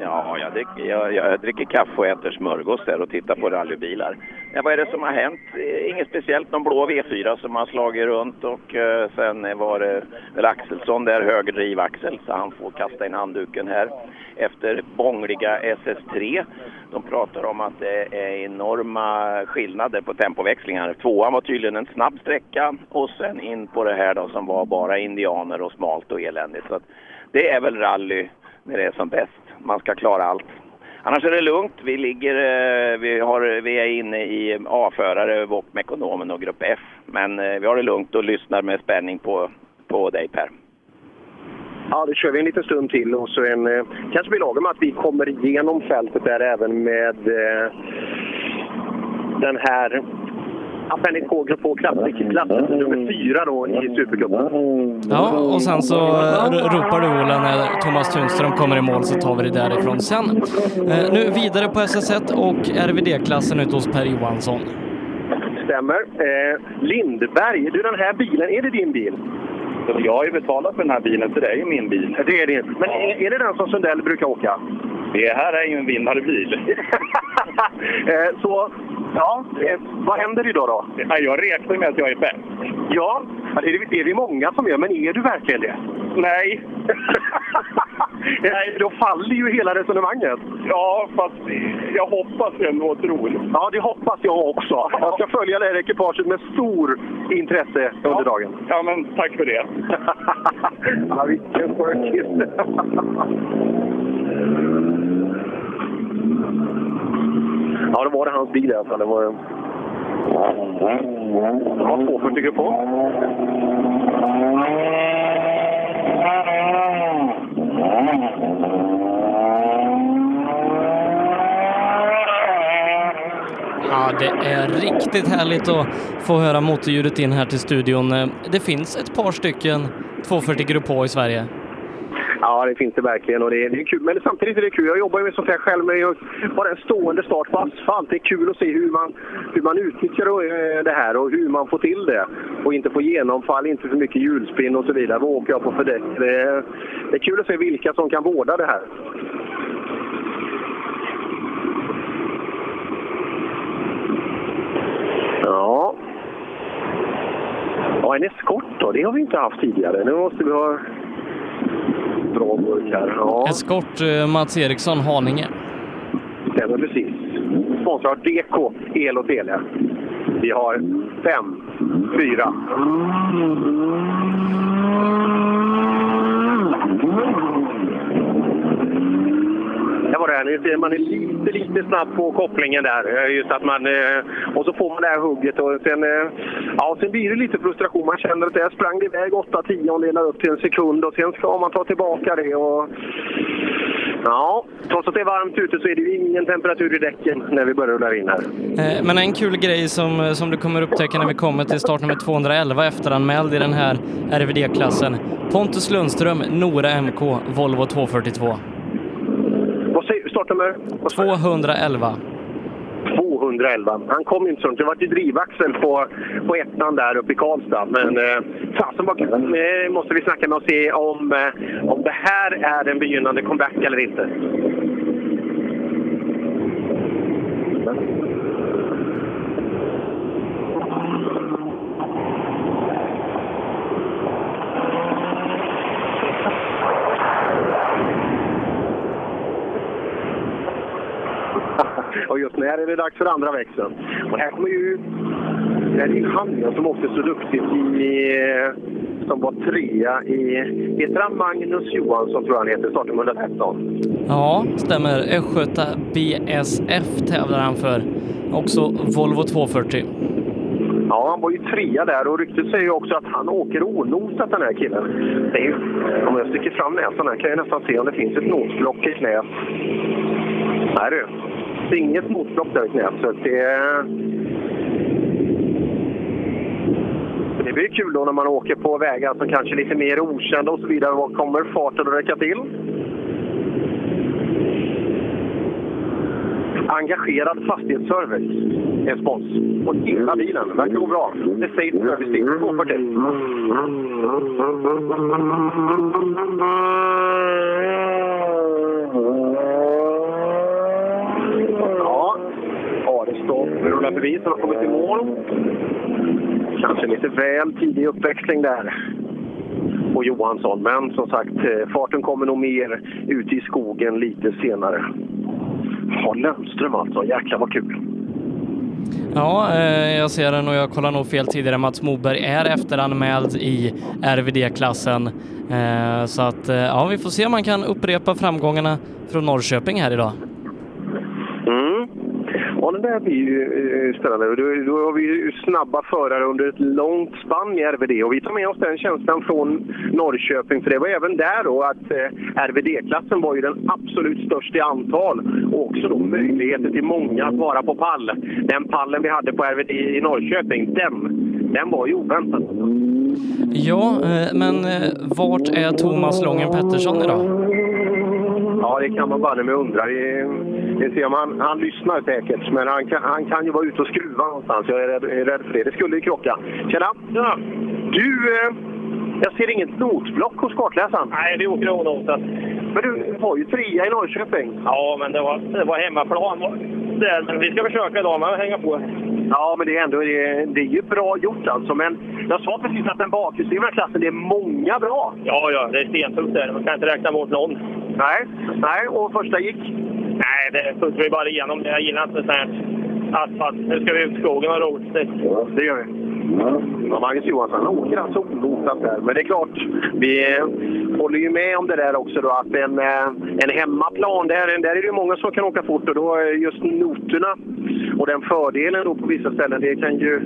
Ja, jag dricker, jag, jag dricker kaffe och äter smörgås där och tittar på rallybilar. Ja, vad är det som har hänt? Eh, inget speciellt, någon blå V4 som har slagit runt och eh, sen var det väl Axelsson där, högerdrivaxel, så han får kasta in handduken här efter bångliga SS3. De pratar om att det är enorma skillnader på tempoväxlingar. Tvåan var tydligen en snabb sträcka och sen in på det här då som var bara indianer och smalt och eländigt. Så att det är väl rally när det är som bäst. Man ska klara allt. Annars är det lugnt. Vi, ligger, eh, vi, har, vi är inne i eh, A-förare, VOK ekonomen och Grupp F. Men eh, vi har det lugnt och lyssnar med spänning på på dig Per. Ja, då kör vi en liten stund till och så en, kanske blir lagom att vi kommer igenom fältet där även med eh, den här Appendix K Grupp H-klassen, klassen nummer fyra då i Supercupen. Ja, och sen så eh, ropar du Ola när Thomas Tunström kommer i mål så tar vi det därifrån sen. Eh, nu vidare på SS1 och RVD-klassen ute hos Per Johansson. Stämmer. Eh, Lindberg, du den här bilen, är det din bil? Jag har ju betalat för den här bilen, så det är ju min bil. Det är din. Men är, är det den som Sundell brukar åka? Det här är ju en vinnare bil. Eh, så, ja, eh, vad händer idag då? Ja, Jag räknar med att jag är bäst. Ja, ja, det är, det är vi många som gör, men är du verkligen det? Nej. Nej, då faller ju hela resonemanget. Ja, fast jag hoppas ändå och tror. Ja, det hoppas jag också. Jag ska följa det här ekipaget med stor intresse under dagen. Ja, men tack för det. ja, vilken skön kille. Ja, då var det hans bil i alla fall. Det var... Det var 240 grupp på. Ja, det är riktigt härligt att få höra motorljudet in här till studion. Det finns ett par stycken 240 Grupp H i Sverige. Ja, det finns det verkligen och det är, det är kul. Men samtidigt är det kul. Jag jobbar ju med sånt här själv, men bara en stående start på asfalt. Det är kul att se hur man, hur man utnyttjar eh, det här och hur man får till det. Och inte få genomfall, inte för mycket hjulspinn och så vidare. Vad åker jag på för däck? Det är, det är kul att se vilka som kan vårda det här. Ja. Ja, en eskort då. Det har vi inte haft tidigare. Nu måste vi ha bra burk här. Ja. Eskort eh, Mats Eriksson, Haninge. Stämmer precis. Sponsrar DK El och Tele. Vi har fem, fyra. Det var det här. Ser man är lite, lite snabb på kopplingen där. Eh, just att man, eh, och så får man det här hugget och sen, eh, ja, sen blir det lite frustration. Man känner att det sprang iväg 8 tiondelar upp till en sekund och sen ska man ta tillbaka det. Och, ja, trots att det är varmt ute så är det ju ingen temperatur i däcken när vi börjar rulla in här. Men en kul grej som, som du kommer upptäcka när vi kommer till startnummer 211 efteranmäld i den här RVD-klassen. Pontus Lundström, Nora MK, Volvo 242. Startnummer? 211. 211. Han kom inte så långt. Det var ju drivaxel på, på ettan där uppe i Karlstad. Men eh, fasen vad. Eh, måste vi snacka med och se om, eh, om det här är en begynnande comeback eller inte. När är det dags för andra växeln. Och här kommer ju... Det är ju han som åkte så duktigt i... Som var trea i... Heter han Magnus Johansson, tror jag han heter, startnummer 113. Ja, stämmer. Östgöta BSF tävlar han för. Också Volvo 240. Ja, han var ju trea där och ryktet säger ju också att han åker onosat den här killen. Det är ju, om jag sticker fram näsan här kan jag nästan se om det finns ett nosblock i knät. Nej du, det inget nosblock där i knät. Så att det, det blir kul då när man åker på vägar som kanske är lite mer okända och så vidare. Vad kommer farten att räcka till? Engagerad fastighetsservice är spons. Och hela bilen verkar gå bra. Det säger service till 240. Ja, Arestopp rullar förbi så de kommit i mål. Kanske lite väl tidig uppväxling där på Johansson. Men som sagt, eh, farten kommer nog mer ute i skogen lite senare. Ja, Lundström alltså. Jäklar vad kul. Ja, eh, jag ser den och jag kollar nog fel tidigare. Mats Moberg är efteranmäld i RVD-klassen. Eh, så att, eh, ja, vi får se om man kan upprepa framgångarna från Norrköping här idag. Ja, det där blir ju eh, spännande. Då, då har vi ju snabba förare under ett långt spann i RVD och vi tar med oss den känslan från Norrköping. För det var även där då att eh, RVD-klassen var ju den absolut största i antal och också då möjligheter till många att vara på pall. Den pallen vi hade på RVD i Norrköping, den, den var ju oväntad. Ja, eh, men eh, vart är Thomas Lången Pettersson idag? Ja, det kan man bara med undra. Det, det ser man. Han lyssnar säkert, men han kan, han kan ju vara ute och skruva någonstans. Jag är rädd, är rädd för det. Det skulle ju krocka. Tjena! Ja. Du, eh, jag ser inget notblock hos kartläsaren. Nej, det åker onotat. Men du var ju trea i Norrköping. Ja, men det var, det var hemmaplan där. Men vi ska försöka idag med att hänga på. Ja, men det är ändå det, det är ju bra gjort alltså. Men jag sa precis att den bakhjulsdrivna klassen, det är många bra. Ja, ja, det är stentufft där. Man kan inte räkna bort någon. Nej, nej. Och första gick? Nej, det puttade vi bara igenom. Jag gillar inte sånt här asfalt. Nu ska vi ut i skogen och roligt. Det gör vi. Ja, Magnus Johansson han åker alltså onotat där. Men det är klart, vi eh, håller ju med om det där också då att en, eh, en hemmaplan, där, där är det ju många som kan åka fort och då är just noterna och den fördelen då på vissa ställen, det kan ju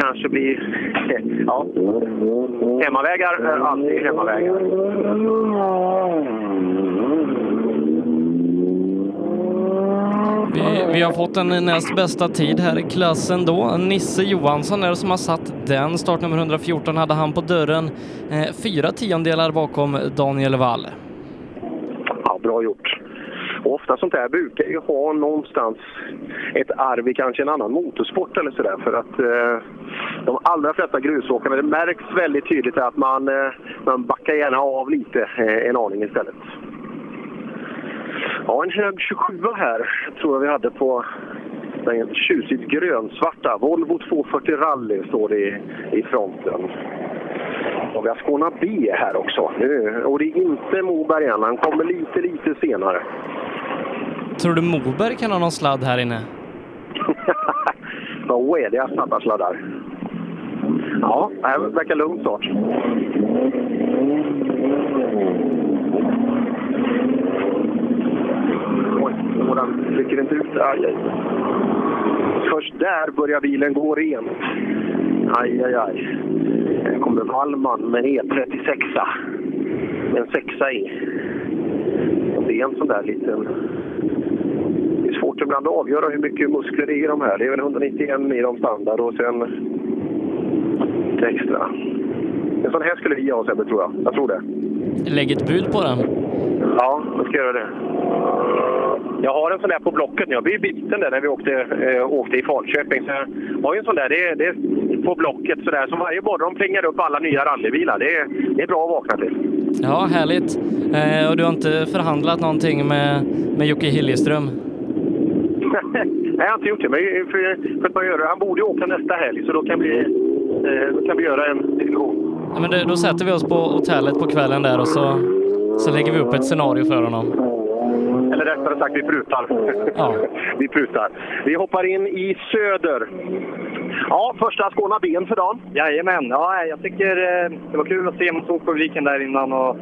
kanske bli... Ja, hemmavägar är alltid hemmavägar. Vi, vi har fått den näst bästa tid här i klassen då. Nisse Johansson är det som har satt den. Startnummer 114 hade han på dörren. Eh, fyra tiondelar bakom Daniel Wall. Ja, bra gjort. Och ofta sånt här brukar ju ha någonstans ett arv i kanske en annan motorsport eller sådär. För att eh, de allra flesta grusåkarna, det märks väldigt tydligt att man, eh, man backar gärna av lite eh, en aning istället. Ja, en hög 27 här tror jag vi hade på den tjusigt grönsvarta. Volvo 240 Rally står det i, i fronten. Och vi har Skåna B här också. Nu, och det är inte Moberg än, han kommer lite, lite senare. Tror du Moberg kan ha någon sladd här inne? Vad oädiga snabba sladdar. Ja, det verkar lugnt snart. Oj, och den trycker inte ut. Aj, aj. Först där börjar bilen gå rent. Aj, aj, aj. Här kommer Wallman med E36. Med en sexa i. Och det är en sån där liten... Det är svårt ibland att avgöra hur mycket muskler det är i de här. Det är väl 191 i de standard och sen lite extra. En sån här skulle vi ha Sebbe, tror jag. Jag tror det. Lägg ett bud på den. Ja, jag ska göra det. Jag har en sån där på Blocket nu. Jag blev biten där när vi åkte, eh, åkte i Falköping. Så jag har ju en sån där det, det är på Blocket sådär. Som varje morgon plingar upp alla nya rallybilar. Det, är- det är bra att vakna till. Ja, härligt. Eh, och du har inte förhandlat någonting med, med Jocke Hilleström? Nej, jag har inte gjort det. Men för, för att man gör det. Han borde ju åka nästa helg, så då kan vi, eh, då kan vi göra en diskussion. Ja, men det, då sätter vi oss på hotellet på kvällen där och så, så lägger vi upp ett scenario för honom. Eller rättare sagt, vi prutar. Ja. vi prutar. Vi hoppar in i söder. Ja, första Skåna ben för dagen. Jajamän, ja, jag tycker eh, det var kul att se motorpubliken där innan. Och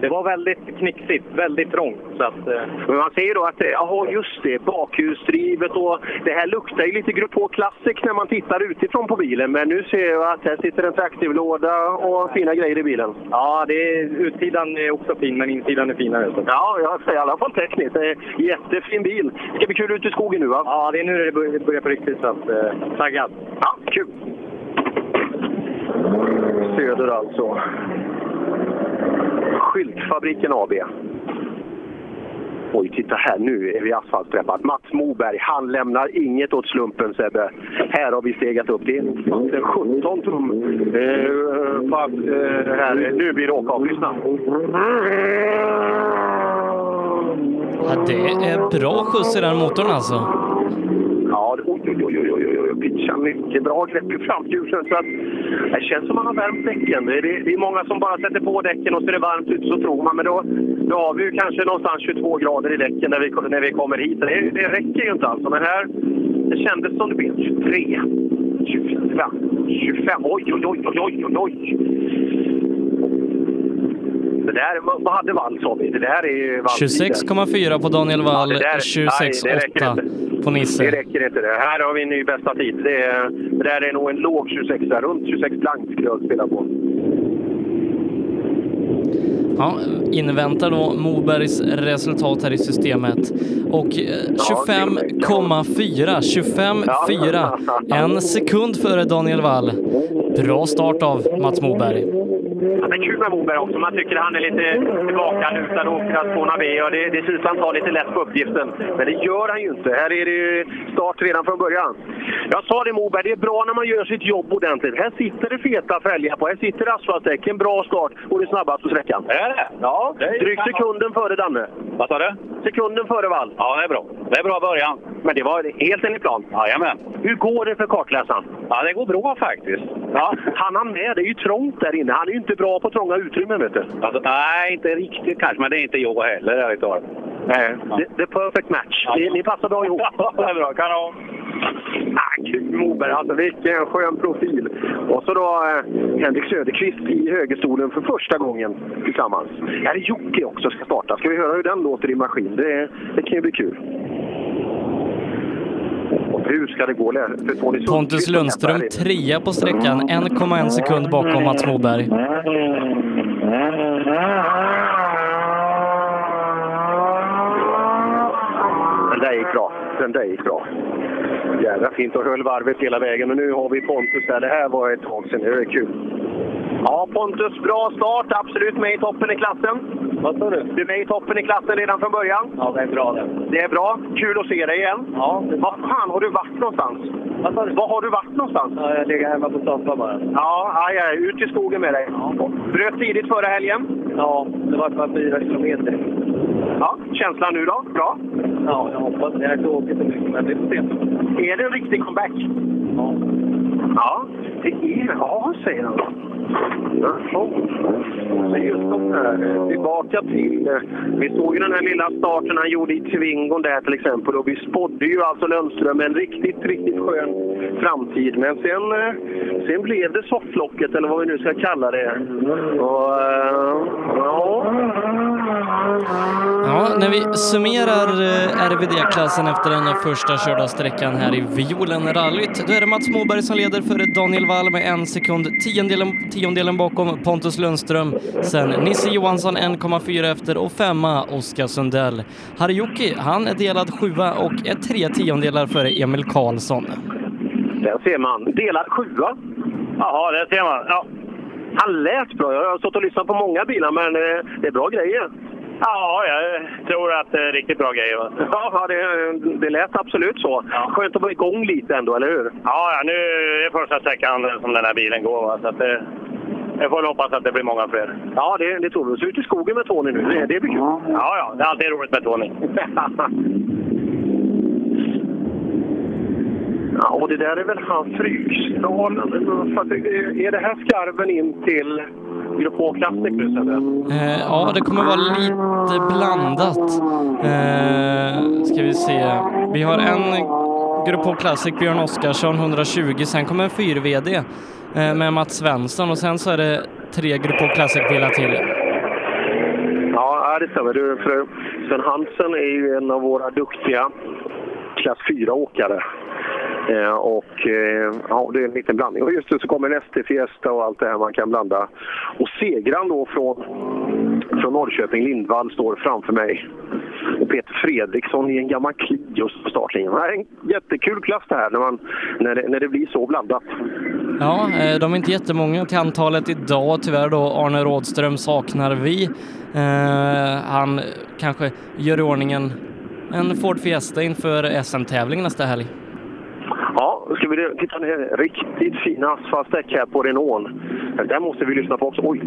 det var väldigt knixigt, väldigt trångt. Så att, eh, Men man ser ju då att, eh, ja just det, bakhjulsdrivet och det här luktar ju lite Grupp H Classic när man tittar utifrån på bilen. Men nu ser jag att här sitter en traktivlåda och fina grejer i bilen. ja, det är, utsidan är också fin, men insidan är finare. Så. Ja, jag säger i alla fall tekniskt. Det är en jättefin bil. Det ska bli kul ut i skogen nu va? Ja, det är nu det börjar, börjar på riktigt. Så att, eh, taggad. Ja, kul! Söder alltså. Skyltfabriken AB. Oj, titta här. Nu är vi asfaltträffat. Mats Moberg, han lämnar inget åt slumpen Sebbe. Här har vi stegat upp. Det är en 17 tum eh, fast, eh, här. Nu blir det åka av. Lyssna. Ja, det är bra skjuts i den motorn alltså. Ja, det- oj, oj, oj, oj, oj, oj, pitchar mycket bra grepp i framhjulen. Så att det känns som man har värmt däcken. Det är, det är många som bara sätter på däcken och så är det varmt ute, så tror man. Men då, då har vi ju kanske någonstans 22 grader i däcken när vi, när vi kommer hit. Det, det räcker ju inte alltså. Men här, det kändes som det blev 23, 24, 25. Oj, oj, oj, oj, oj, oj. Det där, vad hade Wall vi? Det där är ju Walls 26,4 på Daniel Wall, Ja, det där- nej, det räcker 26,8 på Det Nisse. räcker inte det. Här har vi en ny bästa tid. Det, är, det där är nog en låg 26, där, runt 26 blankt skulle jag spela på. Ja, inväntar då Mobergs resultat här i systemet. Och eh, 25,4, 25,4. En sekund före Daniel Wall. Bra start av Mats Moberg. Ja, är kul med Moberg också. Man tycker han är lite tillbakalutad och åker spåna B. Och det, det ser ut som han tar lite lätt på uppgiften. Men det gör han ju inte. Här är det ju start redan från början. Jag sa det Moberg, det är bra när man gör sitt jobb ordentligt. Här sitter det feta fälgar på. Här sitter asfaltdäck. En bra start och det är snabbast på sträckan. Är det? Ja, Det är ju drygt sekunden före Danne. Vad sa du? Sekunden före Wall. Ja, det är bra. Det är bra början. Men det var helt enligt plan. Jajamän. Hur går det för kartläsaren? Ja, det går bra faktiskt. Ja, han han med. Det är ju trångt där inne. Han är ju inte bra på trånga utrymmen, vet du. Alltså, nej, inte riktigt kanske, men det är inte jag heller ärligt talat. Nej, det, det är perfect match. Ni, ni passar bra ihop. det är bra. Kanon! Ah, kul Moberg, alltså vilken skön profil. Och så då eh, Henrik Söderqvist i högerstolen för första gången tillsammans. Här är Jocke också ska starta. Ska vi höra hur den låter i maskin? Det, det kan ju bli kul. Hur ska det gå för Tony Pontus Lundström trea på sträckan, 1,1 sekund bakom Mats Moberg. Den där gick bra. Den där gick bra. Jävla fint och höll varvet hela vägen. Och nu har vi Pontus där. Det här var ett tag sedan. Det är kul. Ja, Pontus, bra start. Absolut med i toppen i klassen. Vad sa du? Du är med i toppen i klassen redan från början. Ja, det är bra det. Det är bra. Kul att se dig igen. Ja. Var fan har du varit någonstans? Vad sa du? Var har du varit någonstans? Ja, jag ligger hemma på soffan bara. Ja, aj, aj, ut i skogen med dig. Bröt tidigt förra helgen. Ja, det var bara fyra kilometer. Ja, känslan nu då? Bra? Ja, jag hoppas det. Jag har inte åkt så mycket, men vi får se. Är det en riktig comeback? Ja. Ja, det är Ja, säger han. Jaha. Just de här, eh, tillbaka till... Eh, vi såg ju den här lilla starten han gjorde i Tvingon där till exempel och vi spådde ju alltså Lundström en riktigt, riktigt skön framtid. Men sen, eh, sen blev det sofflocket eller vad vi nu ska kalla det. Och, ja. Ja, när vi summerar eh, RVD-klassen efter den första körda sträckan här i Violen-rallyt, då är det Mats Moberg som leder före Daniel Wall med en sekund, tiondelen, tiondelen bakom Pontus Lundström. Sen Nisse Johansson 1,4 efter och femma Oskar Sundell. Harjuki, han är delad sjua och är tre tiondelar före Emil Karlsson. Där ser man. Delad sjua. Jaha, det ser man. Ja. Han lät bra. Jag har stått och lyssnat på många bilar, men eh, det är bra grejer. Ja, jag tror att det är riktigt bra grejer. Va? Ja, det, det lät absolut så. Skönt att vara igång lite ändå, eller hur? Ja, ja, nu är det första sträckan som den här bilen går. Va? Så att det, jag får hoppas att det blir många fler. Ja, det, det tror vi. Så ut i skogen med Tony nu. Det, det blir kul. Ja, ja, det är alltid roligt med Tony. Ja, och det där är väl han Fryksdal. Är det här skarven in till Grupp H Classic nu? Eh, ja, det kommer vara lite blandat. Eh, ska vi se. Vi har en Grupp H Classic, Björn Oskarsson 120. Sen kommer en 4-VD eh, med Mats Svensson och sen så är det tre Grupp H Classic-bilar till. Ja, det stämmer. Du, för Sven Hansen är ju en av våra duktiga klass 4-åkare. Eh, och eh, ja, det är en liten blandning. Och just nu så kommer en ST Fiesta och allt det här man kan blanda. Och segraren då från, från Norrköping, Lindvall, står framför mig. Och Peter Fredriksson i en gammal Clio på startlinjen. Det här är en jättekul klass det här när, man, när, det, när det blir så blandat. Ja, eh, de är inte jättemånga till antalet idag. Tyvärr då Arne Rådström saknar vi. Eh, han kanske gör i ordningen en Ford Fiesta inför SM-tävling nästa helg. Ja, nu ska vi titta ner. Riktigt fina asfaltdäck här på Renault. Där måste vi lyssna på också. Oj!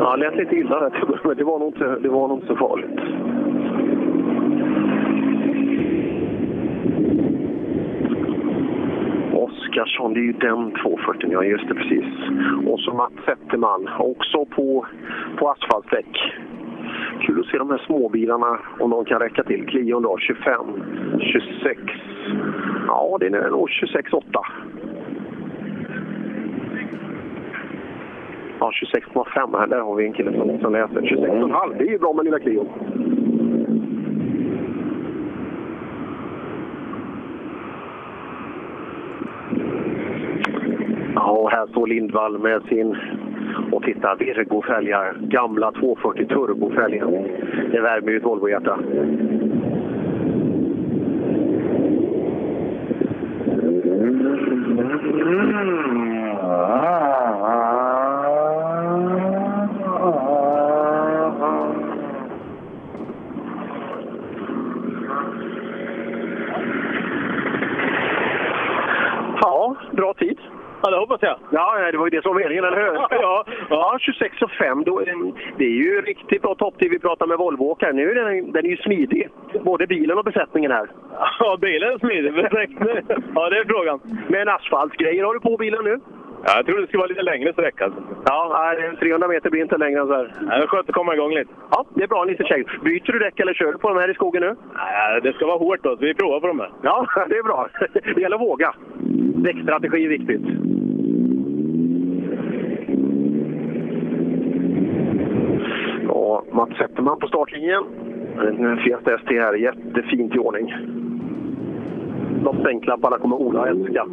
Ja, det lät lite illa där men det var nog inte, det var nog inte så farligt. Oskarsson, det är ju den 240, ja just det precis. Och så Mats Zetterman, också på, på asfaltdäck kul att se de här småbilarna, om de kan räcka till. Clion då, 25, 26. Ja, det är nog 26,8. Ja, 26,5 här. Där har vi en kille som, som läser. 26,5, det är ju bra med lilla Clion. Ja, och här står Lindvall med sin och titta, Virgo-fälgar. Gamla 240 turbofälgar. Det värmer ju ett Volvo-hjärta. Ja, bra tid. Ja, det hoppas jag. Ja, det var ju det som var meningen, eller hur? Ja. ja 26 och 5. Då, eh, det är ju riktigt bra topptid vi pratar med Volvo-åkare. Nu är den, den är ju smidig, både bilen och besättningen här. Ja, bilen är smidig. Ja, det är frågan. Med en asfaltgrejer har du på bilen nu? Ja, jag tror det ska vara lite längre sträcka. Ja, nej, 300 meter blir inte längre än så här. Ja, det är skönt att komma igång lite. Ja, det är bra. Lite käckt. Byter du däck eller kör du på de här i skogen nu? Nej, det ska vara hårt då, så vi provar på de här. Ja, det är bra. Det gäller att våga. Däckstrategi är viktigt. Mats Zetterman på startlinjen. En Fiesta ST här, jättefint i ordning. De stänklapparna kommer Ola älska.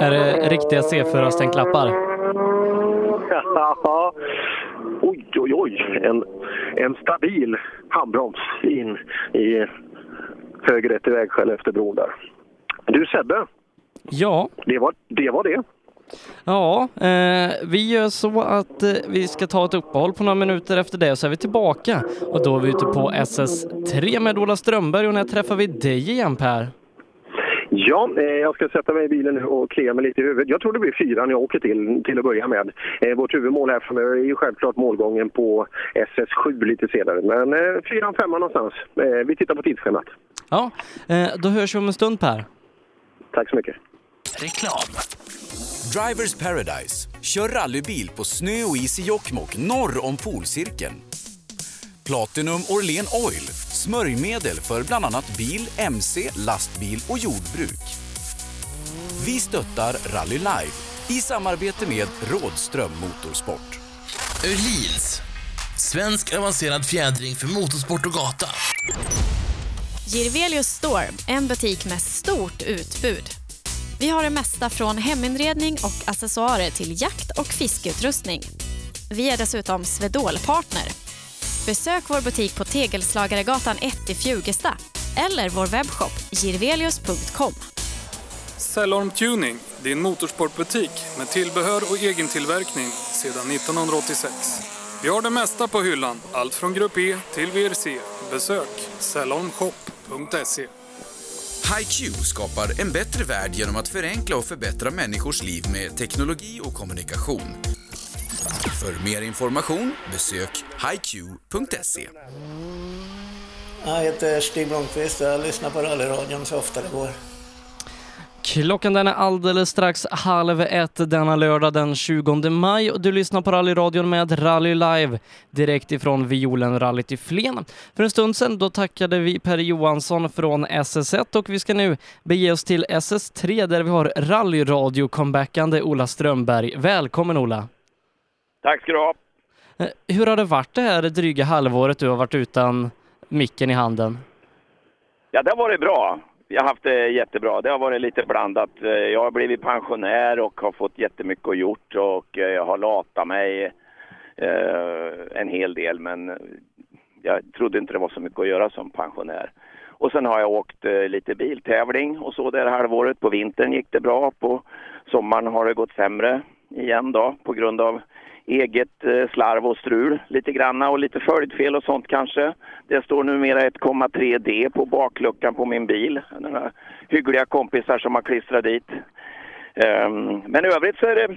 Är det riktiga C4-stänklappar? Ja, oj, oj, oj. En, en stabil handbroms in i höger rätt i vägskäl efter bron där. Du Sebbe, Ja, det var det. Var det. Ja eh, vi gör så att eh, vi ska ta ett uppehåll på några minuter efter det och så är vi tillbaka. Och då är vi ute på SS3 med Ola Strömberg och när träffar vi dig igen Per? Ja, eh, jag ska sätta mig i bilen nu och klia mig lite i huvudet. Jag tror det blir fyran jag åker till, till att börja med. Eh, vårt huvudmål här framöver är ju självklart målgången på SS7 lite senare. Men eh, fyran, femman någonstans. Eh, vi tittar på tidsschemat. Ja, då hörs vi om en stund Per. Tack så mycket. Reklam. Drivers Paradise. Kör rallybil på snö och is i Jokkmokk norr om polcirkeln. Platinum Orlen Oil. Smörjmedel för bland annat bil, mc, lastbil och jordbruk. Vi stöttar Rally Live i samarbete med Rådström Motorsport. Öhlins. Svensk avancerad fjädring för motorsport och gata. Girvelius Store, en butik med stort utbud. Vi har det mesta från heminredning och accessoarer till jakt och fiskeutrustning. Vi är dessutom Swedol-partner. Besök vår butik på Tegelslagaregatan 1 i Fjugesta eller vår webbshop girvelius.com. Cellorm Tuning, din motorsportbutik med tillbehör och egentillverkning sedan 1986. Vi har det mesta på hyllan, allt från Grupp E till VRC. Besök cellormshop.se. HiQ skapar en bättre värld genom att förenkla och förbättra människors liv med teknologi och kommunikation. För mer information besök hiq.se. Jag heter Stig Blomqvist och jag lyssnar på rallyradion så ofta det går. Klockan den är alldeles strax halv ett denna lördag den 20 maj och du lyssnar på rallyradion med Rally Live direkt ifrån Violenrallyt i Flen. För en stund sedan då tackade vi Per Johansson från SS1 och vi ska nu bege oss till SS3 där vi har rallyradio-comebackande Ola Strömberg. Välkommen Ola! Tack ska du ha. Eh, Hur har det varit det här dryga halvåret du har varit utan micken i handen? Ja, det har varit bra. Jag har haft det jättebra. Det har varit lite blandat. Eh, jag har blivit pensionär och har fått jättemycket att gjort och eh, jag har latat mig eh, en hel del men jag trodde inte det var så mycket att göra som pensionär. Och sen har jag åkt eh, lite biltävling och så det här halvåret. På vintern gick det bra. På sommaren har det gått sämre igen då på grund av eget eh, slarv och strul lite granna och lite följdfel och sånt kanske. Det står numera 1,3D på bakluckan på min bil. Några hyggliga kompisar som har klistrat dit. Ehm, men i övrigt så är, det,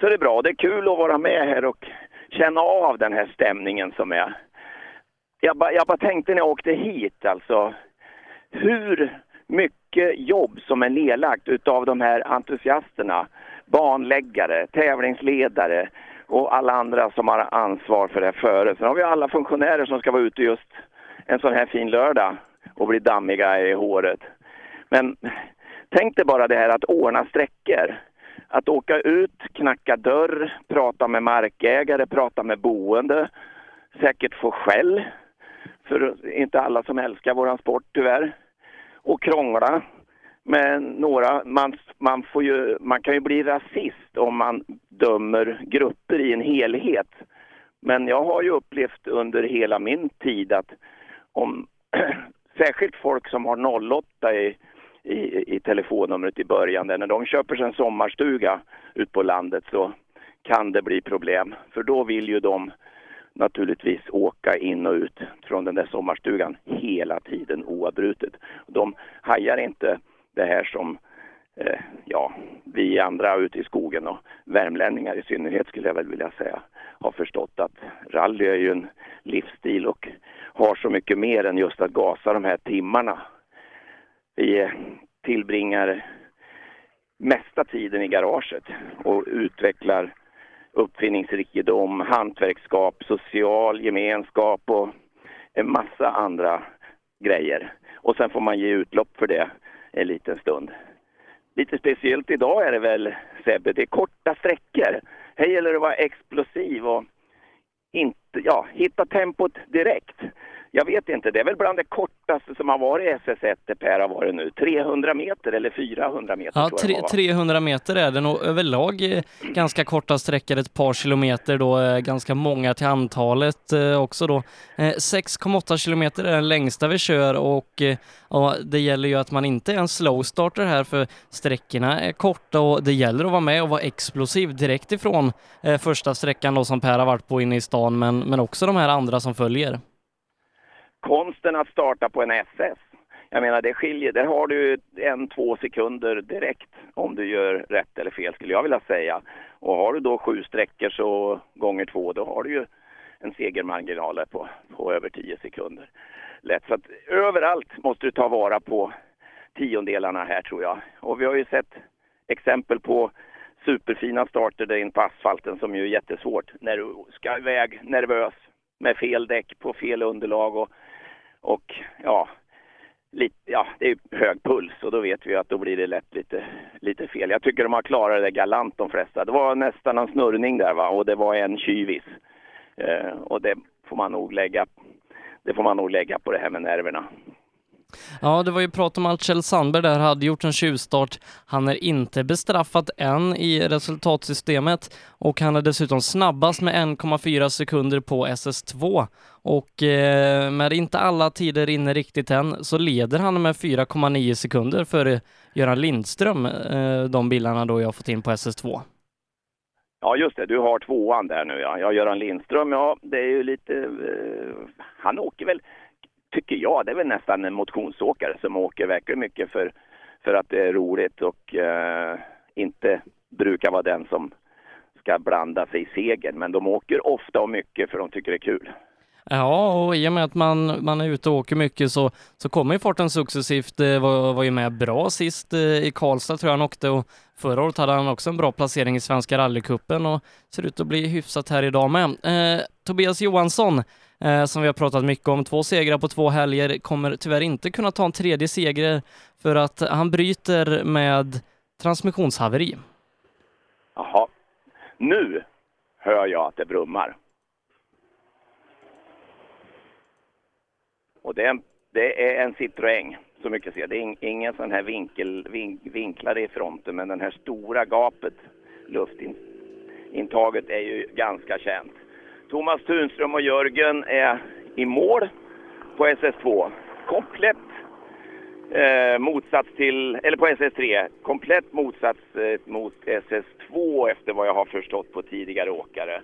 så är det bra. Det är kul att vara med här och känna av den här stämningen som är. Jag bara, jag bara tänkte när jag åkte hit alltså hur mycket jobb som är nedlagt utav de här entusiasterna, banläggare, tävlingsledare och alla andra som har ansvar för det här före. Sen har vi alla funktionärer som ska vara ute just en sån här fin lördag och bli dammiga i håret. Men tänk dig bara det här att ordna sträckor. att åka ut, knacka dörr, prata med markägare, prata med boende, säkert få skäll, för inte alla som älskar våran sport tyvärr, och krångla men några. Man, man, får ju, man kan ju bli rasist om man dömer grupper i en helhet. Men jag har ju upplevt under hela min tid att om särskilt folk som har 08 i, i, i telefonnumret i början, där när de köper sig en sommarstuga ut på landet så kan det bli problem. För då vill ju de naturligtvis åka in och ut från den där sommarstugan hela tiden oavbrutet. De hajar inte det här som eh, ja, vi andra ute i skogen och värmlänningar i synnerhet skulle jag väl vilja säga har förstått att rally är ju en livsstil och har så mycket mer än just att gasa de här timmarna. Vi tillbringar mesta tiden i garaget och utvecklar uppfinningsrikedom, hantverkskap, social gemenskap och en massa andra grejer. Och sen får man ge utlopp för det en liten stund. Lite speciellt idag är det väl Sebbe, det är korta sträckor. Här gäller det att vara explosiv och inte, ja, hitta tempot direkt. Jag vet inte, det är väl bland det kortaste som har varit SS1 det Per har varit nu. 300 meter eller 400 meter Ja, tre, jag det var. 300 meter är det nog överlag eh, ganska korta sträckor, ett par kilometer då, eh, ganska många till antalet eh, också då. Eh, 6,8 kilometer är den längsta vi kör och ja, det gäller ju att man inte är en slow starter här för sträckorna är korta och det gäller att vara med och vara explosiv direkt ifrån första sträckan då som Per har varit på inne i stan men, men också de här andra som följer konsten att starta på en SS. Jag menar det skiljer, där har du en, två sekunder direkt om du gör rätt eller fel skulle jag vilja säga. Och har du då sju sträckor så gånger två då har du ju en segermarginal på, på över tio sekunder. Lätt. Så att överallt måste du ta vara på tiondelarna här tror jag. Och vi har ju sett exempel på superfina starter där in på asfalten som ju är jättesvårt när du ska iväg nervös med fel däck på fel underlag och, och ja, lite, ja, det är hög puls och då vet vi att då blir det lätt lite, lite fel. Jag tycker de har klarat det galant de flesta. Det var nästan en snurrning där va och det var en kyvis. Eh, och det får man nog lägga det får man nog lägga på det här med nerverna. Ja, det var ju prat om att Kjell Sandberg där hade gjort en tjuvstart. Han är inte bestraffad än i resultatsystemet och han är dessutom snabbast med 1,4 sekunder på SS2. Och eh, med inte alla tider inne riktigt än så leder han med 4,9 sekunder före Göran Lindström, eh, de bilarna då jag har fått in på SS2. Ja, just det. Du har tvåan där nu. Ja. Ja, Göran Lindström, ja, det är ju lite... Eh, han åker väl, tycker jag, det är väl nästan en motionsåkare som åker verkligen mycket för, för att det är roligt och eh, inte brukar vara den som ska blanda sig i segern. Men de åker ofta och mycket för de tycker det är kul. Ja, och i och med att man, man är ute och åker mycket så, så kommer ju farten successivt. Eh, var, var ju med bra sist eh, i Karlstad tror jag han åkte och förra året hade han också en bra placering i Svenska rallycupen och ser ut att bli hyfsat här idag med. Eh, Tobias Johansson, eh, som vi har pratat mycket om, två segrar på två helger, kommer tyvärr inte kunna ta en tredje seger för att han bryter med transmissionshaveri. Jaha. Nu hör jag att det brummar. Och det är en, det är en Citroën, så mycket ser jag. Det är in, ingen sån här vinkel, vink, vinklare i fronten, men den här stora gapet, luftintaget, är ju ganska känt. Thomas Tunström och Jörgen är i mål på SS2. Komplett eh, motsats till, eller på SS3, komplett motsats eh, mot SS2 efter vad jag har förstått på tidigare åkare.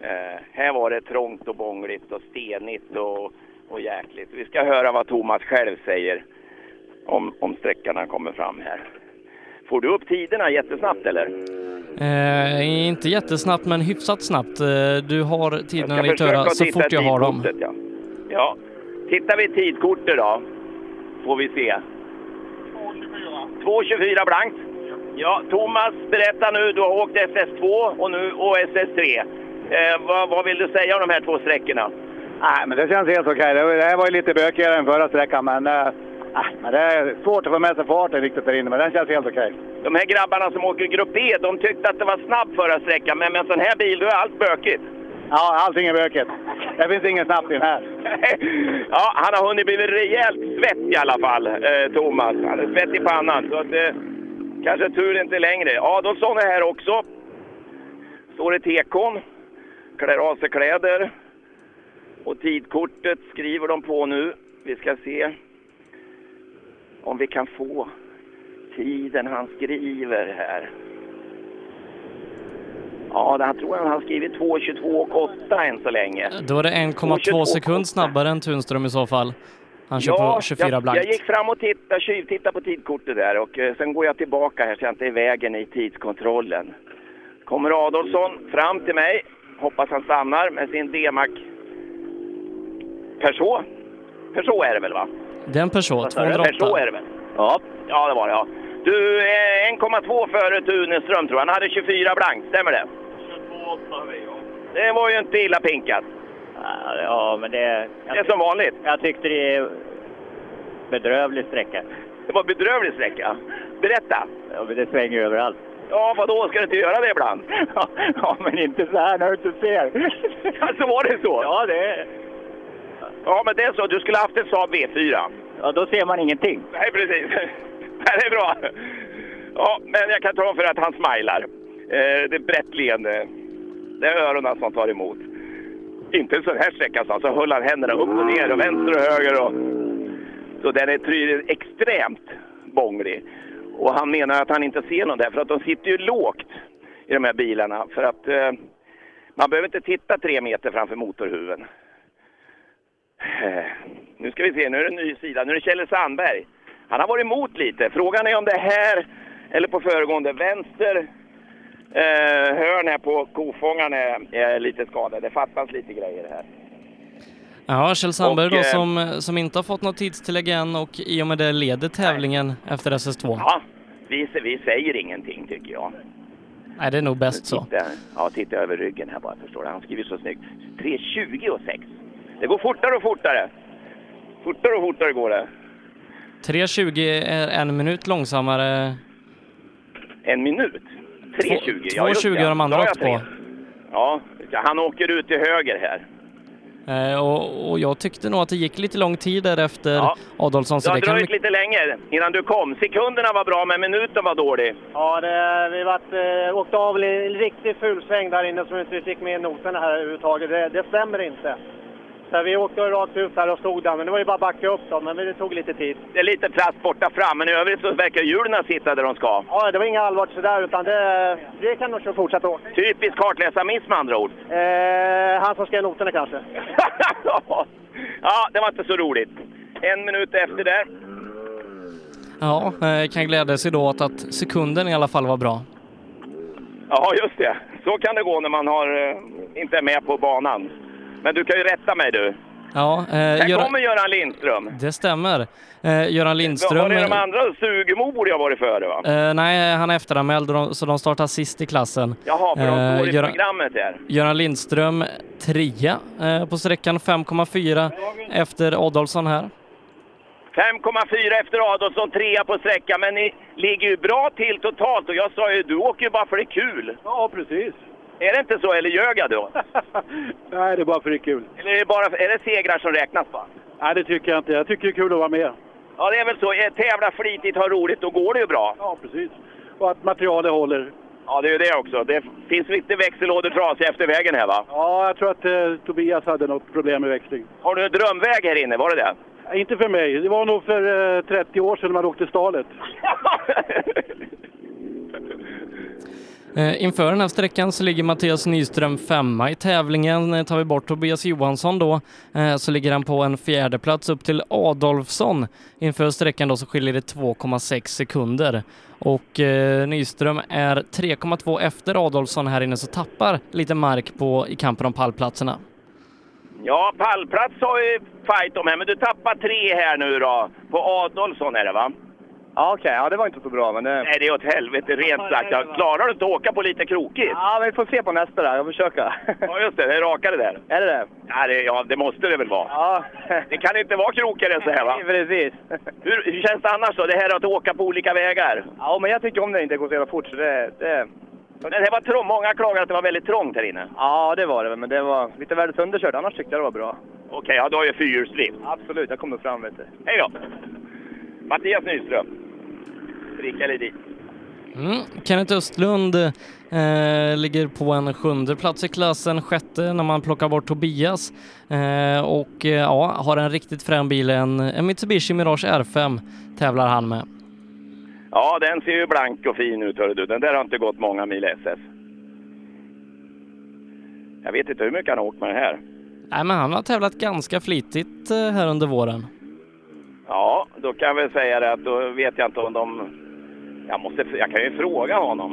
Eh, här var det trångt och bångligt och stenigt och, och jäkligt. Vi ska höra vad Thomas själv säger om, om sträckan han kommer fram här. Får du upp tiderna jättesnabbt eller? Eh, inte jättesnabbt, men hyfsat snabbt. Eh, du har tiderna Jag ditt ska försöka öra att så fort jag har dem. Ja. ja. Tittar vi tidkortet då, får vi se. 2.24 blankt. Ja, Thomas, berätta nu. Du har åkt SS2 och nu och SS3. Eh, vad, vad vill du säga om de här två sträckorna? Nej, men det känns helt okej. Det var- det här var ju lite bökigare än förra sträckan, men eh, Ah, det är svårt att få med sig farten riktigt där inne, men den känns helt okej. De här grabbarna som åker Grupp E, de tyckte att det var snabb förra sträckan, men med en sån här bil då är allt bökigt. Ja, allting är bökigt. Det finns ingen snabbt i den här. Ja, han har hunnit bli rejält svett i alla fall, eh, Thomas. Han är svett i pannan, så att eh, kanske tur inte längre. Adolfsson är här också. Står i tekon, klär av sig kläder. Och tidkortet skriver de på nu. Vi ska se om vi kan få tiden han skriver här. Ja, han tror att han har skrivit 2.22 och 8 än så länge. Då är det 1,2 sekund snabbare än Tunström i så fall. Han kör på 24 jag, blankt. jag gick fram och tittade, tjuvtittade på tidkortet där och eh, sen går jag tillbaka här så jag inte är i vägen i tidskontrollen. Kommer Adolfsson fram till mig, hoppas han stannar med sin D-Mac Peugeot. Peugeot är det väl va? Det är en Peugeot Vad sa du? 208. Peugeot är det väl? Ja. Ja, det var det ja. Du, eh, 1,2 före Tuneström tror jag. Han hade 24 blankt, stämmer det? 22,8 vi, ja. Det var ju inte illa pinkat. Ja, men det... Det är som vanligt. Jag tyckte det är bedrövlig sträcka. Det var bedrövlig sträcka. Berätta. Ja, men det svänger överallt. Ja, vadå? Ska du inte göra det ibland? ja, men inte så här när du inte ser. Alltså var det så? Ja, det är... Ja, men det är så. Du skulle haft en Saab V4. Ja, då ser man ingenting. Nej, precis. Det är bra. Ja, men jag kan tala om för att han smilar. Eh, det är brett leende. Det är öronen som tar emot. Inte en sån här sträcka, så alltså höll han händerna upp och ner och vänster och höger. Och... Så den är tydligen extremt bånglig. Och han menar att han inte ser någon där, för att de sitter ju lågt i de här bilarna. För att eh, man behöver inte titta tre meter framför motorhuven. Eh, Nu ska vi se, nu är det en ny sida. Nu är det Kjelle Sandberg. Han har varit emot lite. Frågan är om det är här eller på föregående. Vänster eh, hörn här på kofångaren är, är lite skadad. Det fattas lite grejer här. Ja, Kjell Sandberg Och, då eh, som, som inte har fått något tidstillägg än och i och med det leder tävlingen efter SS2. Ja, vi, vi säger ingenting tycker jag. Nej, det är nog bäst så. Titta, ja, titta över ryggen här bara, förstår du. Han skriver så snyggt. 3.20 och 6. Det går fortare och fortare. Fortare och fortare går det. 3.20 är en minut långsammare. En minut? 3.20? Ja, just 2.20 det. har de andra åkt på. Ja, han åker ut till höger här. Eh, och, och jag tyckte nog att det gick lite lång tid där efter Ja. Adolfsson. Det Så har det kan dröjt lite länge innan du kom. Sekunderna var bra, men minuten var dålig. Ja, det, vi vart, eh, åkte av i en riktigt ful sväng där inne som vi inte fick med noterna här överhuvudtaget. Det, det stämmer inte. Så vi åkte rakt ut där och stod där, men det var ju bara att backa upp då, men det tog lite tid. Det är lite plast borta fram, men i övrigt så verkar hjulen sitta där de ska. Ja, det var inga allvarligt sådär, utan det, det kan nog fortsätta åka. Typisk kartläsarmiss med andra ord. Eh, han som skrev noterna kanske. Ja, det var inte så roligt. En minut efter där. Ja, eh, kan glädja sig då åt att sekunden i alla fall var bra. Ja, just det. Så kan det gå när man har, eh, inte är med på banan. Men du kan ju rätta mig du. Ja, eh, Här Göran- kommer Göran Lindström. det stämmer. Eh, Göran Lindström... Var det de andra? Sugemo borde jag varit före va? Eh, nej, han är efteranmäld de- så de startar sist i klassen. Jaha, för de Eh, står i Göran- programmet där. Göran Lindström trea eh, på sträckan 5,4 efter Adolfsson här. 5,4 efter Adolfsson, trea på sträckan. Men ni ligger ju bra till totalt och jag sa ju, du åker ju bara för det är kul. Ja, precis. Är det inte så, eller ljög jag då? Nej, det är bara för det är kul. Eller är det, bara, är det segrar som räknas va? Nej, det tycker jag inte. Jag tycker det är kul att vara med. Ja, det är väl så. Eh, Tävla flitigt, ha roligt, då går det ju bra. Ja, precis. Och att materialet håller. Ja, det är ju det också. Det finns lite växellådor trasiga efter vägen här va? Ja, jag tror att eh, Tobias hade något problem med växling. Har du en drömväg här inne, var det det? Nej, Inte för mig. Det var nog för eh, 30 år sedan man åkte stalet. Eh, inför den här sträckan så ligger Mattias Nyström femma i tävlingen. Eh, tar vi bort Tobias Johansson då eh, så ligger han på en fjärde plats upp till Adolfsson. Inför sträckan då så skiljer det 2,6 sekunder. Och Nyström är 3,2 efter Adolfsson här inne så tappar lite mark på, i kampen om pallplatserna. Ja, pallplats har ju fight om här, men du tappar tre här nu då. På Adolfsson är det va? Ja, okej. Ja, det var inte så bra, men det... Nej, det är åt helvete rent sagt. Ja, Klarar du inte att åka på lite krokigt? Ja, vi får se på nästa där. Jag får försöka. Ja, just det. Det är rakare där. Är det det? Ja, det, ja, det måste det väl vara. Ja. Det kan inte vara krokigare än så här, va? Precis. Hur, hur känns det annars då? Det här att åka på olika vägar? Ja, men jag tycker om det inte går så jävla fort, så det... det... Det var trångt. Många klagar att det var väldigt trångt här inne. Ja, det var det, men det var lite väl sönderkört. Annars tyckte jag det var bra. Okej, ja, du har ju fyrhjulsdrift. Absolut, jag kommer fram, vet du. Hej då! Mattias Nyström. Rickard Ledin. Mm. Kenneth Östlund eh, ligger på en sjunde plats i klassen, sjätte när man plockar bort Tobias eh, och eh, ja, har en riktigt frän bil, en, en Mitsubishi Mirage R5 tävlar han med. Ja, den ser ju blank och fin ut, hörru du. Den där har inte gått många mil SS. Jag vet inte hur mycket han har åkt med den här. Nej, men han har tävlat ganska flitigt eh, här under våren. Ja, då kan jag väl säga det att då vet jag inte om de... Jag, måste, jag kan ju fråga honom.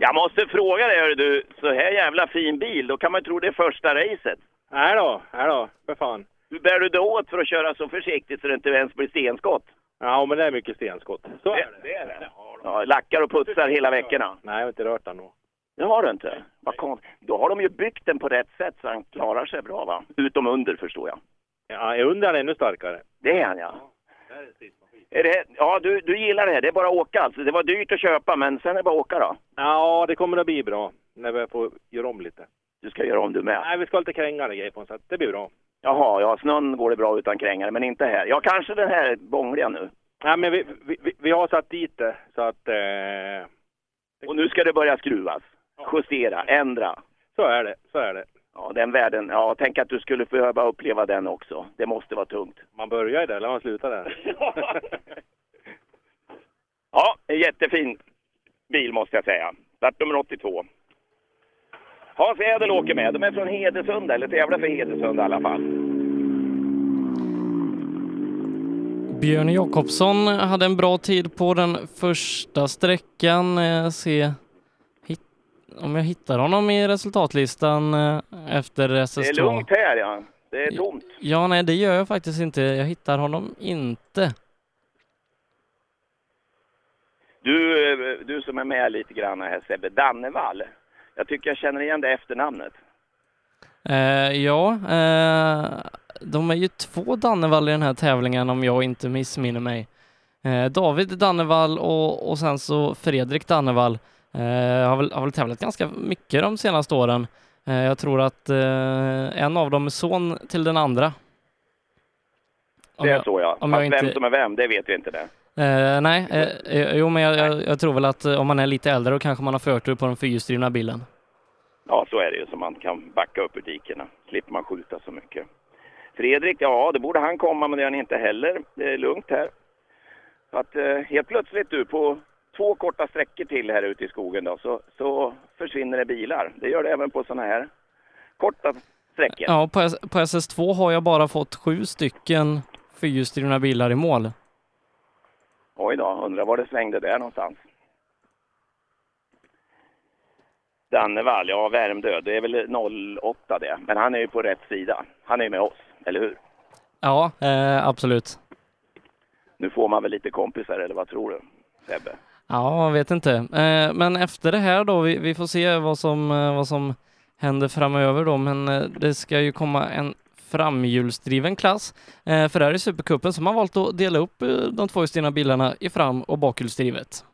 Jag måste fråga dig, hörru du. Så här jävla fin bil, då kan man ju tro det är första racet. Nej då, nej då, för fan. Hur bär du dig åt för att köra så försiktigt så det inte ens blir stenskott? Ja, men det är mycket stenskott. Så är det. Det är det? Ja, lackar och putsar hela veckorna? Nej, jag har inte rört den nog. Det har du inte? Vad kon... Då har de ju byggt den på rätt sätt så han klarar sig bra va? Utom under förstår jag. Ja, under är ännu starkare. Det är han ja. Är det, ja, du, du gillar det här. Det är bara att åka alltså. Det var dyrt att köpa men sen är det bara att åka då. Ja, det kommer att bli bra när vi får göra om lite. Du ska göra om du med. Nej, vi ska ha lite krängare grejer på så att det blir bra. Jaha, ja snön går det bra utan krängare men inte här. Ja, kanske den här bångliga nu. Nej, men vi, vi, vi, vi har satt dit det så att... Eh... Och nu ska det börja skruvas, justera, ändra. Så är det, så är det. Ja, den världen. Ja, tänk att du skulle behöva uppleva den också. Det måste vara tungt. Man börjar ju där, eller man slutar där. Ja, en jättefin bil måste jag säga. Startnummer 82. Hans Ädel åker med. De är från Hedesunda, eller tävlar för Hedesunda i alla fall. Björn Jakobsson hade en bra tid på den första sträckan. Eh, se om jag hittar honom i resultatlistan eh, efter SS2. Det är lugnt här ja. Det är tomt. Ja, nej, det gör jag faktiskt inte. Jag hittar honom inte. Du, eh, du som är med lite grann här Sebbe, Dannevall. Jag tycker jag känner igen det efternamnet. Eh, ja, eh, de är ju två Dannevall i den här tävlingen om jag inte missminner mig. Eh, David Dannevall och, och sen så Fredrik Dannevall har, väl, har väl tävlat ganska mycket de senaste åren. Eh, jag tror att eh, en av dem är son till den andra. Om Det är jag- så ja. om jag inte- vem som är vem, det vet vi inte det. Eh, nej, eh, eh, jo men jag, jag, jag tror väl att eh, om man är lite äldre då kanske man har förtur på den fyrhjulsdrivna bilen. Ja, så är det ju. Så man kan backa upp ur dikena. Slipper man skjuta så mycket. Fredrik, ja, det borde han komma, men det är han inte heller. Det är lugnt här. Så att eh, helt plötsligt du, på två korta sträckor till här ute i skogen då, så, så försvinner det bilar. Det gör det även på sådana här korta sträckor. Ja, på, på SS2 har jag bara fått sju stycken fyrhjulsdrivna bilar i mål. Oj då, undrar var det svängde där någonstans. Dannevall, ja Värmdö, det är väl 08 det. Men han är ju på rätt sida. Han är ju med oss, eller hur? Ja, eh, absolut. Nu får man väl lite kompisar, eller vad tror du Sebbe? Ja, jag vet inte. Eh, men efter det här då, vi, får se vad som, eh, vad som händer framöver då, men eh, det ska ju komma en framhjulsdriven klass. För här i Supercupen så har man valt att dela upp de två hjulsdrivna bilarna i fram och bakhjulsdrivet.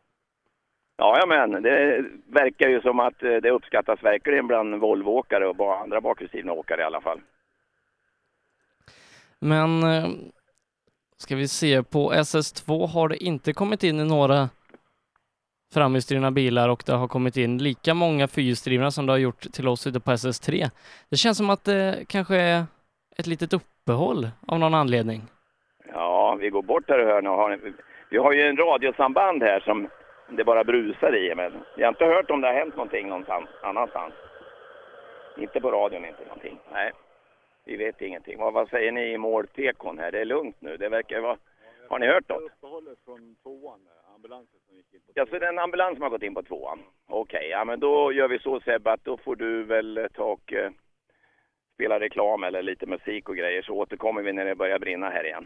Ja, men det verkar ju som att det uppskattas verkligen bland Volvoåkare och andra bakhjulsdrivna åkare i alla fall. Men ska vi se, på SS2 har det inte kommit in några framhjulsdrivna bilar och det har kommit in lika många fyrhjulsdrivna som det har gjort till oss ute på SS3. Det känns som att det kanske är ett litet uppehåll av någon anledning. Ja, vi går bort här och hör nu. Har ni- Vi har ju en radiosamband här som det bara brusar i, men jag har inte hört om det har hänt någonting någonstans annanstans. Inte på radion, inte någonting. Nej, vi vet ingenting. Vad, vad säger ni i måltekon här? Det är lugnt nu. Det verkar vara... Har ni hört något? Uppehållet från tvåan, där, ambulansen som gick in på Ja, så det är en ambulans som har gått in på tvåan. Okej, ja men då gör vi så Sebbe att då får du väl ta och eh, spela reklam eller lite musik och grejer så återkommer vi när det börjar brinna här igen.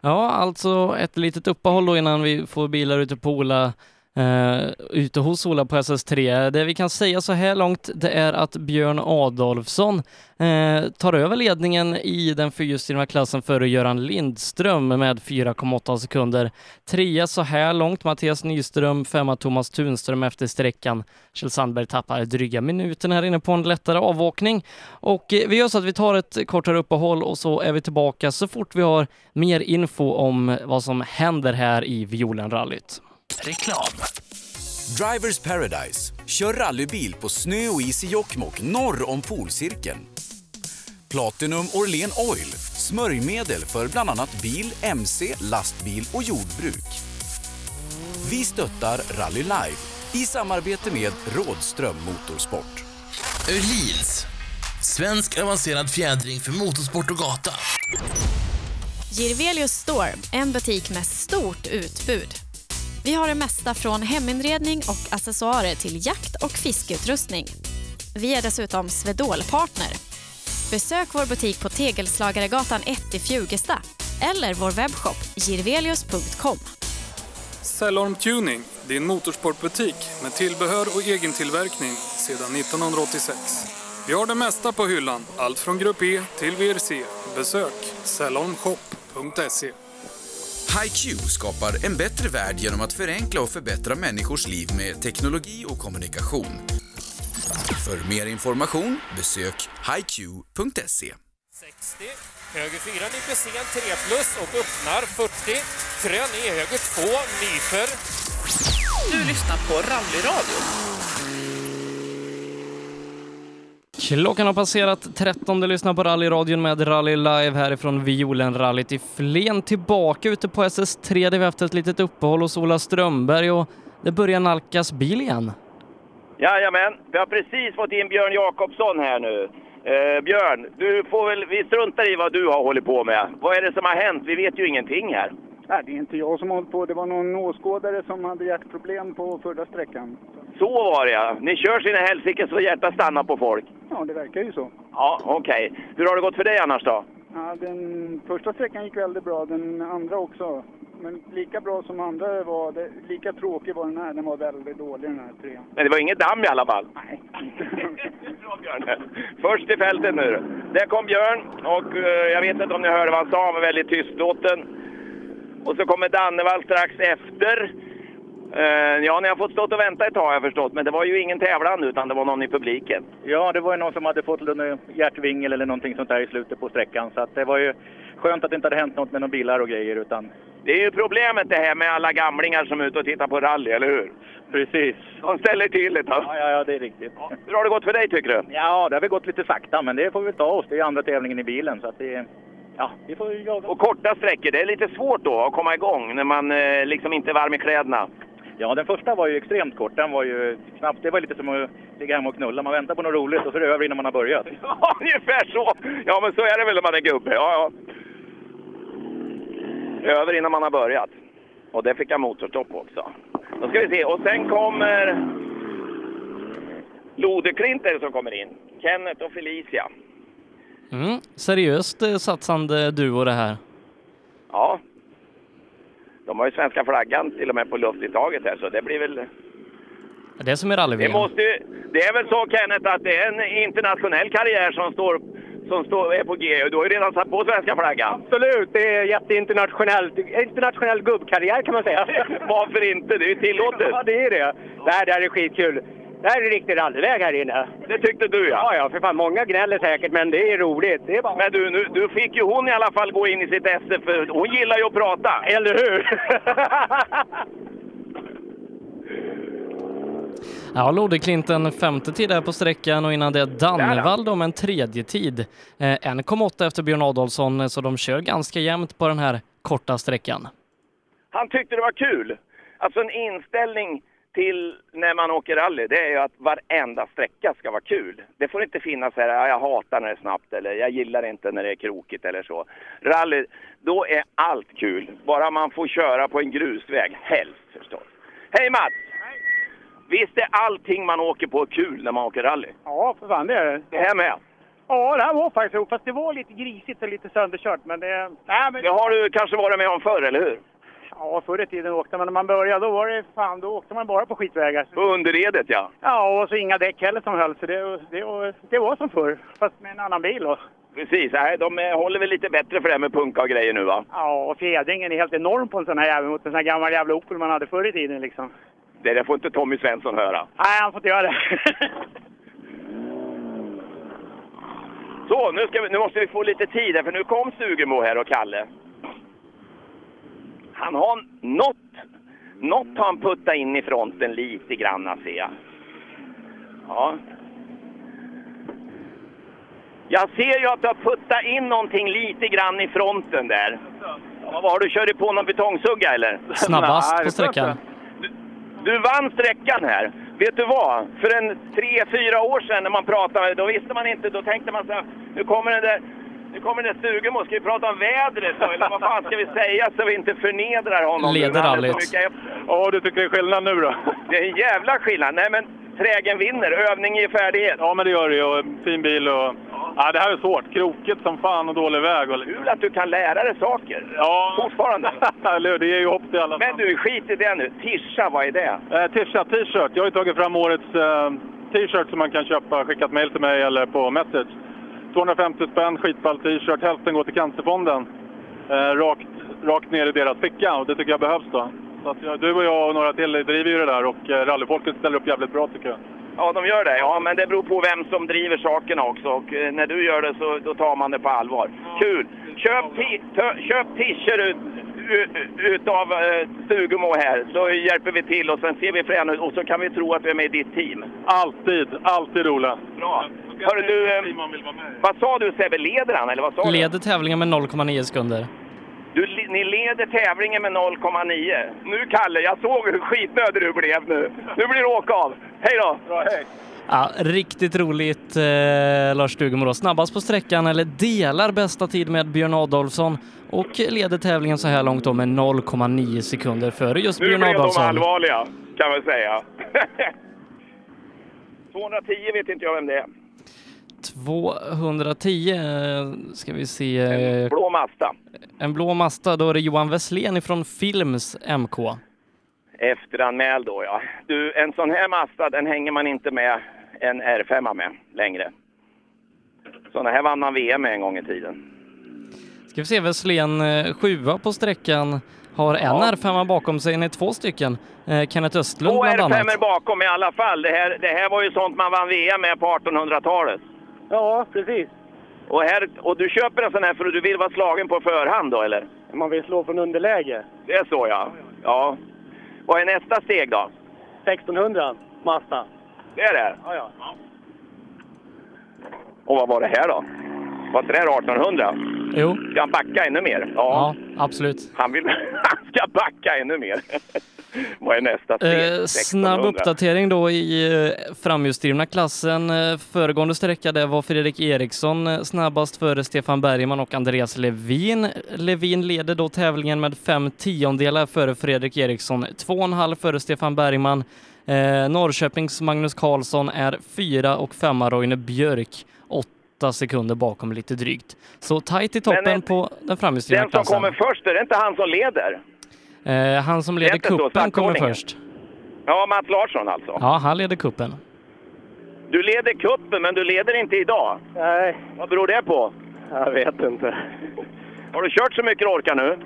Ja, alltså ett litet uppehåll då innan vi får bilar ute på Ola Uh, ute hos Ola på SS3. Det vi kan säga så här långt det är att Björn Adolfsson uh, tar över ledningen i den fyrhjulsdrivna klassen före Göran Lindström med 4,8 sekunder. Trea så här långt Mattias Nyström, femma Thomas Tunström efter sträckan. Kjell Sandberg tappar dryga minuten här inne på en lättare avåkning. Och uh, vi gör så att vi tar ett kortare uppehåll och så är vi tillbaka så fort vi har mer info om vad som händer här i Violenrallyt. Reklam. Drivers Paradise. Kör rallybil på snö och is i Jokkmokk norr om polcirkeln. Platinum Orlen Oil. Smörjmedel för bland annat bil, mc, lastbil och jordbruk. Vi stöttar Rally Live i samarbete med Rådström Motorsport. Öhlins. Svensk avancerad fjädring för motorsport och gata. Girvelius Store, en butik med stort utbud. Vi har det mesta från heminredning och accessoarer till jakt och fiskeutrustning. Vi är dessutom Swedol-partner. Besök vår butik på Tegelslagaregatan 1 i Fjugesta eller vår webbshop girvelius.com. Cellorm Tuning, din motorsportbutik med tillbehör och egen tillverkning sedan 1986. Vi har det mesta på hyllan, allt från Grupp E till VRC. Besök cellormshop.se. HiQ skapar en bättre värld genom att förenkla och förbättra människors liv med teknologi och kommunikation. För mer information besök hiq.se. 60, höger 4 nyper sen 3 plus och öppnar 40. Krön i höger 2 nyper. Du lyssnar på Rallyradio. Klockan har passerat 13. Du lyssnar på rallyradion med Rally Live härifrån Violenrallyt i Flen. Tillbaka ute på SS3 där vi haft ett litet uppehåll hos Ola Strömberg och det börjar nalkas bil igen. Jajamän, vi har precis fått in Björn Jakobsson här nu. Eh, Björn, du får väl, vi struntar i vad du har hållit på med. Vad är det som har hänt? Vi vet ju ingenting här. Nej, det är inte jag som har hållit på. Det var någon åskådare som hade hjärtproblem på förra sträckan. Så var det ja. Ni kör sina helsike så hjärtat stannar på folk. Ja, det verkar ju så. Ja, okej. Hur har det gått för dig annars då? Ja, den första sträckan gick väldigt bra, den andra också. Men lika bra som andra var, det, lika tråkig var den här. Den var väldigt dålig den här trean. Men det var inget damm i alla fall. Nej, Bra Björn. Först i fältet nu. Där kom Björn och eh, jag vet inte om ni hörde vad han sa, han var väldigt tystlåten. Och så kommer Dannevall strax efter. Eh, ja, ni har fått stått och vänta ett tag har jag förstått, men det var ju ingen tävlan utan det var någon i publiken. Ja, det var ju någon som hade fått hjärtvingel eller någonting sånt där i slutet på sträckan. Så att det var ju skönt att det inte hade hänt något med några bilar och grejer. Utan... Det är ju problemet det här med alla gamlingar som är ute och tittar på rally, eller hur? Precis. De ställer till det. Ja, ja, ja, det är riktigt. Hur har det gått för dig tycker du? Ja, det har väl gått lite sakta, men det får vi ta oss. Det är andra tävlingen i bilen, så att det... Ja, vi får jaga. Och korta sträckor, det är lite svårt då att komma igång när man eh, liksom inte är varm i kläderna. Ja, den första var ju extremt kort. Den var ju knappt... Det var lite som att ligga hemma och knulla. Man väntar på något roligt och så är det över innan man har börjat. Ja, ungefär så! Ja, men så är det väl när man är gubbe. Ja, ja. Över innan man har börjat. Och det fick jag motorstopp också. Då ska vi se. Och sen kommer Lodeklinter som kommer in. Kenneth och Felicia. Mm. Seriöst eh, satsande duo det här. Ja. De har ju svenska flaggan till och med på luftintaget här, så det blir väl... Det är som i rally Det, måste ju, det är väl så Kenneth att det är en internationell karriär som står som står, är på G. Du har ju redan satt på svenska flaggan. Absolut, det är jätteinternationellt. Internationell gubbkarriär kan man säga. Varför inte? Det är ju tillåtet. Ja, det är det. Det här, det här är skitkul. Det här är riktig rallyväg här inne. Det tyckte du ja. Ja, ja, för fan. Många gnäller säkert, men det är roligt. Det är bara... Men du, nu, du fick ju hon i alla fall gå in i sitt esse, för hon gillar ju att prata. Eller hur? Ja, Lodeklint en femte tid där på sträckan och innan det Dannevall då med en tredje tid. Eh, 1,8 efter Björn Adolfsson, så de kör ganska jämnt på den här korta sträckan. Han tyckte det var kul. Alltså en inställning till när man åker rally, det är ju att varenda sträcka ska vara kul. Det får inte finnas här, "Ja, jag hatar när det är snabbt eller jag gillar inte när det är krokigt eller så. Rally, då är allt kul. Bara man får köra på en grusväg, helst förstås. Hej Mats! Visst är allting man åker på kul när man åker rally? Ja, för fan det är det. Det här med. Ja, det här var faktiskt roligt. Fast det var lite grisigt och lite sönderkört. Men det... Nej, men... Det har du kanske varit med om förr, eller hur? Ja, förr i tiden åkte man. När man började, då var det fan, då åkte man bara på skitvägar. På underredet, ja. Ja, och så inga däck heller som höll. Så det, det, var- det var som förr, fast med en annan bil då. Precis. Nej, de eh, håller väl lite bättre för det här med punka och grejer nu, va? Ja, och fjädringen är helt enorm på en sån här jävel mot en sån här gammal jävla Opel man hade förr i tiden liksom. Det där får inte Tommy Svensson höra. Nej, han får inte göra det. Så, nu, vi, nu måste vi få lite tid här, för nu kom Stugemo här och Kalle. Han har något, något har han puttat in i fronten lite grann, ser jag. Ja. Jag ser ju att du har puttat in någonting lite grann i fronten där. Ja, vad har du, kört på någon betongsugga eller? Snabbast på sträckan. Du vann sträckan här. Vet du vad? För en tre, fyra år sedan när man pratade, då visste man inte, då tänkte man så här, nu kommer den där nu kommer den Stugemo, ska vi prata om vädret då? Eller vad fan ska vi säga så vi inte förnedrar honom? Leder rallyt. Ja, du tycker det är skillnad nu då? Det är en jävla skillnad. Nej men, trägen vinner. Övning ger färdighet. Ja, men det gör det ju. Och Fin bil och... Ja, det här är svårt. Krokigt som fan och dålig väg. Och... Kul att du kan lära dig saker. Ja. Fortfarande. Det ger ju hopp till alla. Men du, skit i det nu. Tisha, vad är det? Eh, Tisha t-shirt. Jag har ju tagit fram årets eh, t-shirt som man kan köpa. Skickat mail till mig eller på message. 250 spänn, skitball t-shirt. Hälften går till Cancerfonden. Eh, rakt, rakt ner i deras ficka och det tycker jag behövs då. Så att, du och jag och några till driver ju det där och eh, rallyfolket ställer upp jävligt bra tycker jag. Ja, de gör det. Ja, men det beror på vem som driver sakerna också. Och eh, när du gör det så då tar man det på allvar. Kul! Köp, t-shirt ut, utav uh, Stugemo här så hjälper vi till och sen ser vi fram ut och så kan vi tro att vi är med i ditt team. Alltid, alltid Ola. Bra! Hörru du, eh, vad sa du Sebbe? Leder han eller vad sa du? Leder tävlingen med 0,9 sekunder. Du, ni leder tävlingen med 0,9. Nu Kalle, jag såg hur skitnödig du blev nu. Nu blir det åka av. Hej då! Bra, hej! Ja, riktigt roligt eh, Lars Stugemo då. Snabbast på sträckan, eller delar bästa tid med Björn Adolfsson och leder tävlingen så här långt då med 0,9 sekunder före just Nu Björn blev de Adolfsson. allvarliga, kan man säga. 210 vet inte jag vem det är. 210 eh, ska vi se. eh, Blå Mazda. En blå Mazda, då är det Johan Wesslén ifrån Films MK. Efteranmäld då ja. Du, en sån här Mazda den hänger man inte med en R5 med längre. Såna här vann man VM med en gång i tiden. Ska vi se, Wesslén eh, sjua på sträckan. Har en Ja. R5 bakom sig, nej två stycken. Eh, Kenneth Östlund Två bland annat. R5 bakom i alla fall. Det här, det här var ju sånt man vann VM med på 1800-talet. Ja, precis. Och, här, och du köper en sån här för att du vill vara slagen på förhand då eller? Man vill slå från underläge. Det är så ja. Ja. Vad är nästa steg då? 1600, Mazda. Det är det? Ja, ja. Och vad var det här då? Var inte det här 1800? Jo. Ska han backa ännu mer? Ja, absolut. Han, vill, han ska backa ännu mer. Vad är nästa steg? Eh, snabb 1600. uppdatering då i eh, framhjulsdrivna klassen. Eh, föregående sträcka där var Fredrik Eriksson eh, snabbast före Stefan Bergman och Andreas Levin. Levin leder då tävlingen med fem tiondelar före Fredrik Eriksson, två och en halv före Stefan Bergman. Eh, Norrköpings Magnus Karlsson är fyra och femma Roine Björk, åtta sekunder bakom lite drygt. Så tajt i toppen Men, på den framhjulsdrivna Den som klassen. kommer först, är det inte han som leder? Eh, han som leder kuppen kommer först. Ja, Mats Larsson alltså. Ja, han leder kuppen. Du leder kuppen, men du leder inte idag. Nej. Vad beror det på? Jag vet inte. Har du kört så mycket du orkar nu?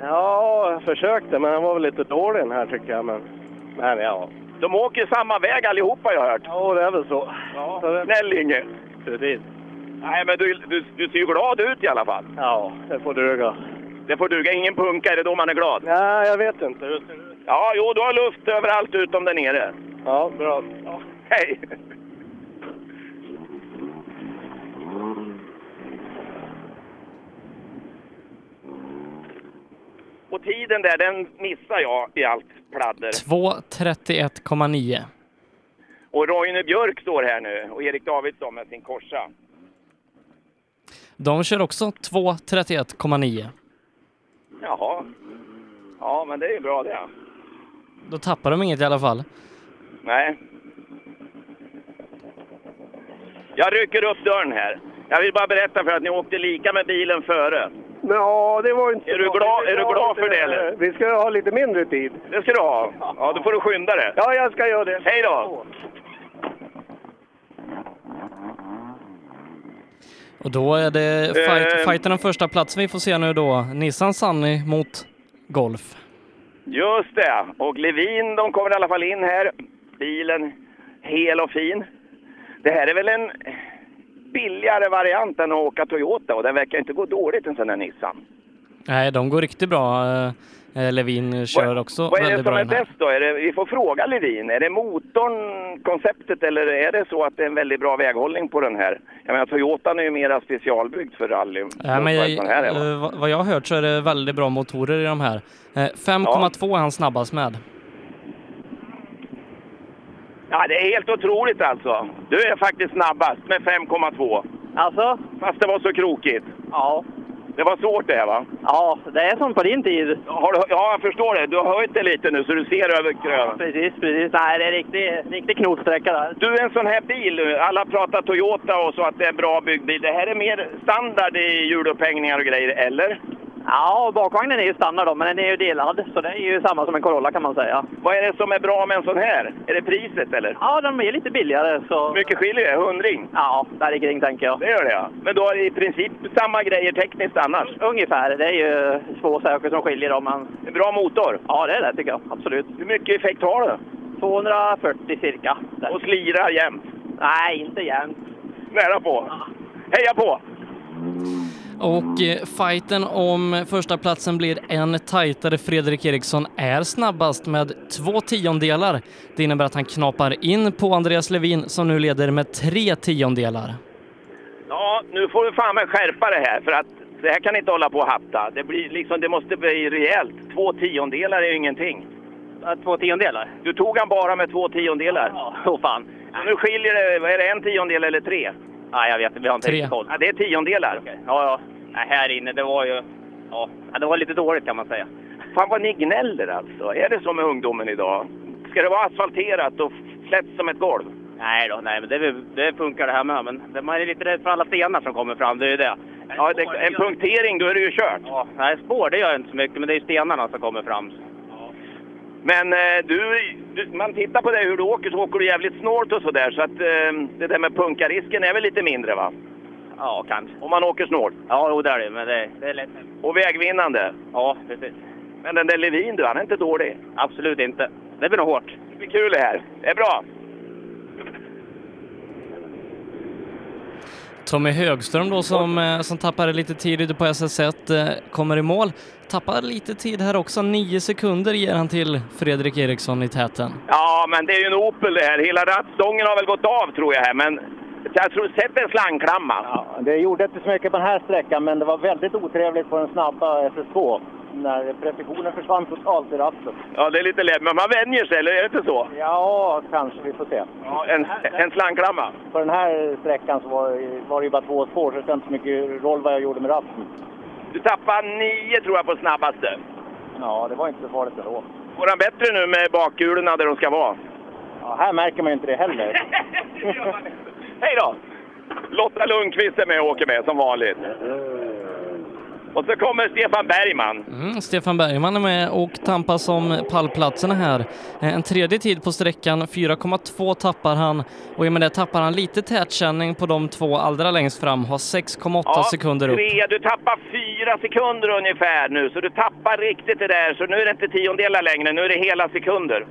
Ja, jag försökte, men han var väl lite dålig den här tycker jag. Men, men ja. De åker samma väg allihopa har jag hört. Ja, det är väl så. Ja. Snäll Inge. Precis. Nej, men du, du, du ser ju glad ut i alla fall. Ja, det får duga. Det får duga. Ingen punka, är det då man är glad? Nej, jag vet inte. Ja, jo, du har luft överallt utom där nere. Ja, bra. Ja, hej! Och tiden där, den missar jag i allt pladder. 2.31,9. Och Roine Björk står här nu och Erik Davidsson med sin korsa. De kör också 2.31,9. Jaha. Ja, men det är ju bra det. Då tappar de inget i alla fall. Nej. Jag rycker upp dörren här. Jag vill bara berätta för att ni åkte lika med bilen före. Ja, det var inte Är du glad, är du glad för det eller? Vi ska ha lite mindre tid. Det ska du ha. Ja, då får du skynda dig. Ja, jag ska göra det. Hej då! Och då är det fight, Eh. fighten om första platsen vi får se nu då. Nissan Sunny mot Golf. Just det. Och Levin, de kommer i alla fall in här. Bilen hel och fin. Det här är väl en billigare variant än att åka Toyota och den verkar inte gå dåligt en sån här Nissan. Nej, de går riktigt bra. Eh, Levin kör också Vad är det väldigt som bra är bäst då? Är det, vi får fråga Levin. Är det motorn, konceptet eller är det så att det är en väldigt bra väghållning på den här? Jag menar Toyotan är ju mera specialbyggd för rally. Ja, men Vad jag, här eh, vad- vad jag har hört så är det väldigt bra motorer i de här. Eh, 5,2 är han snabbast med. Ja, det är helt otroligt alltså. Du är faktiskt snabbast med 5,2. Alltså? Fast det var så krokigt. Ja. Det var svårt det här va? Ja, det är som på din tid. Har du, ja, jag förstår det. Du har höjt det lite nu så du ser över krönen. Precis, precis. Nej, det är riktig, riktig knotsträcka där. Du, en sån här bil. Alla pratar Toyota och så att det är bra byggd bil. Det här är mer standard i hjulupphängningar och grejer, eller? Ja, bakvagnen är ju standard då, men den är ju delad. Så det är ju samma som en Corolla kan man säga. Vad är det som är bra med en sån här? Är det priset eller? Ja, de är lite billigare så... Mycket skiljer det? Hundring? Ja, där kring tänker jag. Det gör det ja. Men du har i princip samma grejer tekniskt annars? Ungefär. Det är ju två saker som skiljer dem. Men... En bra motor? Ja, det är det tycker jag. Absolut. Hur mycket effekt har du? 240 cirka. Och slirar jämt? Nej, inte jämt. Nära på? Heja på! Och eh, fighten om första platsen blir en tajtare. Fredrik Eriksson är snabbast med två tiondelar. Det innebär att han knapar in på Andreas Levin som nu leder med tre tiondelar. Ja, nu får du fan med skärpa det här för att det här kan inte hålla på att hatta. Det, blir liksom, det måste bli rejält. Två tiondelar är ju ingenting. Två tiondelar? Du tog han bara med två tiondelar. Ja, så fan. Så nu skiljer det, vad är det, en tiondel eller tre? Nej, jag vet inte. Vi har inte Tre. riktigt koll. Ja, det är tiondelar. Ja, ja. Nej, här inne, det var ju... Ja, det var lite dåligt kan man säga. Fan vad ni gnäller alltså. Är det så med ungdomen idag? Ska det vara asfalterat och slätt som ett golv? Nej då, nej, men det, det funkar det här med. Men man är lite rädd för alla stenar som kommer fram, det är ju det. Ja, det, en punktering, då är det ju kört. Ja, nej, spår det gör jag inte så mycket, men det är ju stenarna som kommer fram. Men eh, du, du, man tittar på dig hur du åker så åker du jävligt snålt och sådär. Så att eh, det där med punkarisken är väl lite mindre va? Ja, kanske. Om man åker snålt. Ja, jo, det är det, men det, det är lätt. Och vägvinnande. Ja, precis. Men den där Levin du, han är inte dålig. Absolut inte. Det blir nog hårt. Det blir kul det här. Det är bra. Tommy Högström då som, eh, som tappade lite tid ute på SS1 eh, kommer i mål. Tappar lite tid här också, nio sekunder ger han till Fredrik Eriksson i täten. Ja, men det är ju en Opel det här. Hela rattstången har väl gått av tror jag här, men jag tror, sätt en slangklamma. Ja, det gjorde inte så mycket på den här sträckan, men det var väldigt otrevligt på den snabba SS2. När precisionen försvann totalt i ratten. Ja, det är lite lätt, men man vänjer sig, eller är det inte så? Ja, kanske. Vi får se. Ja, en, en slangklamma. På den här sträckan så var, var det ju bara två spår, så det spelade inte så mycket roll vad jag gjorde med ratten. Du tappar nio tror jag på snabbaste. Ja, det var inte så farligt ändå. Går han bättre nu med bakkulorna där de ska vara? Ja, här märker man ju inte det heller. Hej då! Lotta Lundqvist är med och åker med som vanligt. Och så kommer Stefan Bergman. Mm, Stefan Bergman är med och tampas om pallplatserna här. Eh, En tredje tid på sträckan, 4,2 tappar han och i och med det tappar han lite tätkänning på de två allra längst fram, har 6,8 sekunder upp. tre. Du tappar fyra sekunder ungefär nu, så du tappar riktigt det där. Så nu är det inte tiondelar längre, nu är det hela sekunder.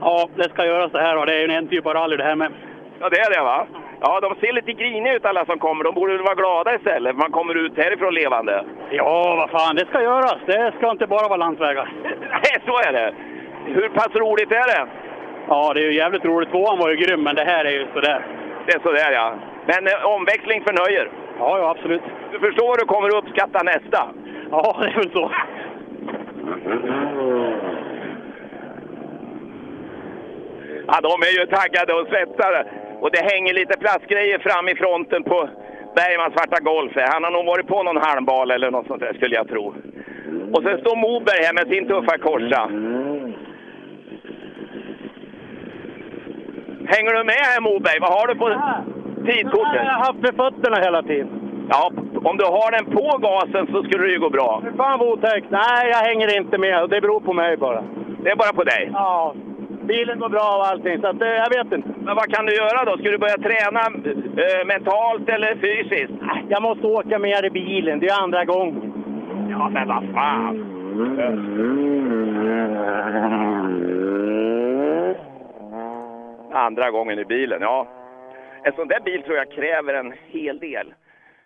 Ja, det ska göras det här då. Det är ju en typ av rally det här med. Ja, det är det va? Ja, de ser lite griniga ut alla som kommer. De borde väl vara glada istället, man kommer ut härifrån levande. Ja, vad fan, det ska göras. Det ska inte bara vara landsvägar. Nej, så är det. Hur pass roligt är det? Ja, det är ju jävligt roligt. Tvåan var ju grym, men det här är ju sådär. Det är sådär ja. Men eh, omväxling förnöjer. Ja, ja, absolut. Du förstår, du kommer att uppskatta nästa. Ja, det är väl så. Ja, de är ju taggade och svetsade. Och det hänger lite plastgrejer fram i fronten på Bergmans svarta Golf. Han har nog varit på någon halmbal eller något sånt där skulle jag tro. Och sen står Moberg här med sin tuffa korsa. Hänger du med här Moberg? Vad har du på... tidkortet? Jag har haft med fötterna hela tiden. Ja, om du har den på gasen så skulle det ju gå bra. Fan vad otäckt. Nej, jag hänger inte med. Det beror på mig bara. Det är bara på dig? Ja. Bilen går bra och allting, så att, eh, jag vet inte. Men vad kan du göra då? Ska du börja träna eh, mentalt eller fysiskt? Jag måste åka mer i bilen. Det är andra gången. Ja, men vad fan! Andra gången i bilen, ja. En sån där bil tror jag kräver en hel del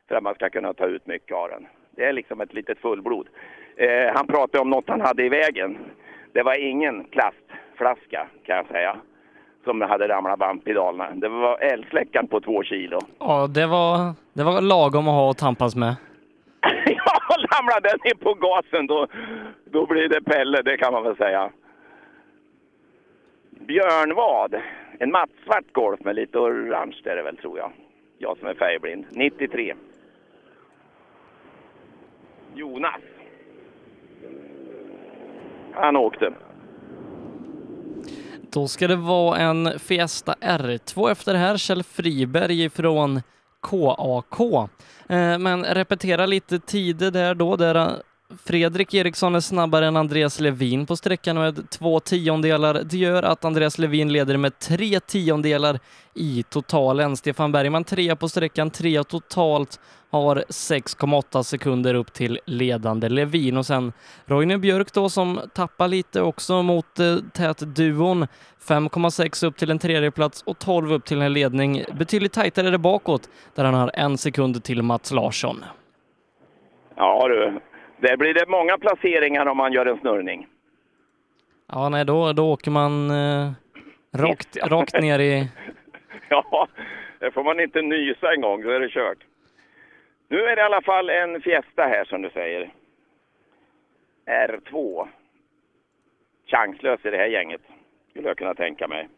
för att man ska kunna ta ut mycket av den. Det är liksom ett litet fullblod. Eh, han pratade om något han hade i vägen. Det var ingen plastflaska kan jag säga som hade ramlat band-pedalerna. Det var eldsläckaren på två kilo. Ja, det var, det var lagom att ha att tampas med. ja, ramlar den in på gasen då, då blir det Pelle, det kan man väl säga. Björnvad, en mattsvart Golf med lite orange är det väl tror jag. Jag som är färgblind. 93. Jonas. Han åkte. Då ska det vara en Fiesta R2 efter det här. Kjell Friberg från KAK. Eh, men repetera lite tider där då, där eh, Fredrik Eriksson är snabbare än Andreas Levin på sträckan med två tiondelar. Det gör att Andreas Levin leder med tre tiondelar i totalen. Stefan Bergman trea på sträckan, trea totalt, har 6,8 sekunder upp till ledande Levin och sen Roine Björk då som tappar lite också mot eh, tätduon. 5,6 upp till en tredje plats och 12 upp till en ledning. Betydligt tajtare där bakåt där han har en sekund till Mats Larsson. Ja du, där blir det många placeringar om man gör en snurrning. Ja, nej, då, då åker man eh, rakt, rakt ner i... Ja, det får man inte nysa en gång, så är det kört. Nu är det i alla fall en Fiesta här som du säger. R2. Chanslös i det här gänget, skulle jag kunna tänka mig.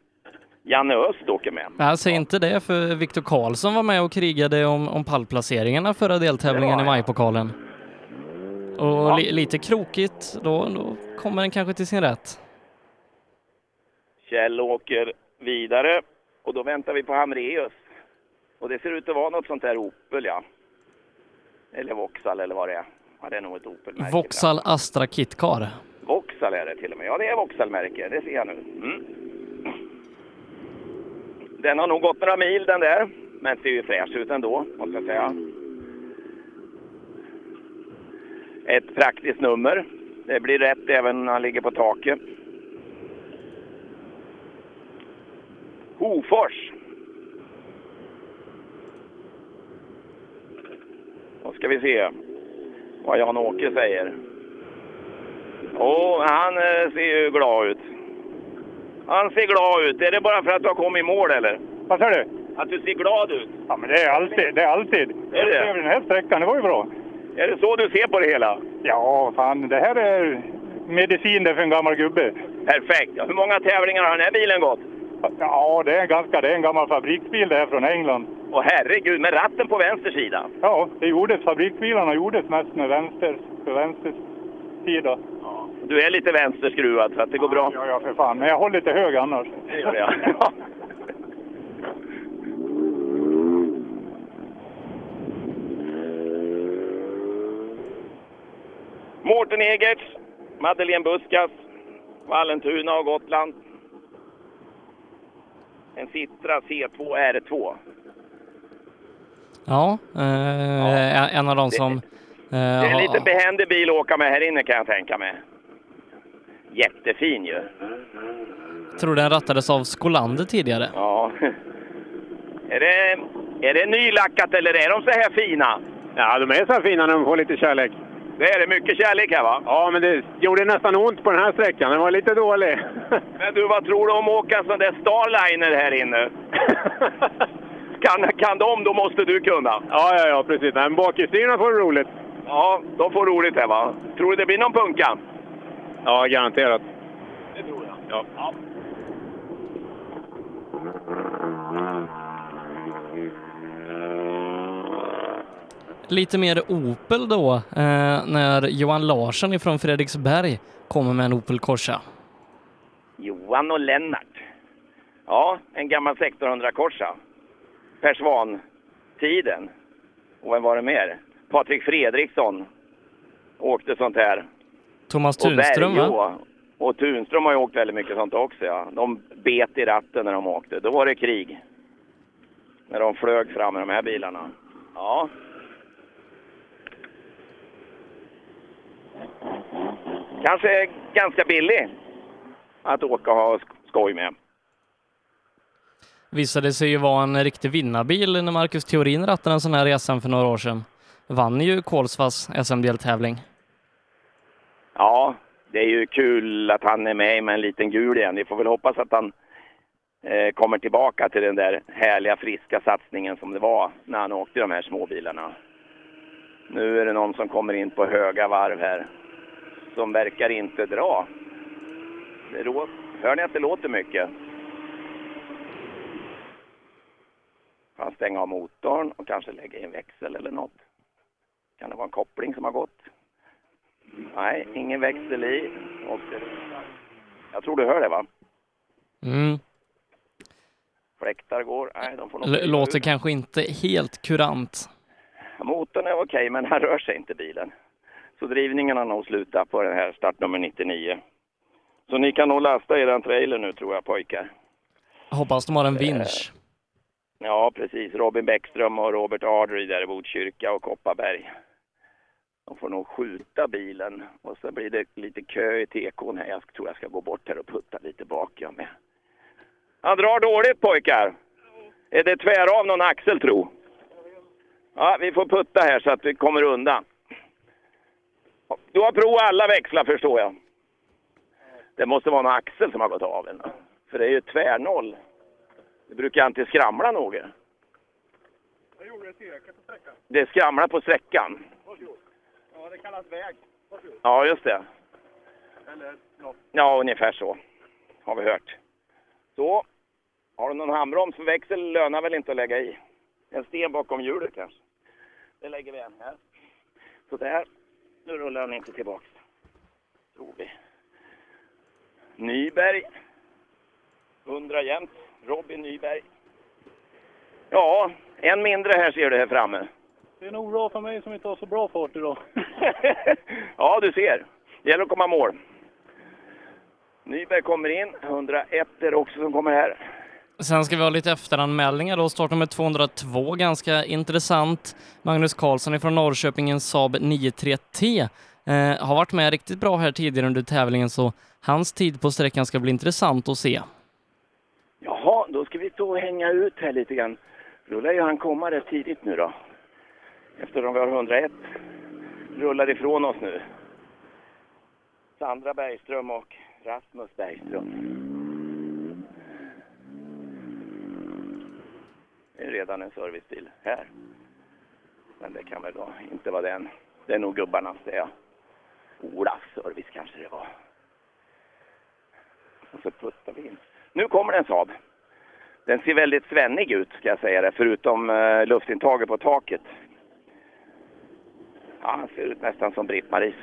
Janne Öst åker med. Jag säger inte det, för Viktor Karlsson var med och krigade om, om pallplaceringarna förra deltävlingen i majpokalen. Och li, lite krokigt, då, då kommer den kanske till sin rätt. Kjell åker vidare och då väntar vi på Hamreus. Och det ser ut att vara något sånt där Opel, ja. Eller Vauxhall eller vad det är. Ja, det är nog ett Opel-märke. Vauxhall Astra Kitcar. Vauxhall är det till och med. Ja, det är Vauxhall-märke. Det ser jag nu. Mm. Den har nog gått några mil den där. Men ser ju fräsch ut ändå, måste jag säga. Ett praktiskt nummer. Det blir rätt även när han ligger på taket. Hofors. Då ska vi se vad Jan-Åke säger. Åh, han eh, ser ju glad ut. Han ser glad ut. Är det bara för att du har kommit i mål eller? Vad sa du? Att du ser glad ut? Ja, men det är alltid. Det är alltid. Är det? Över den här sträckan, det var ju bra. Är det så du ser på det hela? Ja, fan. Det här är medicin det för en gammal gubbe. Perfekt. Hur många tävlingar har den här bilen gått? Ja, det är en ganska. Det är en gammal fabriksbil det här från England. Åh herregud, med ratten på vänster sida? Ja, det gjordes. Fabriksbilarna gjordes mest med vänster, för vänster sida. Du är lite vänsterskruvad så att det går bra. Ja, ja, för fan. Men jag håller lite hög annars. Det gör jag. Ja. Mårten Egerts, Madeleine Buskas, Vallentuna och Gotland. En Citra C2 R2. Ja, eh, en av de som... eh, Det är en lite behändig bil att åka med här inne kan jag tänka mig. Jättefin ju. tror den rattades av Skolander tidigare. Ja. Är det, är det nylackat eller är de så här fina? Ja, de är så här fina när de får lite kärlek. Det är det mycket kärlek här va? Ja, men det gjorde nästan ont på den här sträckan. Den var lite dålig. Men du, vad tror du om att åka en sån där Starliner här inne? kan, kan de, då måste du kunna. Ja, ja, ja, precis. Men bakhjulsdrivna får det roligt. Ja, de får roligt här va? Tror du det blir någon punka? Ja, garanterat. Det tror jag. Ja. Lite mer Opel då, eh, när Johan Larsson ifrån Fredriksberg kommer med en Opel Corsa. Johan och Lennart. Ja, en gammal 1600 Corsa. Per Svan-tiden. Och vem var det mer? Patrik Fredriksson åkte sånt här. Thomas Och Tunström, Bergå. va? Och Tunström har ju åkt väldigt mycket sånt också. Ja. De bet i ratten när de åkte. Då var det krig. När de flög fram med de här bilarna. Ja. Kanske ganska billig att åka och ha sk- skoj med. Visade sig ju vara en riktig vinnarbil när Marcus Theorin rattade en sån här resa för några år sedan. Vann ju Kolsvas SM-deltävling. Ja, det är ju kul att han är med med en liten gul igen. Vi får väl hoppas att han eh, kommer tillbaka till den där härliga friska satsningen som det var när han åkte de här småbilarna. Nu är det någon som kommer in på höga varv här som verkar inte dra. Rå- Hör ni att det låter mycket? Kan stänga av motorn och kanske lägga i en växel eller något. Kan det vara en koppling som har gått? Nej, ingen växel i. Och. Jag tror du hör det va? Mm. Fläktar går. Nej, de får nog... Låter kanske inte helt kurant. Motorn är okej, men han rör sig inte bilen. Så drivningen har nog slutat på den här startnummer 99. Så ni kan nog lasta er trailer nu tror jag pojkar. Hoppas de har en vinsch. Ja, precis. Robin Bäckström och Robert Ardry där i Botkyrka och Kopparberg. De får nog skjuta bilen och så blir det lite kö i tekon här. Jag tror jag ska gå bort här och putta lite bak jag med. Han drar dåligt pojkar. Är det tvär av någon axel tro? Ja, vi får putta här så att vi kommer undan. Du har provat alla växlar förstår jag. Det måste vara någon axel som har gått av nåt. För det är ju tvärnoll. Det brukar inte skramla nog. Jag gjorde det tillräckligt på sträckan. Det skramlar på sträckan. Varsågod. Ja, det kallas väg. Varsågod. Ja, just det. Eller, ja. Ja, ungefär så. Har vi hört. Så. Har du någon handbroms? För växel lönar väl inte att lägga i. En sten bakom hjulet kanske. Det lägger vi en här. Så där. Nu rullar den inte tillbaks. Tror vi. Nyberg. 100 jämnt. Robin Nyberg. Ja, en mindre här ser du här framme. Det är nog bra för mig som inte har så bra fart idag. Ja, du ser. Det gäller att komma mål. Nyberg kommer in. 101 är också som kommer här. Sen ska vi ha lite efteranmälningar då. Startnummer 202, ganska intressant. Magnus Karlsson från Norrköping, en Saab 93T. Eh, har varit med riktigt bra här tidigare under tävlingen så hans tid på sträckan ska bli intressant att se. Jaha, då ska vi stå och hänga ut här lite grann. Då lär ju han komma rätt tidigt nu då. Eftersom vi har 101 rullar ifrån oss nu. Sandra Bergström och Rasmus Bergström. Det är redan en servicebil här. Men det kan väl då inte vara den. Det är nog gubbarnas det. är. Olas service kanske det var. Och så puttar vi in. Nu kommer det en Saab. Den ser väldigt svennig ut ska jag säga det, förutom eh, luftintaget på taket. Ja, han ser ut nästan som Britt-Maries.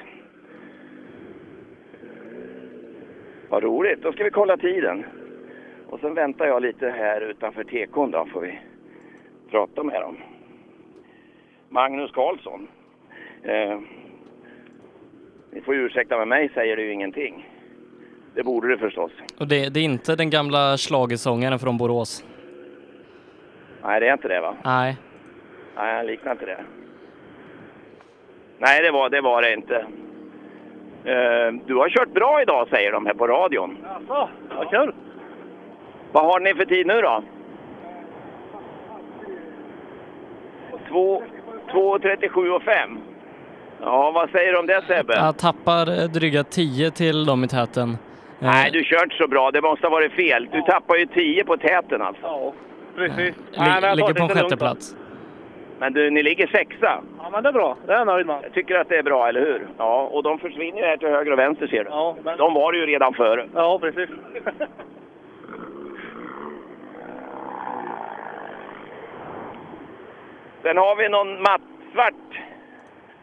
Vad roligt, då ska vi kolla tiden. Och sen väntar jag lite här utanför tekon då, får vi prata med dem. Magnus Karlsson. Eh, ni får ursäkta med mig säger du ingenting. Det borde du förstås. Och det, det är inte den gamla schlagersångaren från Borås. Nej, det är inte det va? Nej. Nej, han liknar inte det. Nej, det var det, var det inte. Eh, du har kört bra idag säger de här på radion. Jaså, vad kul! Vad har ni för tid nu då? Två- 2.37 och 5. Ja, vad säger du om det Sebbe? Jag tappar eh, dryga 10 till dem i täten. Eh, Nej, du kör inte så bra. Det måste ha varit fel. Du tappar ju 10 på täten alltså. Ja, precis. Nej, men ligger på en sjätte plats. Men du, ni ligger sexa. Ja, men det är bra. Det är jag nöjd med. Jag tycker att det är bra, eller hur? Ja, och de försvinner ju här till höger och vänster ser du. Ja, men... De var ju redan före. Ja, precis. Sen har vi någon mattsvart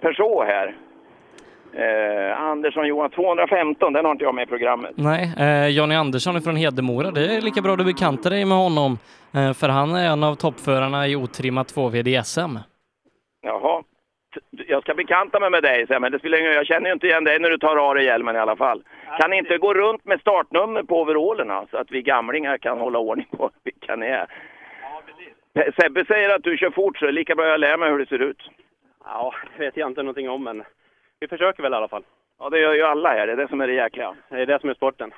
Peugeot här. Eh, Andersson Johan 215, den har inte jag med i programmet. Nej, eh, Jonny Andersson från Hedemora. Det är lika bra du bekantar dig med honom, eh, för han är en av toppförarna i otrimmat 2VD i SM. Jaha. Jag ska bekanta mig med dig, men det spelar ingen roll. Jag känner ju inte igen dig när du tar av dig hjälmen i alla fall. Kan ni inte gå runt med startnummer på overallerna så att vi gamlingar kan hålla ordning på vilka ni är? Pe- Sebbe säger att du kör fort, så det är lika bra jag lär mig hur det ser ut. Ja, det vet jag inte någonting om, men vi försöker väl i alla fall. Ja, det gör ju alla här. Det är det som är det jäkliga. Det är det som är sporten.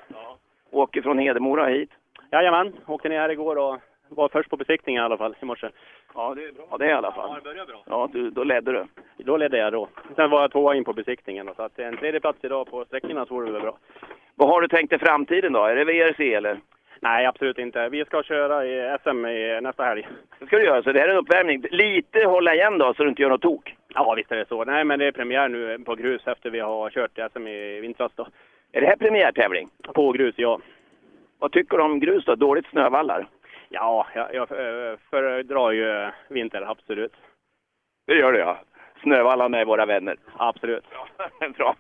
Åker från Hedemora hit. Jajamän, åkte ner här igår och var först på besiktningen i alla fall i morse. Ja, det är bra. Ja, det är i alla fall. Ja, det börjar bra. Ja, du, då ledde du. Då ledde jag då. Sen var jag tvåa in på besiktningen, då, så att en tredje plats idag på sträckorna så vore det väl bra. Vad har du tänkt i framtiden då? Är det VRC eller? Nej, absolut inte. Vi ska köra i SM i nästa helg. Det ska du göra, så det här är en uppvärmning. Lite hålla igen då, så du inte gör något tok. Ja, visst är det så. Nej, men det är premiär nu på grus efter vi har kört i SM i vintras då. Är det här premiärtävling? På grus, ja. Vad tycker du om grus då? Dåligt snövallar? Ja, jag, jag eh, föredrar ju vinter, absolut. Det gör det ja. Snövallarna är våra vänner. Absolut. Bra.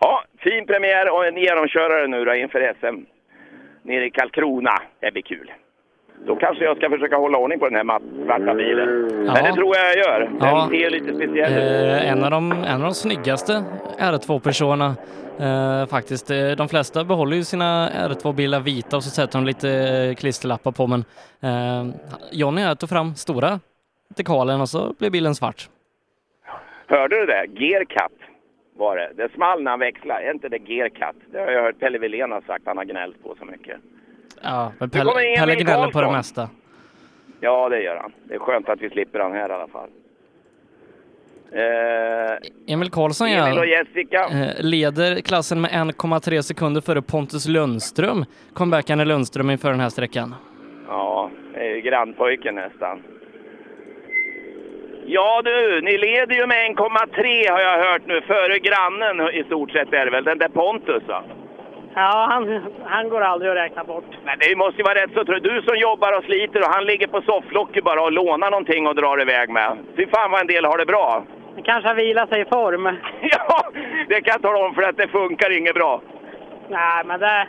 Ja, fin premiär och en genomkörare nu då inför SM. Nere i Karlskrona. Det blir kul. Då kanske jag ska försöka hålla ordning på den här svarta bilen. Men Ja. det tror jag jag gör. Den Ja. ser lite speciell ut. Eh, en, av de, en av de snyggaste R2-personerna eh, faktiskt. Eh, De flesta behåller ju sina R2-bilar vita och så sätter de lite eh, klisterlappar på men eh, Jonny här tog fram stora dekalen och så blev bilen svart. Hörde du det? Gearcut var det. Det small när han växlade. Är inte det gearcut? Det har jag hört Pelle Wilén ha sagt. Han har gnällt på så mycket. Ja, men Pelle, Pelle gnäller på det mesta. Ja, det gör han. Det är skönt att vi slipper han här i alla fall. Eh, Emil Karlsson ja, Jessica. eh, leder klassen med 1,3 sekunder före Pontus Lundström. Comebackande Lundström inför den här sträckan. Ja, det är ju grannpojken nästan. Ja du, ni leder ju med 1,3 har jag hört nu, före grannen i stort sett är det väl, den där Pontus va? Ja, han, han går aldrig att räkna bort. Men det måste ju vara rätt så trött. Du som jobbar och sliter och han ligger på sofflocket bara och lånar någonting och drar iväg med. Fy fan vad en del har det bra. Han kanske har vilat sig i form. Ja, det kan jag tala om för att det funkar inget bra. Nej, men det,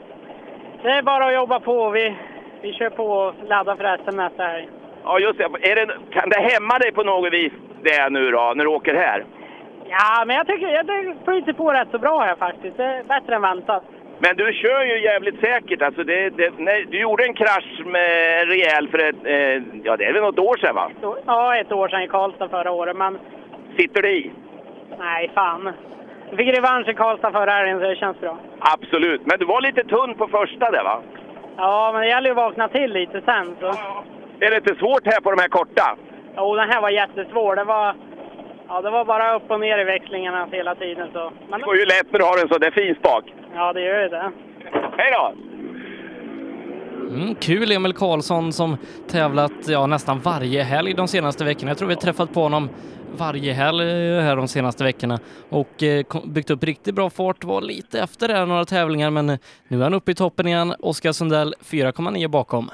det är bara att jobba på. Vi, vi kör på och laddar för SM nästa helg. Ja, just det. Är det. Kan det hämma dig på något vis det nu då, när du åker här? Ja, men jag tycker jag flyter på rätt så bra här faktiskt. Det är bättre än väntat. Men du kör ju jävligt säkert. Alltså det, det, nej, du gjorde en krasch med en rejäl för ett, eh, ja det är väl något år sedan va? Ja, ett år sedan i Karlstad förra året, men Sitter det i? nej, fan. Jag fick revansch i Karlstad förra helgen, så det känns bra. Absolut. Men du var lite tunn på första där va? Ja, men det gäller ju att vakna till lite sen. Så. Är det inte svårt här på de här korta? Jo, den här var jättesvår. Det var, ja, det var bara upp och ner i växlingarna hela tiden. Så. Men, Det går ju lätt när du har en sån där fin spak. ja, det gör ju det. Hej då! Mm, kul Emil Karlsson som tävlat ja, nästan varje helg de senaste veckorna. Jag tror vi har träffat på honom varje helg eh, här de senaste veckorna och eh, byggt upp riktigt bra fart. Var lite efter där några tävlingar men nu är han uppe i toppen igen. Oskar Sundell 4,9 bakom.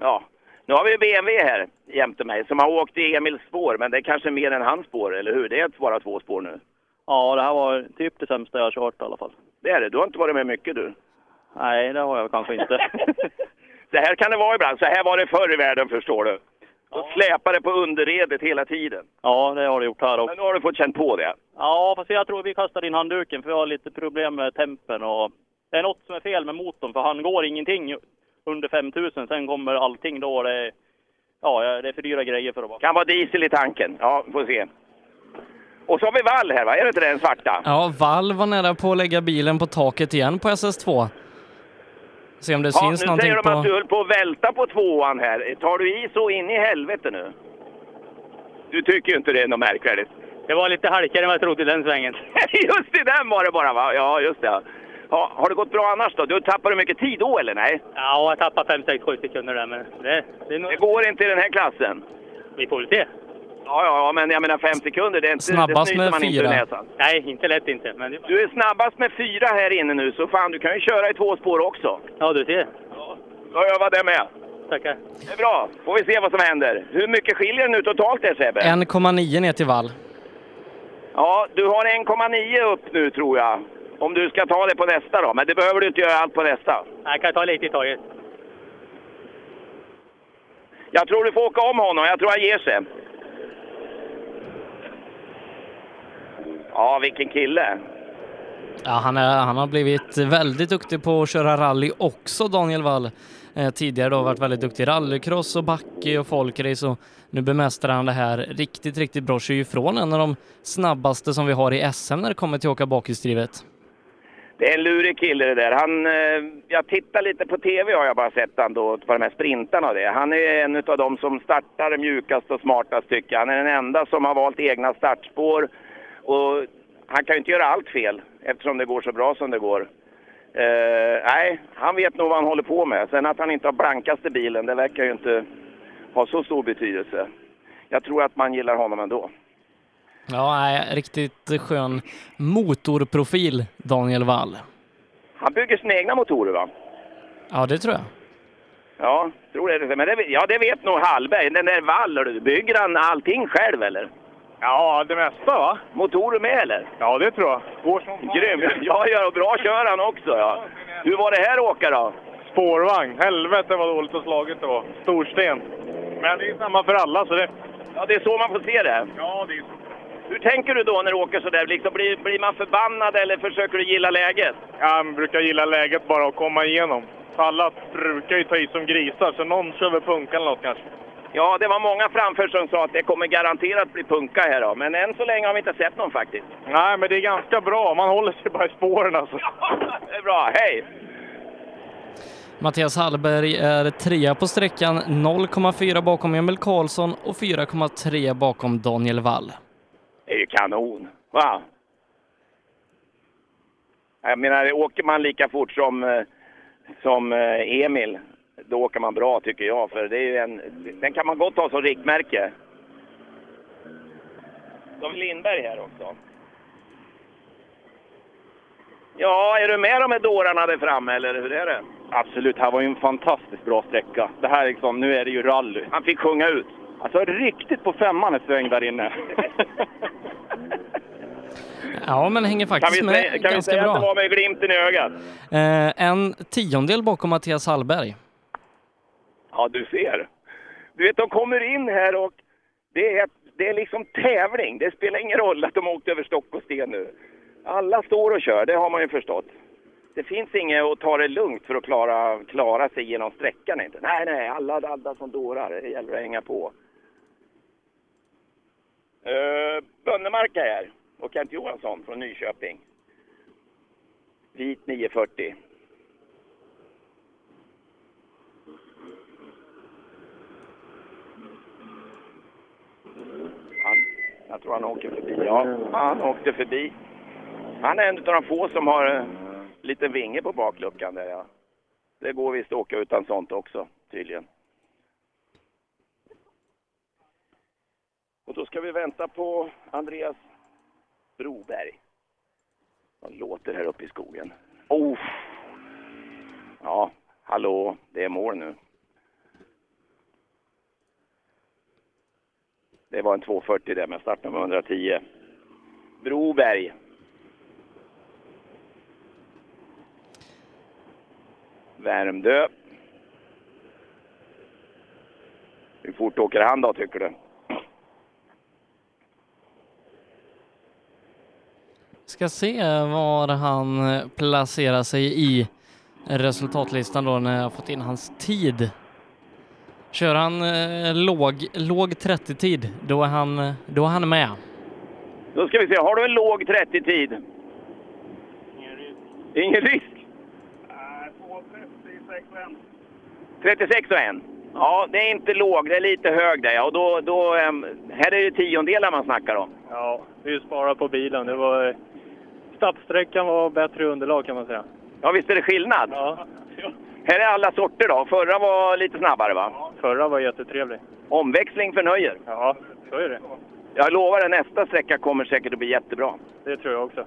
Ja, nu har vi BMW här jämte mig som har åkt i Emils spår, men det är kanske mer än hans spår, eller hur? Det är bara två spår nu. Ja, det här var typ det sämsta jag har kört i alla fall. Det är det. Du har inte varit med mycket du. Nej, det har jag kanske inte. Så här kan det vara ibland. Så här var det förr i världen, förstår du. Då släpade på underredet hela tiden. ja, det har det gjort här också. Men nu har du fått känna på det. Ja, fast jag tror vi kastar in handduken för vi har lite problem med tempen och det är något som är fel med motorn för han går ingenting under 5000. Sen kommer allting då. Det är, ja, det är för dyra grejer för att vara. Kan vara diesel i tanken. Ja, får se. Och så har vi vall här, va? Är det inte den svarta? Ja, Wall var nära på att lägga bilen på taket igen på SS2. Se om det Ja, syns nu någonting säger de på... att du höll på att välta på tvåan här. Tar du i så in i helvete nu? Du tycker ju inte det är något märkvärdigt. Det var lite halkigare än vad jag trodde i den svängen. just i den var det bara va? Ja, just det. Ja, har det gått bra annars då? Du tappade mycket tid då eller nej? Ja, jag tappade 5, 6, 7 sekunder där men det, det nog... Det går inte i den här klassen. Vi får väl se. Ja, ja, ja, men jag menar fem sekunder, det är inte, Snabbast det med man inte ur fyra. Nej, inte lätt inte. Men det... Du är snabbast med fyra här inne nu, så fan du kan ju köra i två spår också. Ja, du ser. Då övar det med. Tackar. Det är bra. Får vi se vad som händer. Hur mycket skiljer det nu totalt där Sebbe? 1,9 ner till Wall. Ja, du har 1,9 upp nu tror jag. Om du ska ta det på nästa då. Men det behöver du inte göra allt på nästa. Jag kan ta lite i taget. Jag tror du får åka om honom. Jag tror han ger sig. Ja, vilken kille. Ja, han, är, han har blivit väldigt duktig på att köra rally också, Daniel Wall. Eh, tidigare då varit väldigt duktig i rallycross och backe och folkrace och nu bemästrar han det här riktigt, riktigt bra. Kör ju ifrån en av de snabbaste som vi har i SM när det kommer till att åka bakhjulsdrivet. Det är en lurig kille det där. Han, eh, jag tittar lite på TV har jag bara sett han då, på de här sprintarna och det. Han är en av de som startar mjukast och smartast tycker jag. Han är den enda som har valt egna startspår och han kan ju inte göra allt fel eftersom det går så bra som det går. Uh, nej, han vet nog vad han håller på med. Sen att han inte har blankaste bilen, det verkar ju inte ha så stor betydelse. Jag tror att man gillar honom ändå. Ja, nej, riktigt skön motorprofil, Daniel Wall. Han bygger sina egna motorer va? Ja, det tror jag. Ja, tror det. Men det, ja, det vet nog Hallberg. Den där Wall, bygger han allting själv eller? Ja, det mesta va? Motorer med eller? Ja, det tror jag. Går som. Grym! Ja, ja, bra kör han också ja. Hur var det här att åka då? Spårvagn. Helvete vad dåligt och slaget det var. Storsten. Men det är samma för alla så det... Ja, det är så man får se det. Ja, det är så. Hur tänker du då när du åker sådär? Liksom, blir, blir man förbannad eller försöker du gilla läget? Jag brukar gilla läget bara att komma igenom. Alla brukar ju ta i som grisar, så någon kör väl punka eller något kanske. Ja, det var många framför som sa att det kommer garanterat bli punka här då. Men än så länge har vi inte sett någon faktiskt. Nej, men det är ganska bra. Man håller sig bara i spåren alltså. det är bra. Hej! Mattias Hallberg är trea på sträckan, 0,4 bakom Emil Karlsson och 4,3 bakom Daniel Wall. Det är ju kanon. Va? Jag menar, åker man lika fort som, eh, som eh, Emil, då åker man bra tycker jag. För det är ju en, den kan man gott ha som riktmärke. Då har vi Lindberg här också. Ja, är du med de här dårarna där framme eller hur är det? Absolut, här var ju en fantastiskt bra sträcka. Det här liksom, nu är det ju rally. Han fick sjunga ut. Alltså riktigt på femman ett sväng där inne. Ja, men hänger Kan faktiskt vi, med säga, kan vi säga att det var med glimten i ögat? Eh, en tiondel bakom Mattias Hallberg. Ja, du ser. Du vet, de kommer in här och det är, det är liksom tävling. Det spelar ingen roll att de åkte över stock och sten nu. Alla står och kör, det har man ju förstått. Det finns inget att ta det lugnt för att klara, klara sig genom sträckan. Inte. Nej, nej, alla laddar som dårar. Det gäller att hänga på. Eh, uh, Bönnemark är här och Kent Johansson från Nyköping. Vit 940. Han, jag tror han åker förbi. Ja, han åkte förbi. Han är en av de få som har eh, en liten vinge på bakluckan där ja. Det går visst att åka utan sånt också, tydligen. Och då ska vi vänta på Andreas Broberg. Han låter här uppe i skogen. Oh! Ja, hallå, det är mål nu. Det var en 240 där men med var 110. Broberg. Värmdö. Hur fort åker han då, tycker du? Ska se var han placerar sig i resultatlistan då när jag fått in hans tid. Kör han eh, låg, låg 30-tid, då är han, då är han med. Då ska vi se, har du en låg 30-tid? Ingen risk. Ingen risk? 36 och en. Ja, det är inte låg, det är lite hög där ja. Och då, då, ehm, här är det tiondelar man snackar om. Ja, det är ju spara på bilen. Det var... Startsträckan var bättre underlag kan man säga. Ja, visst är det skillnad? Ja. Här är alla sorter då. Förra var lite snabbare va? Förra var jättetrevlig. Omväxling förnöjer. Ja, så är det. Jag lovar dig, nästa sträcka kommer säkert att bli jättebra. Det tror jag också.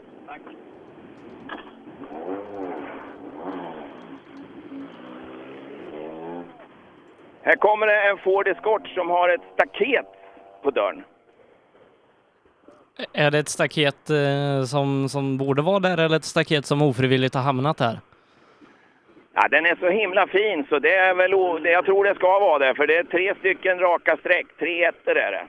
Här kommer det en Ford Escort som har ett staket på dörren. Är det ett staket eh, som, som borde vara där eller ett staket som ofrivilligt har hamnat där? Ja, den är så himla fin så det är väl, o- jag tror det ska vara det, för det är tre stycken raka streck, tre ettor är det.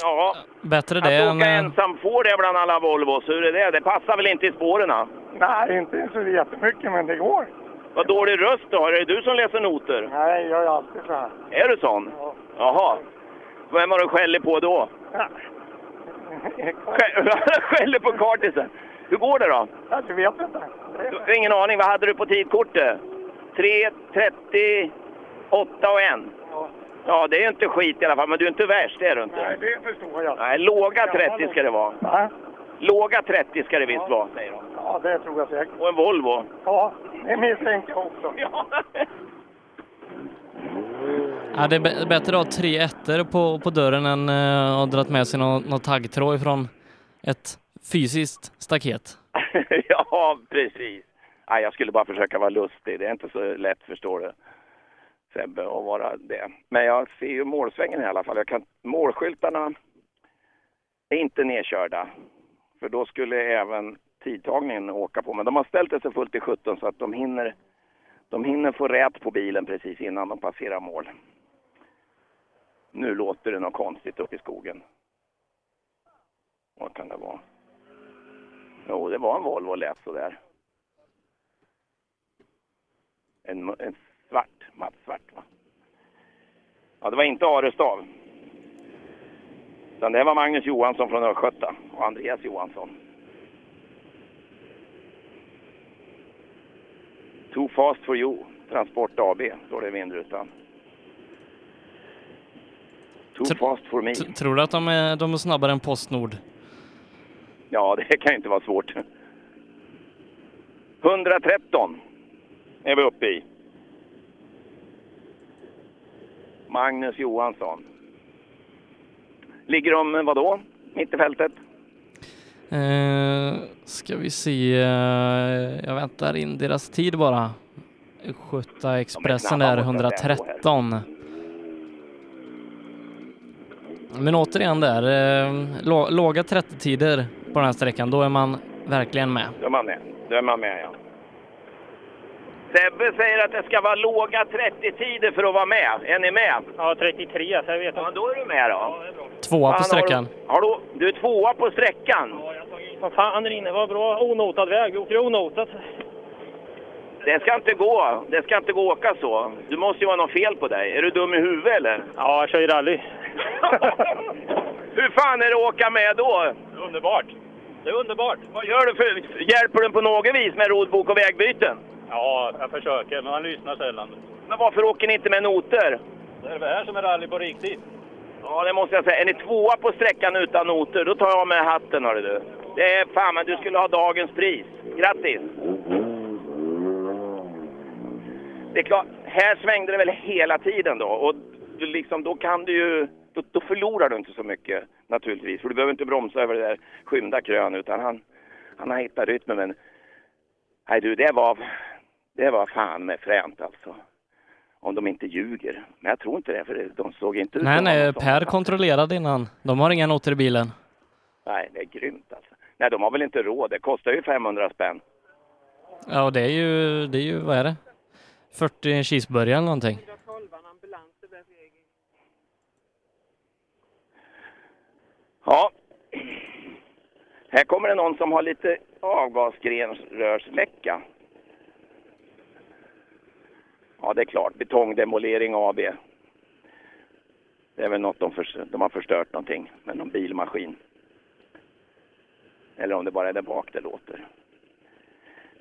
Ja, Bättre att det än... åka eh, ensam får det bland alla Volvos, hur är det? Det passar väl inte i spåren? Nej, inte så jättemycket, men det går. Vad dålig röst du har, är det du som läser noter? Nej, jag är alltid så här. Är du sån? Jaha. Vem har du skäller på då? Skä- Skäller på kartisen. Hur går det då? Ja, du vet inte. Du har ingen aning. Vad hade du på tidkortet? 3, 30, 8 och 1. Ja, det är ju inte skit i alla fall, men du är inte värst, är du inte. Nej, det förstår jag. Nej, låga 30 ska det vara. Låga 30 ska det visst vara, säger de. Ja, det tror jag säkert. Och en Volvo. Ja, det misstänker jag också. Ja, det är bättre att ha tre ettor på, på dörren än eh, att ha dragit med sig någon, någon taggtråd från ett fysiskt staket. ja, precis. Nej, jag skulle bara försöka vara lustig. Det är inte så lätt, förstår du. Sebbe, att vara det. Men jag ser ju målsvängen i alla fall. Jag kan, målskyltarna är inte nedkörda. För då skulle även tidtagningen åka på. Men de har ställt det så fullt i 17 så att de hinner, de hinner få rät på bilen precis innan de passerar mål. Nu låter det något konstigt uppe i skogen. Vad kan det vara? Jo, det var en Volvo lät sådär. En, en svart, mattsvart va? Ja, det var inte Arestav. Utan det var Magnus Johansson från Östgöta och Andreas Johansson. Too fast for you, Transport AB, står det i vindrutan. Too fast for me. Tror du att de är, de är snabbare än Postnord? Ja, det kan ju inte vara svårt. 113 är vi uppe i. Magnus Johansson. Ligger de, vadå, mitt i fältet? Eh, ska vi se, eh, jag väntar in deras tid bara. Skötta Expressen snabba där, mot oss Men återigen där, eh, lå- låga 30-tider på den här sträckan, då är man verkligen med. Då är man med. Då är man med, ja. Sebbe säger att det ska vara låga 30-tider för att vara med. Är ni med? Ja, 33 så jag vet Ja, då är du med då. Tvåa på sträckan. Har du, har du, du är tvåa på sträckan. Vad fan där inne, vad bra onotad väg. Vi åker onotat. Det ska inte gå. Det ska inte gå att åka så. Du måste ju vara något fel på dig. Är du dum i huvudet eller? Ja, jag kör ju rally. Hur fan är det att åka med då? Underbart. Det är underbart. Vad gör du för... Hjälper du på något vis med rodbok och vägbyten? Ja, jag försöker, men han lyssnar sällan. Men varför åker ni inte med noter? Det är det här som är rally på riktigt. Ja, det måste jag säga. Är ni tvåa på sträckan utan noter, då tar jag med hatten hörru du. Det är fan, men du skulle ha dagens pris. Grattis! Det är klart, här svängde det väl hela tiden då och liksom, då kan du ju, då, då förlorar du inte så mycket naturligtvis. För du behöver inte bromsa över det där skymda krön utan han, han har hittat rytmen. Men nej du, det var, det var fan med fränt alltså. Om de inte ljuger. Men jag tror inte det, för de såg inte ut Nej, nej, Per kontrollerade innan. De har inga noter i bilen. Nej, det är grymt alltså. Nej, de har väl inte råd. Det kostar ju 500 spänn. Ja, och det är ju, det är ju, vad är det? 40 cheeseburgare eller någonting. Ja. Här kommer det någon som har lite avgasgrenrörsläcka. Ja, det är klart. Betongdemolering AB. Det är väl något de, för, de har förstört någonting med någon bilmaskin. Eller om det bara är där bak det låter.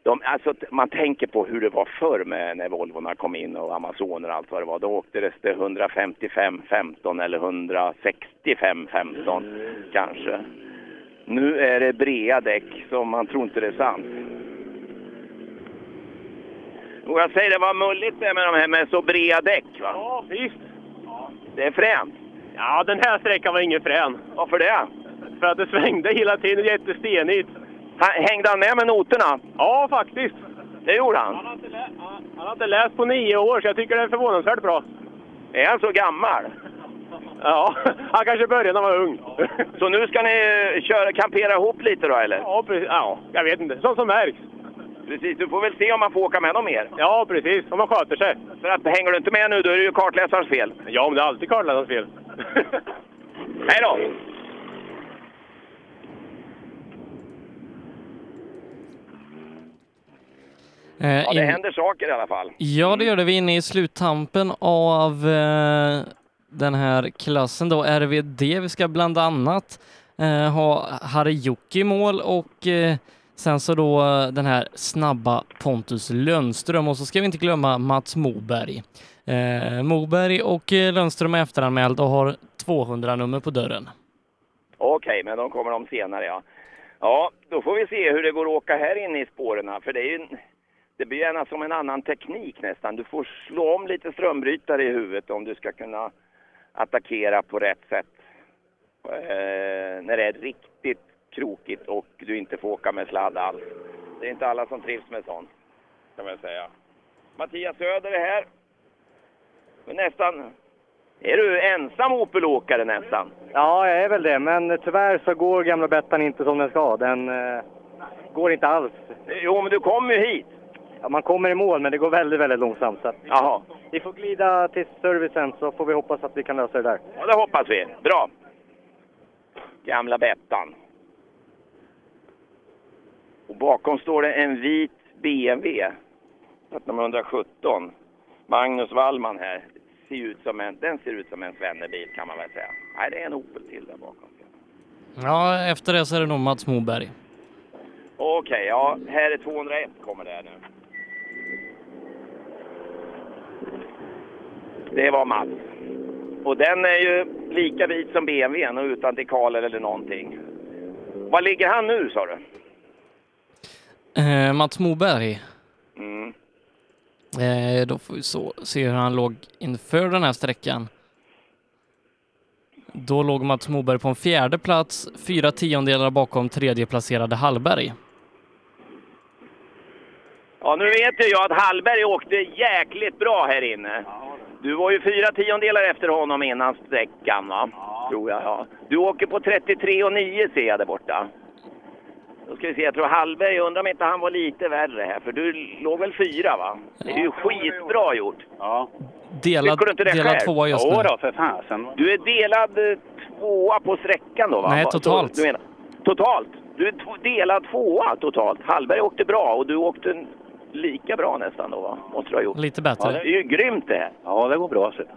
De, alltså, man tänker på hur det var förr med när Volvorna kom in och Amazoner och allt vad det var. Då åkte det 155-15 eller 165-15 kanske. Nu är det brea däck så man tror inte det är sant. Och jag säger det var mulligt det med de här med så breda däck va? Ja, visst. Det är fränt. Ja, den här sträckan var ingen frän. Varför det? För att det svängde hela tiden, jättestenigt. Hängde han med med noterna? Ja, faktiskt. Det gjorde han. Han har inte läst på nio år, så jag tycker det är förvånansvärt bra. Är han så gammal? Ja, Ja, han kanske började när han var ung. Så nu ska ni köra, kampera ihop lite då eller? Ja, precis. Ja, jag vet inte. Sånt som märks. Precis, du får väl se om man får åka med dem mer. Ja, precis. Om man sköter sig. För att hänger du inte med nu, då är det ju kartläsarens fel. Ja, men det är alltid kartläsarens fel. Hej då! Eh, Ja, det in- händer saker i alla fall. Ja, det gör det. Vi är inne i sluttampen av eh, den här klassen då, RVD. Vi ska bland annat eh, ha Harry Jocke i mål och eh, sen så då den här snabba Pontus Lönström och så ska vi inte glömma Mats Moberg. Eh, Moberg och eh, Lönström är efteranmäld och har 200-nummer på dörren. Okej, men de kommer de senare ja. Ja, då får vi se hur det går att åka här inne i spåren. För det är ju, det blir gärna som en annan teknik nästan. Du får slå om lite strömbrytare i huvudet om du ska kunna attackera på rätt sätt. Eh, när det är riktigt krokigt och du inte får åka med sladd alls. Det är inte alla som trivs med sånt, kan man säga. Mattias Söder är här. Nästan... Är du ensam Opelåkare nästan? Ja, jag är väl det, men tyvärr så går gamla Bettan inte som den ska. Den eh, går inte alls. Jo, men du kommer ju hit. Ja, man kommer i mål, men det går väldigt, väldigt långsamt. Så Jaha. vi får glida till servicen så får vi hoppas att vi kan lösa det där. Ja, det hoppas vi. Bra. Gamla Bettan. Och bakom står det en vit BMW. Nummer 117. Magnus Wallman här. Ser ut som en, den ser ut som en svennebil kan man väl säga. Nej, det är en Opel till där bakom. Ja, efter det så är det nog Mats Moberg. Okej, ja. Här är 201 kommer det här nu. Det var Mats. Och den är ju lika vit som BMWn och utan dekaler eller någonting. Var ligger han nu sa du? Eh, Mats Moberg. Mm. Eh, då får vi så, se hur han låg inför den här sträckan. Då låg Mats Moberg på en fjärde plats, fyra tiondelar bakom tredje placerade Hallberg. Ja, nu vet ju jag att Hallberg åkte jäkligt bra här inne. Du var ju fyra tiondelar efter honom innan sträckan, va? Tror jag, ja. Du åker på 33,9 ser jag där borta. Då ska vi se, jag tror Hallberg, jag undrar om inte han var lite värre här, för du låg väl fyra, va? Det är ju skitbra gjort. Ja. Delad, du inte det delad själv? tvåa just nu. Jodå, för fasen. Du är delad eh, tvåa på sträckan då, va? Nej, totalt. Du menar, totalt? Du är delad tvåa totalt. Hallberg åkte bra och du åkte lika bra nästan då, va? Måste du ha gjort. Lite bättre. Det är ju grymt det här. Ja, det går bra. Så.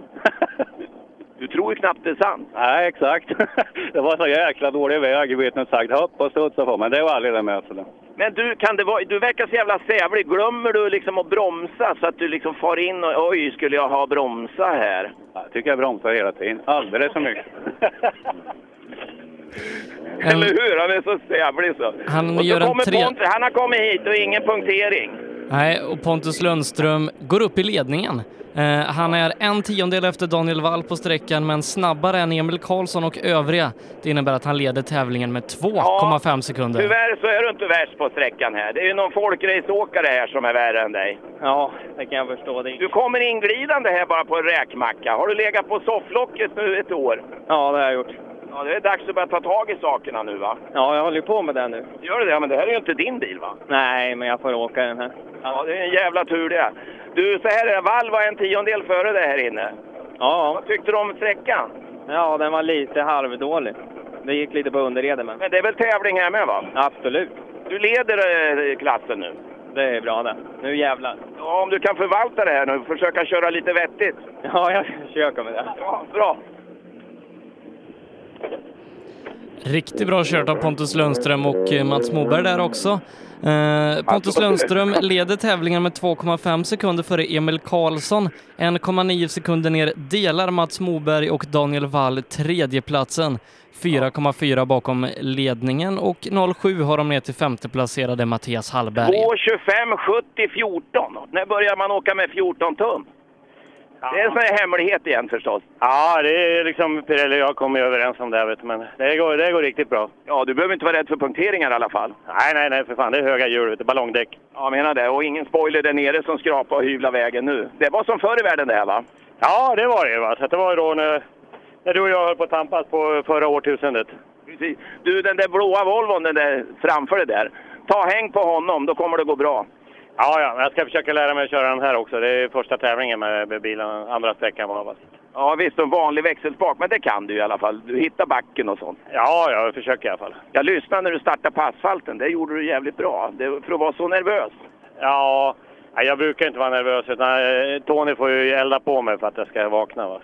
Du tror ju knappt det är sant. Nej, exakt. det var så jäkla dålig väg, vet ni sagt. Hopp och studsa på, men det var aldrig det med. Så det. Men du, kan det vara, du verkar så jävla sävlig. Glömmer du liksom att bromsa så att du liksom far in och oj, skulle jag ha bromsa här? Jag tycker jag bromsar hela tiden. Alldeles för mycket. Eller hur? Han är så sävlig så. Han och så gör en kommer tre- Pontus, han har kommit hit och ingen punktering. Nej, och Pontus Lundström går upp i ledningen. Eh, han är en tiondel efter Daniel Wall på sträckan, men snabbare än Emil Karlsson och övriga. Det innebär att han leder tävlingen med 2,5 sekunder. Tyvärr så är du inte värst på sträckan här. Det är ju någon folkraceåkare här som är värre än dig. Ja, det kan jag förstå. Det. Du kommer inglidande här bara på en räkmacka. Har du legat på sofflocket nu ett år? Ja, det har jag gjort. Ja, det är dags att börja ta tag i sakerna nu va? Ja, jag håller på med det nu. Gör du det? Men det här är ju inte din bil va? Nej, men jag får åka den här. Ja, det är en jävla tur det. Du, så här är det. Wall var en tiondel före dig här inne. Ja. Vad tyckte du om sträckan? Ja, den var lite halvdålig. Det gick lite på underreden men. Men det är väl tävling här med va? Absolut. Du leder eh, klassen nu. Det är bra det. Nu jävlar. Ja, om du kan förvalta det här nu, försöka köra lite vettigt. Ja, jag försöker med det. Ja, bra. Riktigt bra kört av Pontus Lundström och eh, Mats Moberg där också. Eh, Pontus Lundström leder tävlingen med 2,5 sekunder före Emil Karlsson. 1,9 sekunder ner delar Mats Moberg och Daniel Wall tredjeplatsen. 4,4 bakom ledningen och 0,7 har de ner till femteplacerade Mattias Hallberg. 2.25, 70, 14. När börjar man åka med 14 tum? Det är en sån här hemlighet igen förstås. Ja, det är liksom Pirelli och jag kommer överens om det, vet du, men det går, det går riktigt bra. Ja, du behöver inte vara rädd för punkteringar i alla fall. Nej, nej, nej, för fan. Det är höga hjul, vet du, ballongdäck. Ja, menar det. Och ingen spoiler där nere som skrapar och hyvlar vägen nu. Det var som förr i världen det här va? Ja, det var det. Va? Så det var ju då när när du och jag höll på att tampas på förra årtusendet. Precis. Du, den där blåa Volvon, den där framför dig där. Ta häng på honom, då kommer det gå bra. Ja, ja, jag ska försöka lära mig att köra den här också. Det är första tävlingen med, bilen, andra sträckan var det. Ja visst, en vanlig växelspak, men det kan du i alla fall. Du hittar backen och sånt. Ja, jag försöker i alla fall. Jag lyssnade när du startade på asfalten. Det gjorde du jävligt bra. Det, för att vara så nervös. Ja, jag brukar inte vara nervös. Utan, eh, Tony får ju elda på mig för att jag ska vakna. Va?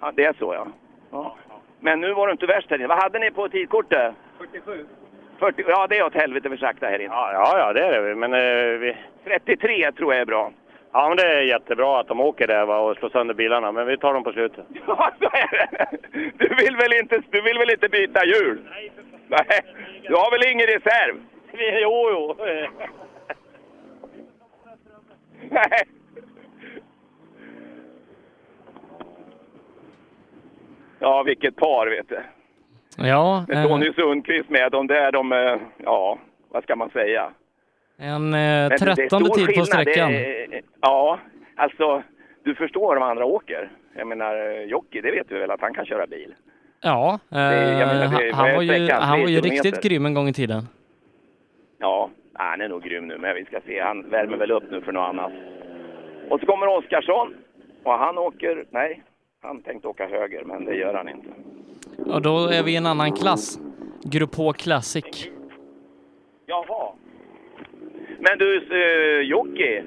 Ja, det är så ja. ja. Men nu var du inte värst här inne. Vad hade ni på tidkortet? 47. 40, ja, det är åt helvete för sakta här inne. Ja, ja, ja det är det. Men eh, vi... 33 tror jag är bra. Ja, men det är jättebra att de åker där va, och slår sönder bilarna, men vi tar dem på slutet. Ja, så är det. Du vill väl inte, du vill väl inte byta hjul? Nej, Nej. Du har väl ingen reserv? Jo, jo. Nej. Ja, vilket par vet du. Ja, Med eh, Tony Sundqvist med. De där, de, eh, ja, vad ska man säga? en eh, det är trettonde tid på sträckan. Det är- Ja, alltså du förstår de andra åker. Jag menar, eh, Jocke, det vet du väl att han kan köra bil? Ja, eh, är- menar, det är- han, är var ju, han var ju riktigt grym en gång i tiden. Ja, han är nog grym nu, men vi ska se. Han värmer väl upp nu för något annat. Och så kommer Oskarsson. Och han åker, nej, han tänkte åka höger, men det gör han inte. Och då är vi i en annan klass. Grupp H Classic. Jaha. Men du, uh, Jocke,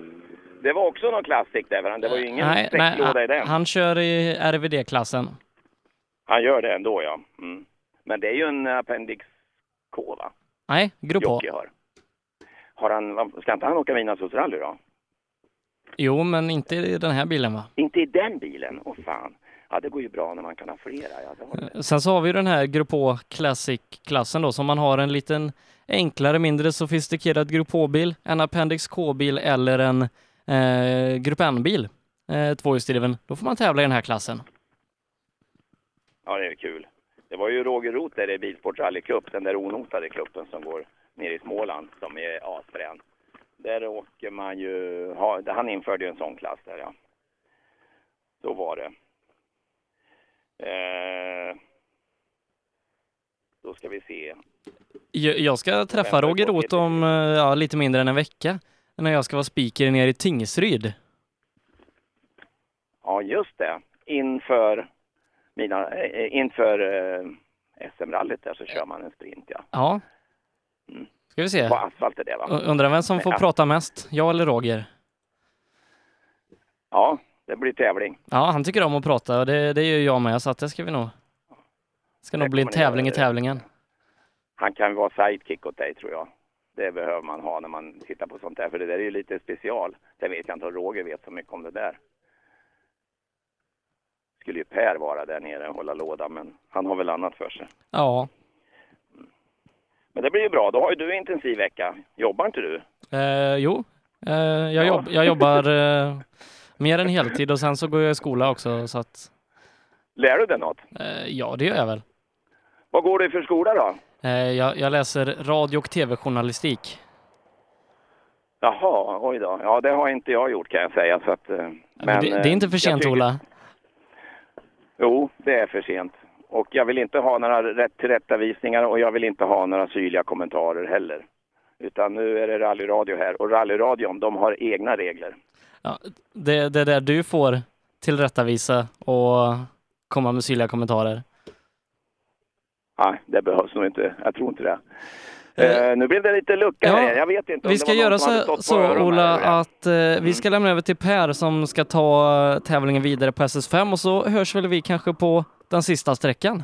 det var också någon classic där, va? det var ju ingen Nej, nej i den. han kör i RVD-klassen. Han gör det ändå, ja. Mm. Men det är ju en Appendix K, va? Nej, Grupp H. Jocke har. har han, ska inte han åka Midnattssolsrally då? Jo, men inte i den här bilen va? Inte i den bilen? Åh fan. Ja, det går ju bra när man kan ha flera. Ja. Sen så har vi den här Grupp H Classic-klassen då, som man har en liten enklare, mindre sofistikerad Grupp H-bil, en Appendix K-bil eller en eh, Grupp N-bil, eh, tvåhjulsdriven. Då får man tävla i den här klassen. Ja, det är kul. Det var ju Roger Roth där i Bilsport Rally Cup, den där onotade kuppen som går ner i Småland, som är asfrän. Där åker man ju, ha, han införde ju en sån klass där ja. Så var det. Eh, då ska vi se. Jag ska träffa Roger Roth om eh, ja, lite mindre än en vecka, när jag ska vara speaker nere i Tingsryd. Ja, just det. Inför, mina, eh, inför SM-rallyt där så kör man en sprint ja. Ja. Ska vi se. På asfalt är det va? Undrar vem som får Ja. prata mest, jag eller Roger? Ja, det blir tävling. Ja, han tycker om att prata och det, det gör jag med, så att det ska vi nog... ska nog Det bli en tävling i tävlingen. Han kan vara sidekick åt dig tror jag. Det behöver man ha när man tittar på sånt där, för det där är ju lite special. Sen vet jag inte om Roger vet så mycket om det där. Skulle ju Per vara där nere och hålla låda, men han har väl annat för sig. Ja. Men det blir ju bra, då har ju du en intensiv vecka. Jobbar inte du? Eh, jo, eh, jag, jobb, jag jobbar eh, mer än heltid och sen så går jag i skola också, så att... Lär du dig något? Eh, ja, det gör jag väl. Vad går du för skola då? Eh, jag, jag läser radio och tv-journalistik. Jaha, oj då. Ja, det har inte jag gjort kan jag säga. Så att, eh, men, Men det, det är inte för sent, tycker- Ola. Jo, det är för sent. Och jag vill inte ha några rätt tillrättavisningar och jag vill inte ha några syrliga kommentarer heller. Utan nu är det rallyradio här och rallyradion, de har egna regler. Ja, det, det är där du får tillrättavisa och komma med syrliga kommentarer. Nej, det behövs nog inte. Jag tror inte det. Eh, nu blev det lite lucka här. Jag vet inte Vi ska göra så, så Ola, att eh, vi ska lämna över till Per som ska ta tävlingen vidare på SS5 och så hörs väl vi kanske på den sista sträckan.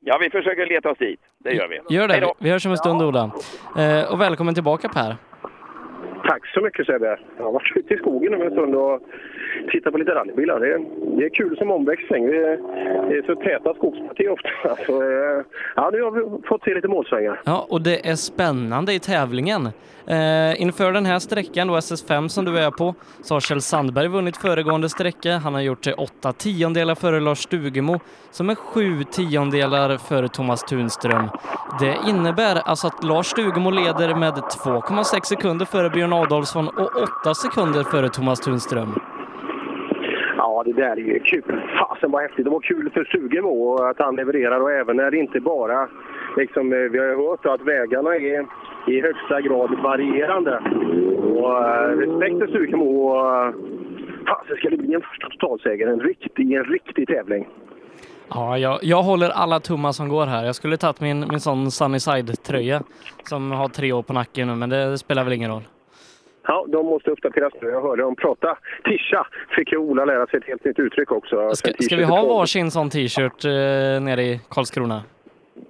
Ja, vi försöker leta oss dit. Det gör vi. Gör det. Vi hörs om en stund, Ola. Eh, och välkommen tillbaka, Per. Tack så mycket Sebbe. Jag har varit ute i skogen om en stund och Titta på lite rallybilar. Det är, det är kul som omväxling. Det är, det är så täta skogspartier ofta. Så, alltså, eh, ja, nu har vi fått se lite målsvängar. Ja, och det är spännande i tävlingen. Eh, inför den här sträckan, då SS5 som du är på, så har Kjell Sandberg vunnit föregående sträcka. Han har gjort det åtta tiondelar före Lars Stugemo, som är sju tiondelar före Thomas Tunström. Det innebär alltså att Lars Stugemo leder med 2,6 sekunder före Björn Adolfsson och 8 sekunder före Thomas Tunström. Ja, det där är ju kul. Fasen vad häftigt. Det var kul för Sugemo att han levererar och även när det inte bara... Liksom, eh, vi har ju hört att vägarna är i högsta grad varierande. Och eh, respekt för Sugemo. och, eh, Fasen ska det bli en första totalseger. En riktig, en riktig tävling. Ja, jag, jag håller alla tummar som går här. Jag skulle tagit min, min sån Sunny Side-tröja som har tre år på nacken nu, men det spelar väl ingen roll. Ja, de måste uppdateras nu. Jag hörde dem prata. Tisha fick ju Ola lära sig ett helt nytt uttryck också. Ska, ska vi ha varsin sån t-shirt eh, nere i Karlskrona?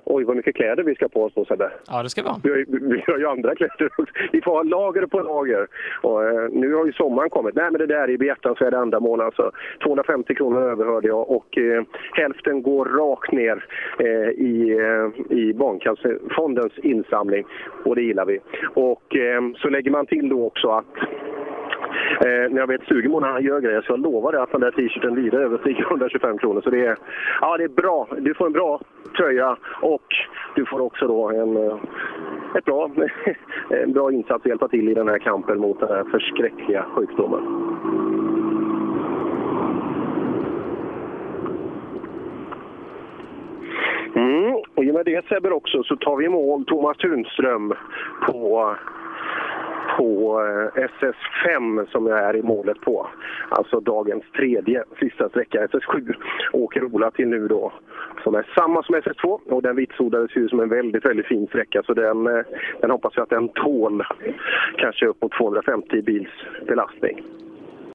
Oj, vad mycket kläder vi ska på oss då, Sebbe. Ja, det ska vi ha. Vi har, ju- vi har ju andra kläder. Vi får ha lager på lager. Och, eh, nu har ju sommaren kommit. Nej, men det där är behjärtansvärda ändamål alltså. 250 kronor överhörde jag och eh, hälften går rakt ner eh, i, eh, i Barncancerfondens insamling. Och det gillar vi. Och eh, så lägger man till då också att Eh, när jag vet sugen när han gör grejer så jag lovar dig att den där t-shirten vida överstiger 125 kronor. Så det är, ja, det är bra. Du får en bra tröja och du får också då en, eh, ett bra, en bra insats att hjälpa till i den här kampen mot den här förskräckliga sjukdomen. Mm. Och i och med det Sebbe också så tar vi i mål Thomas Tunström på på eh, SS5 som jag är i målet på. Alltså dagens tredje sista sträcka, SS7, åker Ola till nu då. Som är samma som SS2 och den vitsordades ju som en väldigt, väldigt fin sträcka så den, eh, den hoppas jag att den tål kanske upp mot 250 bils belastning.